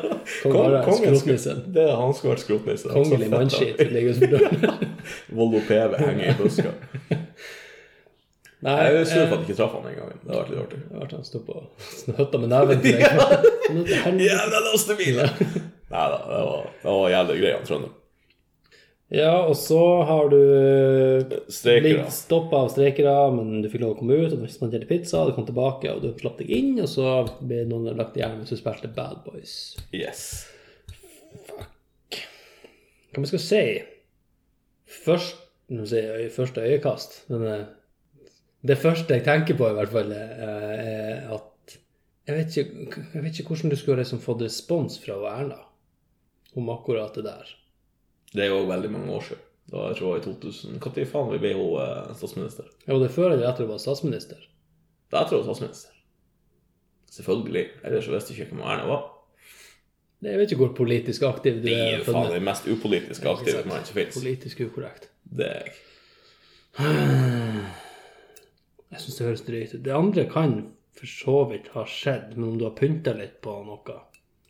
Kong skrotnissen. Det er han som har vært skrotnisse. Kongelig Så fett, mannskitt da. ligger døren. <laughs> Volvo PV henger i buska. Nei, Jeg er sur eh, for at jeg ikke traff han den gangen. Det har vært litt artig. det vært han sto på høtta <laughs> med neven til deg. Jævla lastebil! Nei da, det var, det var jævlig greia, Trønder. Ja, og så har du Streikere. blitt stoppa av streikere, men du fikk lov å komme ut, og du spanderte pizza, du kom tilbake, og du slapp deg inn, og så ble noen lagt i hjernen hvis du spilte Bad Boys. Yes. Fuck. Hva man skal si Først, si, første øyekast, eh, det første jeg tenker på, i hvert fall, er er at jeg vet, ikke, jeg vet ikke hvordan du skulle liksom fått respons fra Erna om akkurat det der. Det er jo veldig mange år siden. Da jeg tror jeg i 2000 Når faen vi ble hun eh, statsminister? Ja, var det før eller etter hun var statsminister? Da jeg tror jeg var statsminister. Selvfølgelig. Ellers visste jeg ikke hvem Erna var. Det- Jeg vet ikke hvor politisk aktiv du Det er er. jo faen den mest upolitiske aktive som fins. Politisk ukorrekt. Det er jeg. <sighs> Jeg syns det høres drøyt ut. Det andre kan for så vidt ha skjedd, men om du har pynta litt på noe.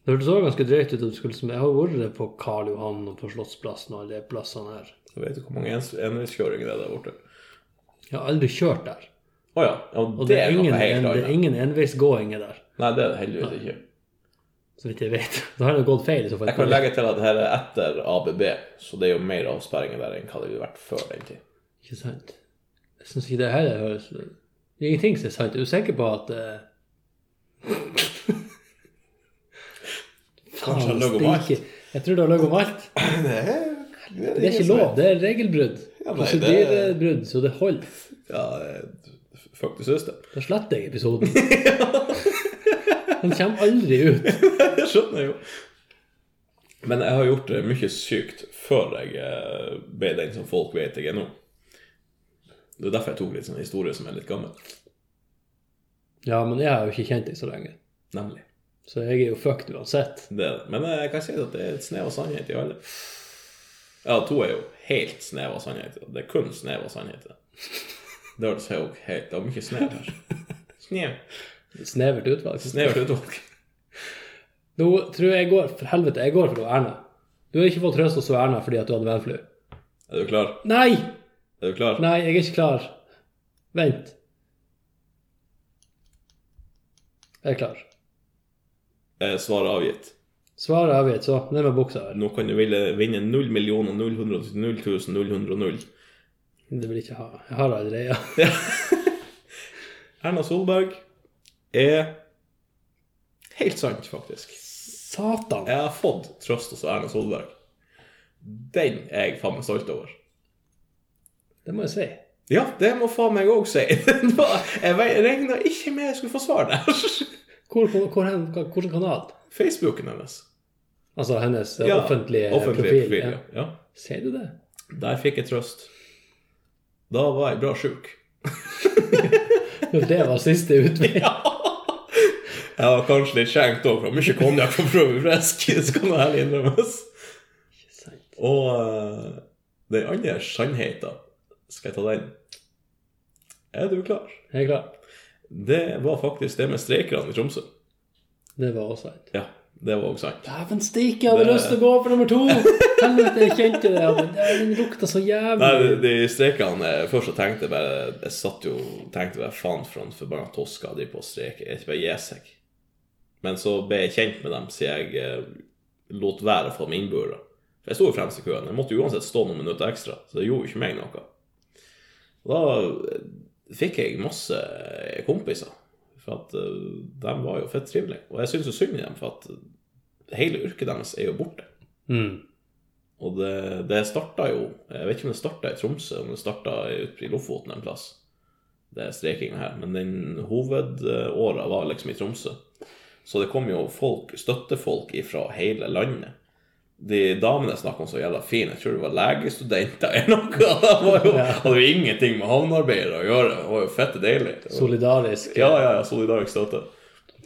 Det hørtes òg ganske drøyt ut. skulle, som- Jeg har vært på Karl Johan og på Slottsplassen og alle de plassene her. Jeg vet ikke hvor mange enveiskjøringer det er der borte. Jeg har aldri kjørt der. Oh, ja. ja. Og Det er ingen, en, det er ingen enveisgåinger der, Nei, det er det heldigvis ikke. så vidt jeg vet. <laughs> Da har det gått feil så. Jeg kan legge til at dette er etter ABB, så det er jo mer avsperringer der enn hva det ville vært før den tid. Ikke sant? Jeg syns ikke det her høres Det er ingenting som er sant. Er du sikker på at eh, Kanskje jeg Faen, om alt. Jeg tror du har løyet om alt. Det er, Det er ikke lov. Det er regelbrudd. Ja, nei, det- Prosedyrebrudd, så det holder. Ja, eh, fuck the system. Da sletter jeg episoden. <laughs> Den kommer aldri ut. <laughs> Jeg skjønner jo. Men jeg har gjort det mye sykt før jeg eh, ble den som folk vet jeg er nå. Det er derfor jeg tok litt sånn historie som er litt gammel. Ja, men jeg har jo ikke kjent deg så lenge. Nemlig. Så jeg er jo fucked uansett. Det er det. Men jeg kan si at det er et snev av sannhet i alle. Ja, to er jo helt snev av sannhet. det. Er kun snev av sannhet. det. høres jo helt Det er mye snev her. Snev. Snevert utvalg. Snevert utvalg. Nå tror jeg jeg går For helvete, jeg går for Erna. Du har ikke fått trøst hos Erna fordi at du hadde vennflu. Er du klar? Nei! Er du klar? Nei, jeg er ikke klar. Vent. Jeg er klar. Eh, Svaret avgitt. Svaret er avgitt, så ned med buksa her. Nå kan du ville vinne 0 millioner 000 000 Det vil jeg ikke ha. Jeg har allerede. <laughs> Erna Solberg er helt sant, faktisk. Satan. Jeg har fått trøst hos Erna Solberg. Den er jeg faen meg stolt over. Det må jeg si. Ja, det må faen meg òg si. <laughs> Jeg regna ikke med jeg skulle få svar der. <laughs> Hvor, hvor, hvor, hvilken kanal? Facebooken hennes. Altså hennes eh, Ja, offentlige, offentlige profil. profil. ja. Ja. ja. Sier du det? Der fikk jeg trøst. Da var jeg bra sjuk. <laughs> Det var siste utvei. Jeg var kanskje litt skjenkt òg, for mye konjakk for å prøve frisk. Det skal noe ærlig innrømmes. Og uh, den andre sannheten, skal jeg ta den? Er du klar? Jeg er klar. Det var faktisk det med streikerne i Tromsø. Det var også sant. Ja, det var også sant. Dæven steike, jeg hadde Det- lyst til å gå for nummer to! Helvete, jeg kjente det. Den lukta så jævlig. Nei, de streikene eh, Først så tenkte jeg bare Jeg satt jo tenkte bare faen for en forbanna tosker de på å streike. Jeg ikke bare gi seg. Men så ble jeg kjent med dem siden jeg eh, lot være å få dem innbura. For jeg sto jo fremst i køen. Jeg måtte uansett stå noen minutter ekstra, så det gjorde jo ikke meg noe. Og da fikk jeg masse kompiser, for at eh, de var jo fett trivelige. Og jeg syns jo synd i dem, for at hele yrket deres er jo borte. Mm. Og det, det starta jo Jeg vet ikke om det starta i Tromsø, om det starta ute i Lofoten en plass. Det er streikinga her. Men den hovedåra var liksom i Tromsø. Så det kom jo folk, støttefolk fra hele landet. De damene jeg snakka om så jævla fine, jeg tror det var legestudenter eller noe. <laughs> Det var jo, hadde jo ingenting med havnearbeidere å gjøre. Det var jo fette deilig. Solidarisk Ja, ja, ja, solidarisk støtte.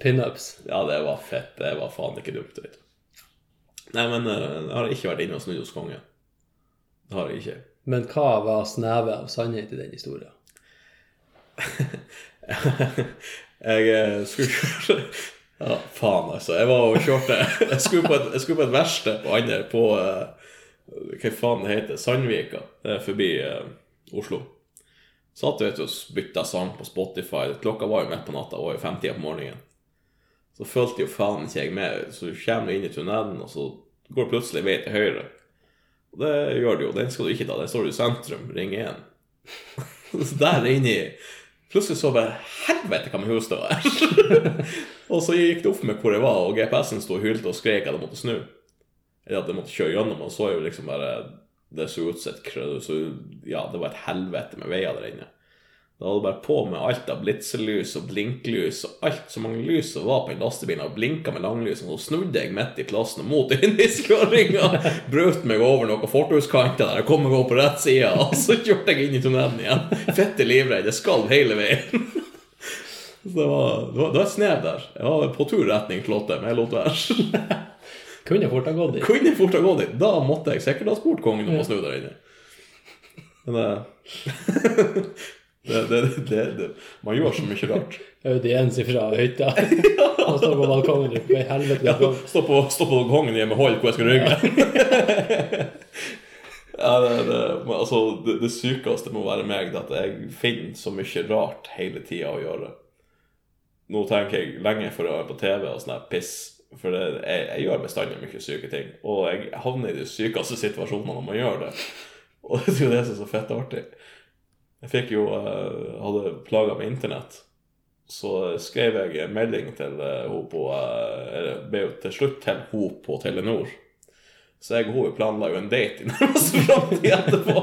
pinups. Ja, det var fett. Det var faen ikke dumt. Vet. Nei, men eh, jeg har ikke vært inne og snudd hos kongen. Det har jeg ikke. Men hva var snevet av sannhet i den historien? <laughs> jeg eh, skulle <laughs> Ja, faen, altså. Jeg var og kjørte Jeg skulle på et, jeg på et verksted på Ander, på eh, Hva faen det heter Sandvika. Det er forbi eh, Oslo. Satt vet du, og bytta sang på Spotify. Klokka var jo midt på natta, var jo femtida på morgenen. Så fulgte jo faen ikke jeg med. Så du kommer inn i tunnelen, og så går det plutselig vei til høyre. Og det gjør det jo. Den skal du ikke ta. Den står du i sentrum, ring 1. <laughs> så der inne i Plutselig så bare Helvete, hva med hus det var! <laughs> og så gikk det opp med hvor jeg var, og GPS-en sto og hylte og skrek at jeg måtte snu. Eller at jeg måtte kjøre gjennom, og så jo liksom bare Det så ut som et krøll... så, Ja, det var et helvete med veier der inne. Da hadde det bare på med alt av blitselys og blinklys og alt så mange lys som var på den lastebilen, og blinka med langlys, og så snudde jeg midt i plassen og mot <laughs> innskåringa. Brøt meg over noen fortauskanter der, jeg kom meg over på rett side, <laughs> og så kjørte jeg inn i tunnelen igjen. Fitte livredd, jeg skalv hele veien. <laughs> Så det var, det var, det var snev der. Jeg var på tur retning Slottet, men jeg lot være. Kunne fort ha gått dit. Kunne fort ha gått dit. Da måtte jeg sikkert ha spurt kongen om å snu der inne. Men det, det, det, det, Man gjør så mye rart. <laughs> Audiens fra hytta. <laughs> Han står på balkongen i i helvete. Ja, stå på, stå på balkongen hjemme og hold hvor jeg skal rygge. <laughs> ja, altså, det, det sykeste må være meg, det at jeg finner så mye rart hele tida å gjøre. Nå tenker jeg lenge for å være på TV og sånn piss, for det, jeg, jeg gjør bestandig mye syke ting. Og jeg havner i de sykeste situasjonene når man gjør det. Og det er jo det som er så fett artig. Jeg fikk jo eh, hadde plaga med internett. Så skrev jeg en melding til henne hun på eh, Eller ble jo til slutt til hun på Telenor. Så jeg og hun planla jo en date i <laughs> nærmeste framtid etterpå.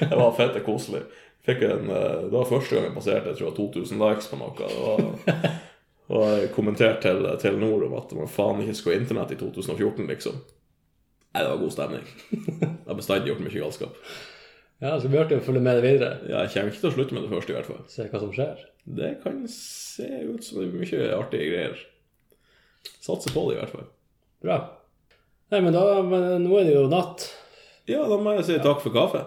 Det var fette koselig. Fikk en, eh, det var første gang jeg passerte jeg tror, 2000 likes på noe. Var, og jeg kommenterte til Telenor om at man faen ikke skulle ha internett i 2014, liksom. Nei, det var god stemning. Jeg har bestandig gjort mye galskap. Ja, så blir det artig å følge med det videre. Ja, Jeg kommer ikke til å slutte med det første, i hvert fall. Se hva som skjer. Det kan se ut som det blir mye artige greier. Satser på det, i hvert fall. Bra. Nei, men da men Nå er det jo natt. Ja, da må jeg si takk for kaffe.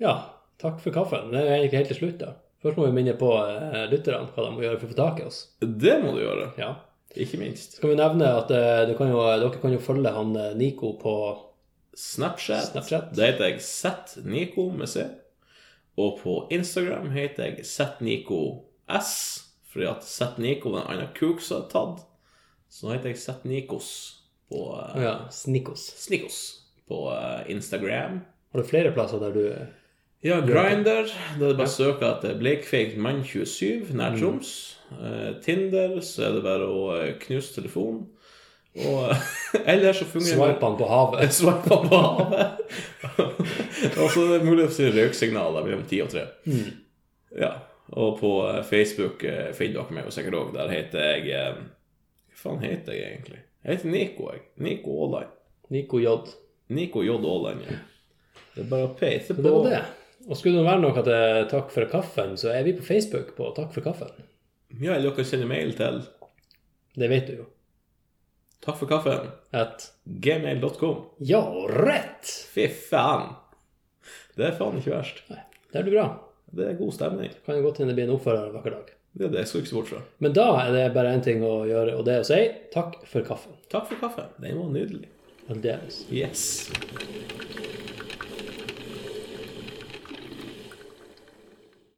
Ja, takk for kaffen. Det er ikke helt til slutt, da. Først må vi minne på eh, lytterne hva de må gjøre for å få tak i oss. Det må du gjøre. Ja. Ikke minst. Skal vi nevne at eh, du kan jo, dere kan jo følge han eh, Nico på Snapchat. Snapchat. Da heter jeg ZNico med C. Og på Instagram heter jeg ZNicoS, fordi at ZNico er en annen kuk som er tatt. Så nå heter jeg ZNikos på uh, ja, Snikos. Snikos på uh, Instagram. Har du flere plasser der du Ja, Grinder. Da er det bare å søke etter Bleikfeigt mann 27, nær Troms. Eh, Tinder, så er det bare å knuse telefonen. Og <laughs> ellers så fungerer Swipe på havet? <laughs> Swipe på havet. <laughs> og så er det mulig å si røyksignaler mellom 10 og 3. Ja. Og på eh, Facebook eh, finner dere meg jo sikkert òg. Der heter jeg eh, Hva faen heter jeg egentlig? Jeg heter Nico, jeg. Nico Aaland. Nico J. Nico J. Aaland, ja. Det er bare å peise på. det var det. Og skulle det være noe til takk for kaffen, så er vi på Facebook på Takk for kaffen. Ja, eller dere sender mail til Det vet du jo. Takk for kaffen. At Gmail.com. Ja, rett! Fy faen! Det er faen ikke verst. Nei, det blir bra. Det er god stemning. Kan jo godt hende det blir en oppfører en vakker dag. Det er det jeg skal ikke se bort fra. Men da er det bare én ting å gjøre, og det er å si takk for kaffen. Takk for kaffen. Den var nydelig. Aldeles. Yes.